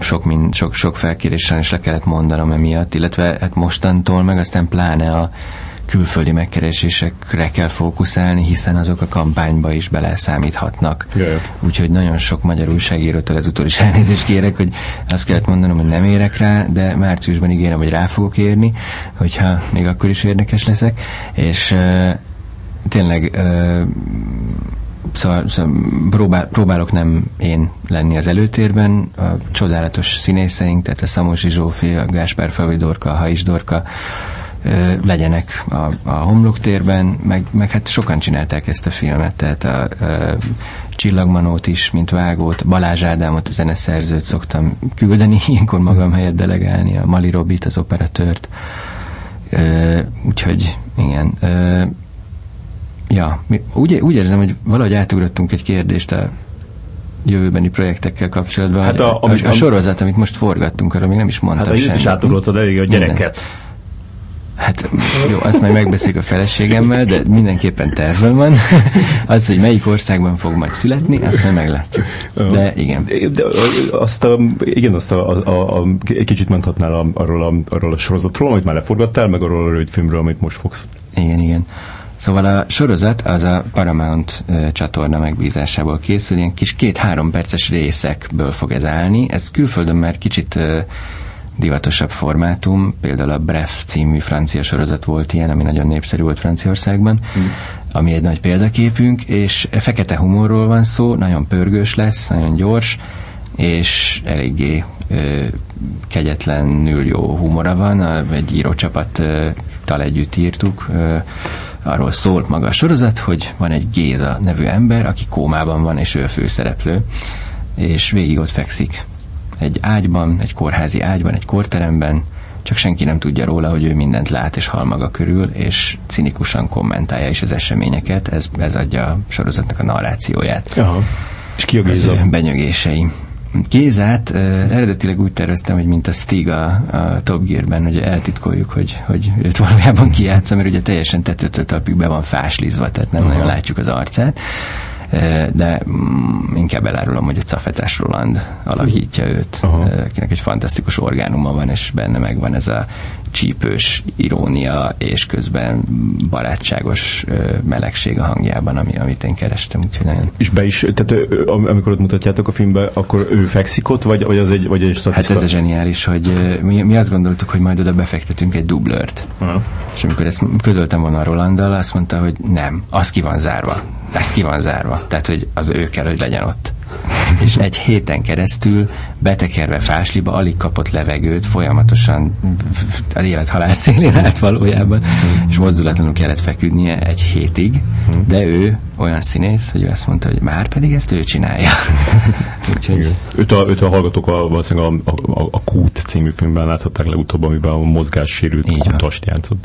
Speaker 3: sok, mind, sok, sok felkéréssel is le kellett mondanom emiatt, illetve hát mostantól meg aztán pláne a külföldi megkeresésekre kell fókuszálni, hiszen azok a kampányba is beleszámíthatnak. Yeah. Úgyhogy nagyon sok magyar újságírótól ezúttal is elnézést kérek, hogy azt kellett mondanom, hogy nem érek rá, de márciusban ígérem, hogy rá fogok érni, hogyha még akkor is érdekes leszek. És uh, tényleg uh, Szóval, szóval próbál, próbálok nem én lenni az előtérben, a csodálatos színészeink, tehát a Szamosi Zsófi, a Gáspár Felvi Dorka, a Hais Dorka, legyenek a, a homloktérben, meg, meg hát sokan csinálták ezt a filmet, tehát a, a Csillagmanót is, mint vágót, Balázs Ádámot, a zeneszerzőt szoktam küldeni, ilyenkor magam helyett delegálni, a Mali Robit, az operatőrt, úgyhogy igen. ja, úgy, úgy érzem, hogy valahogy átugrottunk egy kérdést a jövőbeni projektekkel kapcsolatban. Hát a, a, a, a sorozat, amit most forgattunk, arra még nem is mondtam
Speaker 1: Hát a is átugrottad elég a gyereket. Mindent.
Speaker 3: Hát jó, azt majd megbeszéljük a feleségemmel, de mindenképpen tervem van. Az, hogy melyik országban fog majd születni, azt majd meglátjuk. De igen.
Speaker 1: De azt a, igen, azt a, a, a, a kicsit mondhatnál a, arról, a, arról a sorozatról, amit már leforgattál, meg arról a rövidfilmről, amit most fogsz.
Speaker 3: Igen, igen. Szóval a sorozat az a Paramount csatorna megbízásából készül, ilyen kis két-három perces részekből fog ez állni. Ez külföldön már kicsit divatosabb formátum, például a Bref című francia sorozat volt ilyen, ami nagyon népszerű volt Franciaországban, mm. ami egy nagy példaképünk, és fekete humorról van szó, nagyon pörgős lesz, nagyon gyors, és eléggé ö, kegyetlenül jó humora van, egy írócsapattal együtt írtuk, ö, arról szól maga a sorozat, hogy van egy Géza nevű ember, aki kómában van, és ő a főszereplő, és végig ott fekszik egy ágyban, egy kórházi ágyban, egy kórteremben, csak senki nem tudja róla, hogy ő mindent lát és hal maga körül, és cinikusan kommentálja is az eseményeket, ez, ez adja a sorozatnak a narrációját.
Speaker 1: Aha. És ki a Géza?
Speaker 3: Benyögései. Gézát uh, eredetileg úgy terveztem, hogy mint a Stig a, a Top Gear-ben, hogy eltitkoljuk, hogy, hogy őt valójában kijátsza, mert ugye teljesen tetőtől talpig be van fáslizva, tehát nem Aha. nagyon látjuk az arcát de mm, inkább elárulom, hogy a Cafetás Roland alakítja őt, Aha. akinek egy fantasztikus orgánuma van, és benne megvan ez a csípős irónia, és közben barátságos melegség a hangjában, ami, amit én kerestem. Úgyhogy nagyon...
Speaker 1: És be is, tehát amikor ott mutatjátok a filmbe, akkor ő fekszik ott, vagy, vagy az egy, vagy egy
Speaker 3: Hát ez a zseniális, hogy mi, mi azt gondoltuk, hogy majd oda befektetünk egy dublört. Aha. És amikor ezt közöltem volna a Rolanddal, azt mondta, hogy nem, az ki van zárva. Ez ki van zárva. Tehát, hogy az ő kell, hogy legyen ott és egy héten keresztül betekerve fásliba alig kapott levegőt, folyamatosan az élet-halál szélén állt valójában, és mozdulatlanul kellett feküdnie egy hétig, de ő olyan színész, hogy ő azt mondta, hogy már pedig ezt ő csinálja.
Speaker 1: Úgyhogy... Őt a, őt a hallgatók a, valószínűleg a, a, a Kút című filmben láthatták legutóbb, amiben a mozgássérült kutast játszott.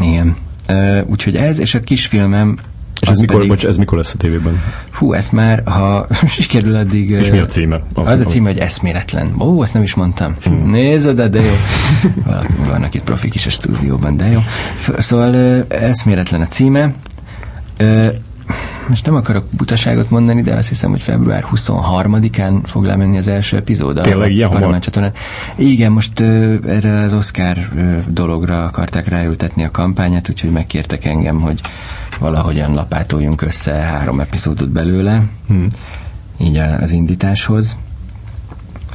Speaker 3: Igen. Uh, úgyhogy ez, és a kisfilmem
Speaker 1: és ez mikor, pedig, bocs, ez mikor lesz a tévében?
Speaker 3: Hú, ezt már, ha sikerül addig...
Speaker 1: És mi a címe?
Speaker 3: Az a címe, hogy eszméletlen. Ó, ezt nem is mondtam. Hmm. Nézd, de jó. Valaki, vannak itt profik is a stúdióban, de jó. Szóval eszméletlen a címe. Most nem akarok butaságot mondani, de azt hiszem, hogy február 23-án fog lemenni az első epizód.
Speaker 1: Tényleg ilyen hamar?
Speaker 3: Igen, most uh, erre az Oscar uh, dologra akarták ráültetni a kampányát, úgyhogy megkértek engem, hogy valahogyan lapátoljunk össze három epizódot belőle, hmm. így az indításhoz.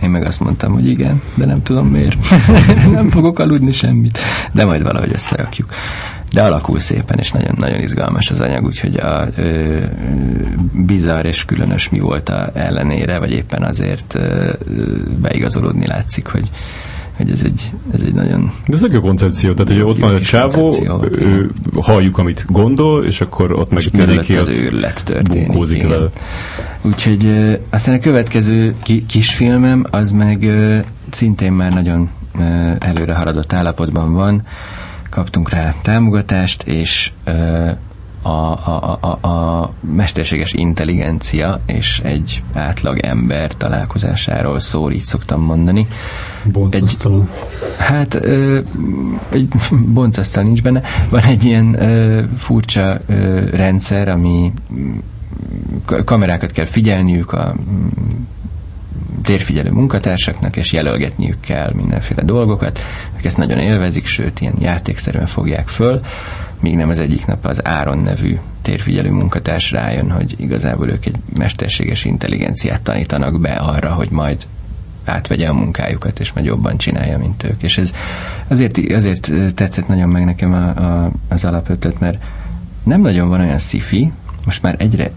Speaker 3: Én meg azt mondtam, hogy igen, de nem tudom miért. nem fogok aludni semmit, de majd valahogy összerakjuk. De alakul szépen, és nagyon, nagyon izgalmas az anyag, úgyhogy a ö, bizarr és különös mi volt a ellenére, vagy éppen azért ö, beigazolódni látszik, hogy hogy ez egy, ez egy nagyon...
Speaker 1: De ez egy koncepció, tehát hogy ott van a csávó, ő, halljuk, amit gondol, és akkor ott meg
Speaker 3: mindenki az őrület történik. Bunkózik vele. Úgyhogy uh, aztán a következő ki, kisfilmem, az meg szintén már nagyon előre haladott állapotban van. Kaptunk rá támogatást, és a, a, a, a mesterséges intelligencia és egy átlag ember találkozásáról szól, így szoktam mondani.
Speaker 2: Boncasztal?
Speaker 3: Hát ö, egy boncasztal nincs benne. Van egy ilyen ö, furcsa ö, rendszer, ami kamerákat kell figyelniük a térfigyelő munkatársaknak, és jelölgetniük kell mindenféle dolgokat. Ők ezt nagyon élvezik, sőt, ilyen játékszerűen fogják föl míg nem az egyik nap az Áron nevű térfigyelő munkatárs rájön, hogy igazából ők egy mesterséges intelligenciát tanítanak be arra, hogy majd átvegye a munkájukat, és majd jobban csinálja, mint ők. És ez azért, azért tetszett nagyon meg nekem a, a, az alapötlet, mert nem nagyon van olyan sci most már egyre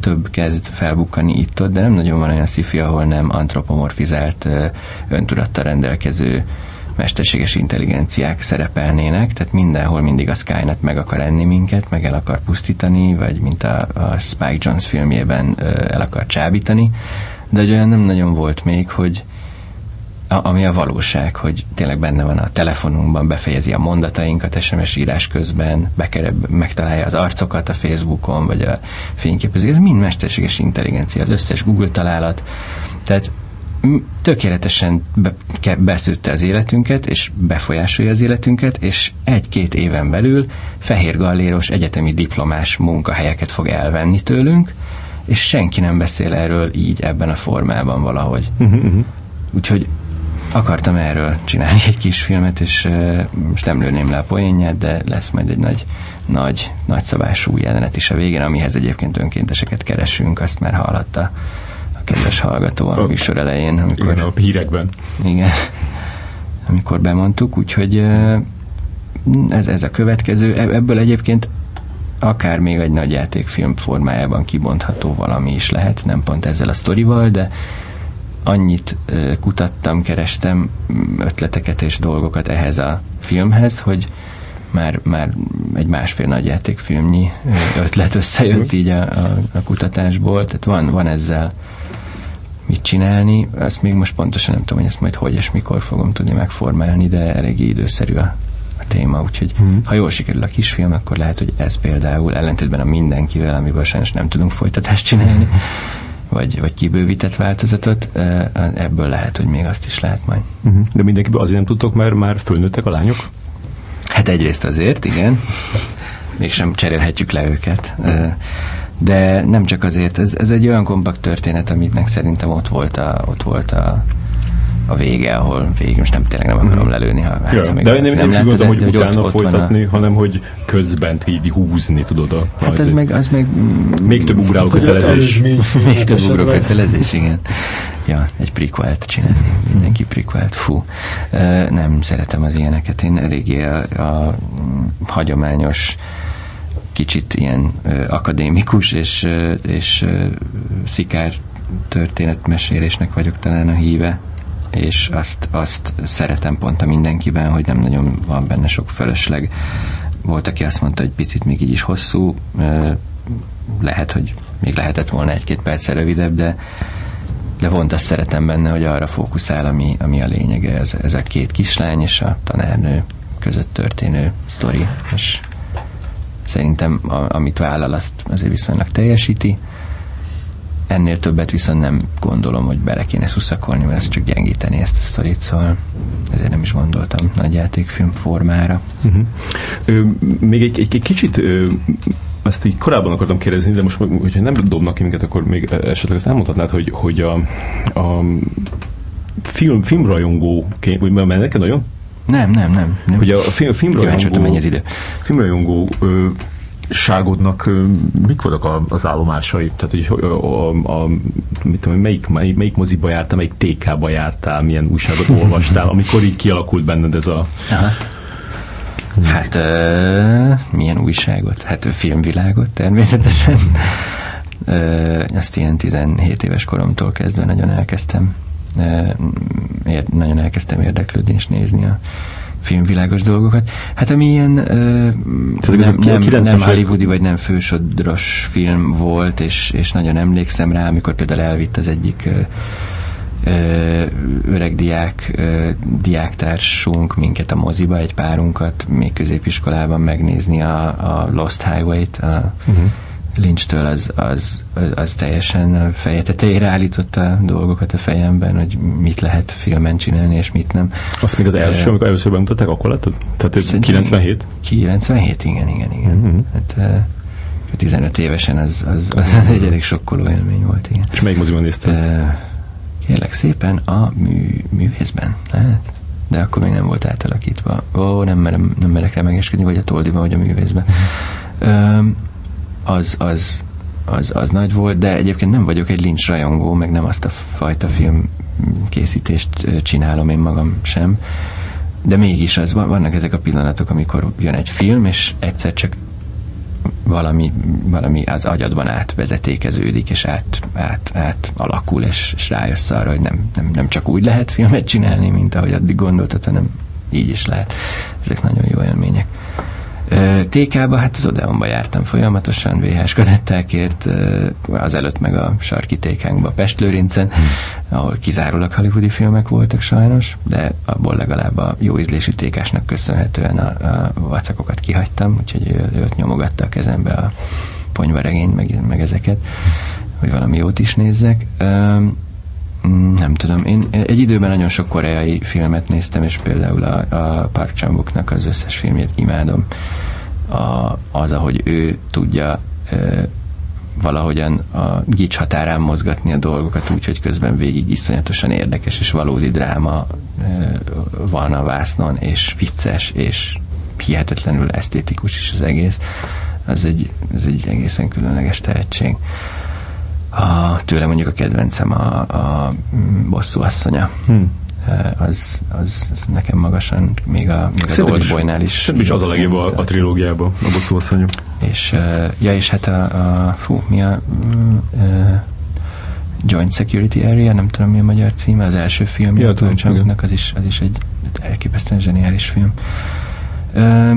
Speaker 3: több kezd felbukkani itt-ott, de nem nagyon van olyan sci ahol nem antropomorfizált, öntudattal rendelkező mesterséges intelligenciák szerepelnének, tehát mindenhol mindig a Skynet meg akar enni minket, meg el akar pusztítani, vagy mint a, a Spike Jones filmjében el akar csábítani, de olyan nem nagyon volt még, hogy a, ami a valóság, hogy tényleg benne van a telefonunkban, befejezi a mondatainkat SMS írás közben, bekereb, megtalálja az arcokat a Facebookon, vagy a fényképező. Ez mind mesterséges intelligencia, az összes Google találat. Tehát tökéletesen be, beszűtte az életünket, és befolyásolja az életünket, és egy-két éven belül fehér galléros egyetemi diplomás munkahelyeket fog elvenni tőlünk, és senki nem beszél erről így ebben a formában valahogy. Uh-huh, uh-huh. Úgyhogy akartam erről csinálni egy kis filmet, és uh, most nem lőném le a poénját, de lesz majd egy nagy, nagy, nagyszabású jelenet is a végén, amihez egyébként önkénteseket keresünk, azt már hallhatta kedves hallgató a műsor elején.
Speaker 1: Amikor, igen, a hírekben.
Speaker 3: Igen, amikor bemondtuk, úgyhogy ez, ez a következő. E, ebből egyébként akár még egy nagy játékfilm formájában kibontható valami is lehet, nem pont ezzel a sztorival, de annyit kutattam, kerestem ötleteket és dolgokat ehhez a filmhez, hogy már, már egy másfél nagy játékfilmnyi ötlet összejött így a, a, a kutatásból, tehát van, van ezzel mit csinálni, ezt még most pontosan nem tudom, hogy ezt majd hogy és mikor fogom tudni megformálni, de eléggé időszerű a, a téma, úgyhogy hmm. ha jól sikerül a kisfilm, akkor lehet, hogy ez például ellentétben a mindenkivel, amiből sajnos nem tudunk folytatást csinálni, vagy, vagy kibővített változatot, ebből lehet, hogy még azt is lehet majd.
Speaker 1: Uh-huh. De mindenkiből azért nem tudtok, mert már fölnőttek a lányok?
Speaker 3: Hát egyrészt azért, igen. Mégsem cserélhetjük le őket. Uh-huh de nem csak azért, ez, ez egy olyan kompakt történet, aminek szerintem ott volt a, ott volt a, a vége, ahol végig most nem tényleg nem akarom mhm. lelőni. Ha,
Speaker 1: hát, ja, de nem, nem is gondolom, hogy utána ott, ott folytatni, a... hanem hogy közben így húzni tudod a
Speaker 3: Hát ez meg, az meg...
Speaker 1: Még több ugráló kötelezés.
Speaker 3: Még több ugráló kötelezés, igen. Ja, egy prequelt csinálni. Mindenki prequelt. Fú. Nem szeretem az ilyeneket. Én eléggé a, a hagyományos kicsit ilyen ö, akadémikus és, ö, és ö, szikár történetmesélésnek vagyok talán a híve, és azt, azt szeretem pont a mindenkiben, hogy nem nagyon van benne sok fölösleg. Volt, aki azt mondta, hogy picit még így is hosszú, lehet, hogy még lehetett volna egy-két perccel rövidebb, de de pont azt szeretem benne, hogy arra fókuszál, ami, ami a lényege, ez, ez a két kislány és a tanárnő között történő sztori, és Szerintem a, amit vállal, azt azért viszonylag teljesíti. Ennél többet viszont nem gondolom, hogy bele kéne szuszakolni, mert ez csak gyengíteni ezt a sztorit, szóval ezért nem is gondoltam nagy játékfilm formára. Uh-huh.
Speaker 1: Ö, még egy, egy, egy kicsit ö, ezt így korábban akartam kérdezni, de most, hogyha nem dobnak ki minket, akkor még esetleg ezt elmondhatnád, hogy, hogy a, a film, filmrajongó, vagy mert neked nagyon
Speaker 3: nem, nem, nem. nem.
Speaker 1: Hogy a film, filmrajongó,
Speaker 3: mennyi az idő.
Speaker 1: filmrajongó ö, ságodnak ö, mik voltak az állomásai? Tehát, hogy a, a, a, mit tudom, melyik, melyik, melyik moziba jártál, melyik TK-ba jártál, milyen újságot olvastál, amikor így kialakult benned ez a... Aha.
Speaker 3: Hát, uh, milyen újságot? Hát filmvilágot természetesen. Uh, ezt ilyen 17 éves koromtól kezdve nagyon elkezdtem nagyon elkezdtem érdeklődni és nézni a filmvilágos dolgokat. Hát ami ilyen nem, nem, nem hollywoodi vagy nem fősodros film volt, és, és nagyon emlékszem rá, amikor például elvitt az egyik öreg diák, diáktársunk minket a moziba, egy párunkat még középiskolában megnézni a, a Lost Highway-t, a, uh-huh Lynch-től az, az, az, az teljesen feje tetejére állította a dolgokat a fejemben, hogy mit lehet filmen csinálni, és mit nem.
Speaker 1: Azt még az első, amikor először bemutatták, akkor láttad? Tehát 97?
Speaker 3: 97, igen, igen, igen. Uh-huh. Hát, uh, 15 évesen az, az, az, az egy elég sokkoló élmény volt, igen.
Speaker 1: És melyik moziban nézted? Uh,
Speaker 3: kérlek szépen, a mű, művészben, lehet? De akkor még nem volt átalakítva. Ó, nem, merem, nem merek rá megeskedni, vagy a Toldiban, vagy a művészben. Uh-huh az, az, az, az nagy volt, de egyébként nem vagyok egy Lynch rajongó, meg nem azt a fajta film készítést csinálom én magam sem, de mégis az, vannak ezek a pillanatok, amikor jön egy film, és egyszer csak valami, valami az agyadban átvezetékeződik, és át, át, át alakul, és, és rájössz arra, hogy nem, nem, nem csak úgy lehet filmet csinálni, mint ahogy addig gondoltad, hanem így is lehet. Ezek nagyon jó élmények. TK-ba, hát az Odeonba jártam folyamatosan, VHS kazettákért, az előtt meg a sarki TK-nkba Pestlőrincen, hmm. ahol kizárólag hollywoodi filmek voltak sajnos, de abból legalább a jó ízlésű TK-snak köszönhetően a, a vacakokat kihagytam, úgyhogy ő, ő ott nyomogatta a kezembe a ponyvaregényt, meg, meg ezeket, hogy valami jót is nézzek. Mm, nem tudom. Én egy időben nagyon sok koreai filmet néztem, és például a, a Park chan az összes filmjét imádom. A, az, ahogy ő tudja e, valahogyan a gics határán mozgatni a dolgokat, úgyhogy közben végig iszonyatosan érdekes és valódi dráma e, van a vásznon, és vicces, és hihetetlenül esztétikus is az egész. Az egy, az egy egészen különleges tehetség. A, tőle mondjuk a kedvencem a, a bosszú asszonya. Hmm. Az, az, az, nekem magasan, még a, még az Oldboynál is.
Speaker 1: Szerintem is az a legjobb a, a trilógiában, a bosszú asszonya.
Speaker 3: És, ja, és hát a, a fú, mi a uh, Joint Security Area, nem tudom mi a magyar címe, az első film, ja, az is, az is egy elképesztően zseniális film. Uh,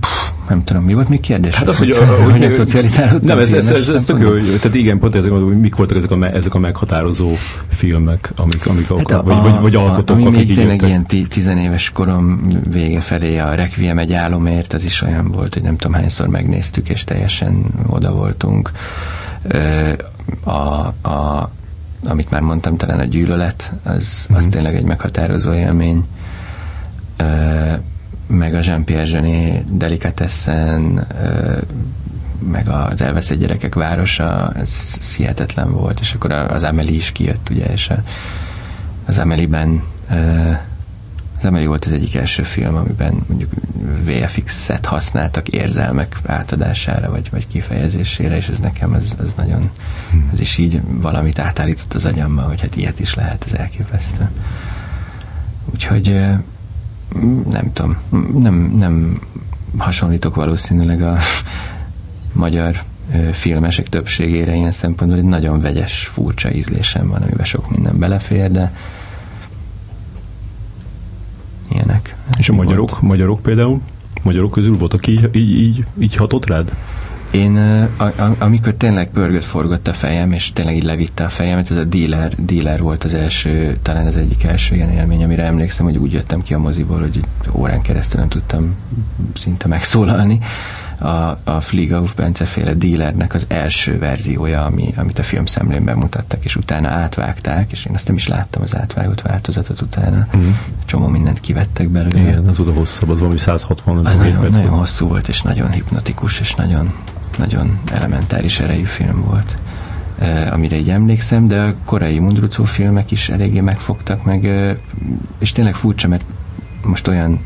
Speaker 3: Pff, nem tudom, mi volt még kérdés?
Speaker 1: Hát az, hogy, hogy, hogy, hogy szocializálódtam. Nem, ez, ez, ez, ez tök jó, tehát igen, pont ezek, hogy mik voltak ezek a, ezek a meghatározó filmek, amik, amik hát a, vagy, vagy, vagy alkotók,
Speaker 3: ami akik még tényleg ilyen tizenéves korom vége felé a Requiem egy álomért, az is olyan volt, hogy nem tudom hányszor megnéztük, és teljesen oda voltunk. A, a, amit már mondtam, talán a gyűlölet, az, az mm. tényleg egy meghatározó élmény meg a Jean-Pierre Jeunet Delicatessen, meg az elveszett gyerekek városa, ez, ez hihetetlen volt, és akkor az Amelie is kijött, ugye, és az Amelie-ben az Amelie volt az egyik első film, amiben mondjuk VFX-et használtak érzelmek átadására, vagy, vagy kifejezésére, és ez nekem ez, ez nagyon, ez is így valamit átállított az agyamba, hogy hát ilyet is lehet, ez elképesztő. Úgyhogy nem tudom, nem, nem hasonlítok valószínűleg a magyar filmesek többségére ilyen szempontból egy nagyon vegyes, furcsa ízlésem van, amiben sok minden belefér, de ilyenek.
Speaker 1: És a magyarok, volt. magyarok például? Magyarok közül voltak így, így, így, így hatott rád?
Speaker 3: Én, a, a, amikor tényleg pörgött, forgott a fejem, és tényleg így levitte a fejemet, ez a dealer, dealer volt az első, talán az egyik első ilyen élmény, amire emlékszem, hogy úgy jöttem ki a moziból, hogy órán keresztül nem tudtam szinte megszólalni. A, a Flieghoff Bence féle dealernek az első verziója, ami, amit a filmszemlénben mutattak, és utána átvágták, és én azt nem is láttam az átvágott változatot utána. Mm. Csomó mindent kivettek belőle.
Speaker 1: Igen, az oda hosszabb, az valami 160
Speaker 3: az nagyon, nagyon hosszú volt, és nagyon hipnotikus, és nagyon nagyon elementáris erejű film volt amire így emlékszem, de a korai Mundrucó filmek is eléggé megfogtak meg, és tényleg furcsa, mert most olyan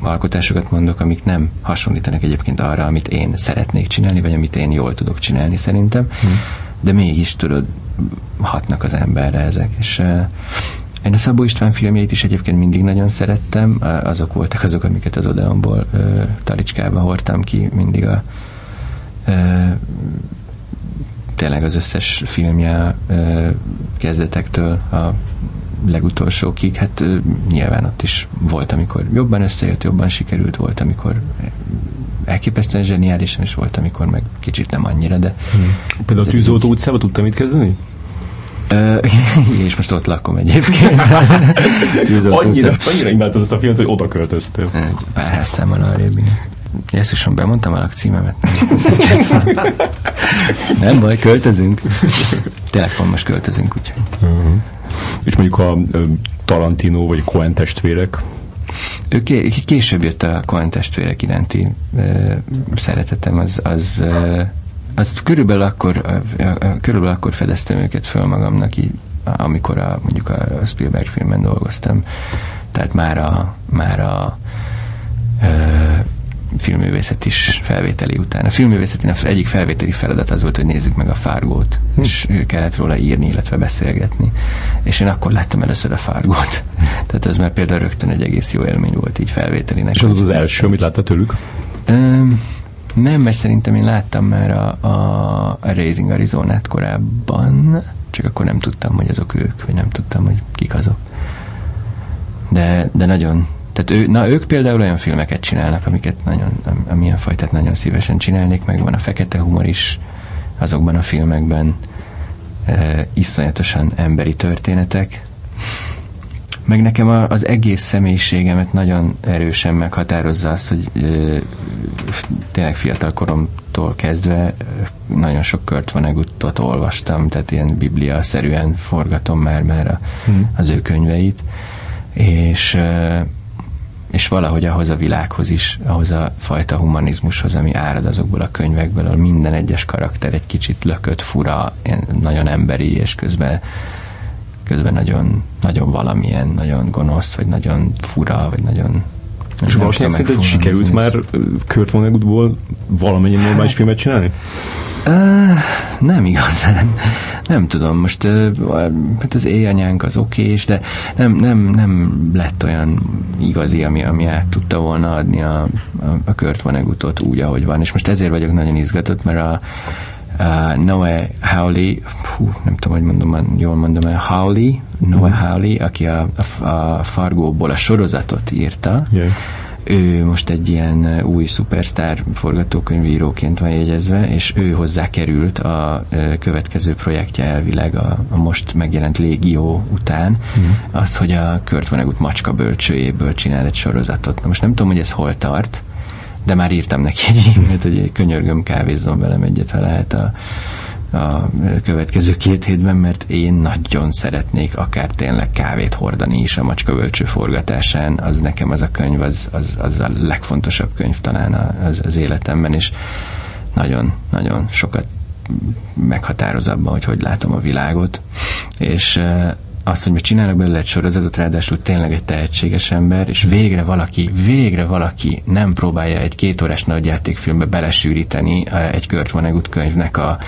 Speaker 3: alkotásokat mondok, amik nem hasonlítanak egyébként arra, amit én szeretnék csinálni, vagy amit én jól tudok csinálni szerintem, hmm. de mégis tudod, hatnak az emberre ezek, és én a Szabó István filmjeit is egyébként mindig nagyon szerettem, azok voltak azok, amiket az Odeonból talicskába hordtam ki mindig a tényleg az összes filmje kezdetektől a legutolsókig, hát nyilván ott is volt, amikor jobban összejött, jobban sikerült, volt, amikor elképesztően zseniálisan, is volt, amikor meg kicsit nem annyira, de...
Speaker 1: Hmm. Például a Tűzoltó utcában tudtam mit kezdeni?
Speaker 3: és most ott lakom egyébként.
Speaker 1: annyira, annyira imádtad ezt a filmet, hogy oda költöztél.
Speaker 3: Pár házszámmal arrébb. Jesszusom, bemondtam a lakcímemet. Nem baj, költözünk. Tényleg van, most költözünk, úgyhogy. Uh-huh.
Speaker 1: És mondjuk a Tarantino vagy Coen testvérek?
Speaker 3: Ő később jött a Coen testvérek iránti uh, szeretetem, az, az, uh, az körülbelül akkor, uh, körülbelül akkor fedeztem őket föl magamnak, így, amikor a, mondjuk a Spielberg filmben dolgoztam. Tehát már a, már a filmművészet is felvételi után. A filmművészetén egyik felvételi feladat az volt, hogy nézzük meg a Fargót, hm. és kellett róla írni, illetve beszélgetni. És én akkor láttam először a Fargót. Tehát ez már például rögtön egy egész jó élmény volt így felvételinek.
Speaker 1: És az az első, amit láttál tőlük?
Speaker 3: Um, nem, mert szerintem én láttam már a, a, a Raising Arizona-t korábban, csak akkor nem tudtam, hogy azok ők, vagy nem tudtam, hogy kik azok. De, de nagyon, tehát ő, na, ők például olyan filmeket csinálnak, amiket nagyon, amilyen fajtát nagyon szívesen csinálnék, meg van a fekete humor is azokban a filmekben, e, iszonyatosan emberi történetek, meg nekem a, az egész személyiségemet nagyon erősen meghatározza azt, hogy ö, tényleg fiatal koromtól kezdve nagyon sok Kurt Vonneguttot olvastam, tehát ilyen biblia-szerűen forgatom már már a, hmm. az ő könyveit, és és valahogy ahhoz a világhoz is, ahhoz a fajta humanizmushoz, ami árad azokból a könyvekből, ahol minden egyes karakter egy kicsit lökött, fura, nagyon emberi, és közben közben nagyon, nagyon valamilyen, nagyon gonosz, vagy nagyon fura, vagy nagyon
Speaker 1: és valószínűleg szerinted sikerült már Kurt Vonnegutból valamennyi normális filmet csinálni?
Speaker 3: Uh, nem igazán. Nem tudom, most uh, hát az éjanyánk az okés, de nem, nem, nem lett olyan igazi, ami, ami át tudta volna adni a, a, a Kurt Vonnegutot úgy, ahogy van. És most ezért vagyok nagyon izgatott, mert a, uh, Noah Hawley, fú, nem tudom, hogy mondom, jól mondom el, Hawley, Noah mm. Hawley, aki a, a, a Fargóból a sorozatot írta, yeah. ő most egy ilyen új szupersztár forgatókönyvíróként van jegyezve, és ő hozzá került a következő projektje elvileg a, a most megjelent Légió után, mm. azt, hogy a Kurt Vonnegut macska bölcsőjéből csinál egy sorozatot. Na most nem tudom, hogy ez hol tart, de már írtam neki egy e-mailt, hogy könyörgöm, kávézzon velem egyet, ha lehet a, a következő két hétben, mert én nagyon szeretnék akár tényleg kávét hordani is a macskavölcső forgatásán, az nekem az a könyv, az, az, az a legfontosabb könyv talán az, az életemben, és nagyon, nagyon sokat meghatároz abban, hogy hogy látom a világot, és azt, hogy most csinálnak belőle egy sorozatot, ráadásul tényleg egy tehetséges ember, és végre valaki, végre valaki nem próbálja egy két órás nagyjátékfilmbe belesűríteni egy Kurt Vonnegut könyvnek a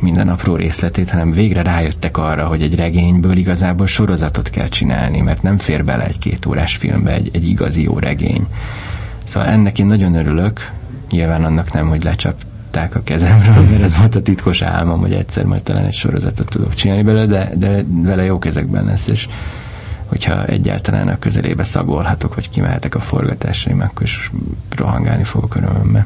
Speaker 3: minden apró részletét, hanem végre rájöttek arra, hogy egy regényből igazából sorozatot kell csinálni, mert nem fér bele egy két órás filmbe egy, egy igazi jó regény. Szóval ennek én nagyon örülök, nyilván annak nem, hogy lecsap levetták a kezemről, mert ez volt a titkos álmom, hogy egyszer majd talán egy sorozatot tudok csinálni belőle, de, de vele jó kezekben lesz, és hogyha egyáltalán a közelébe szagolhatok, vagy kimehetek a forgatásra, akkor is rohangálni fogok örömmel.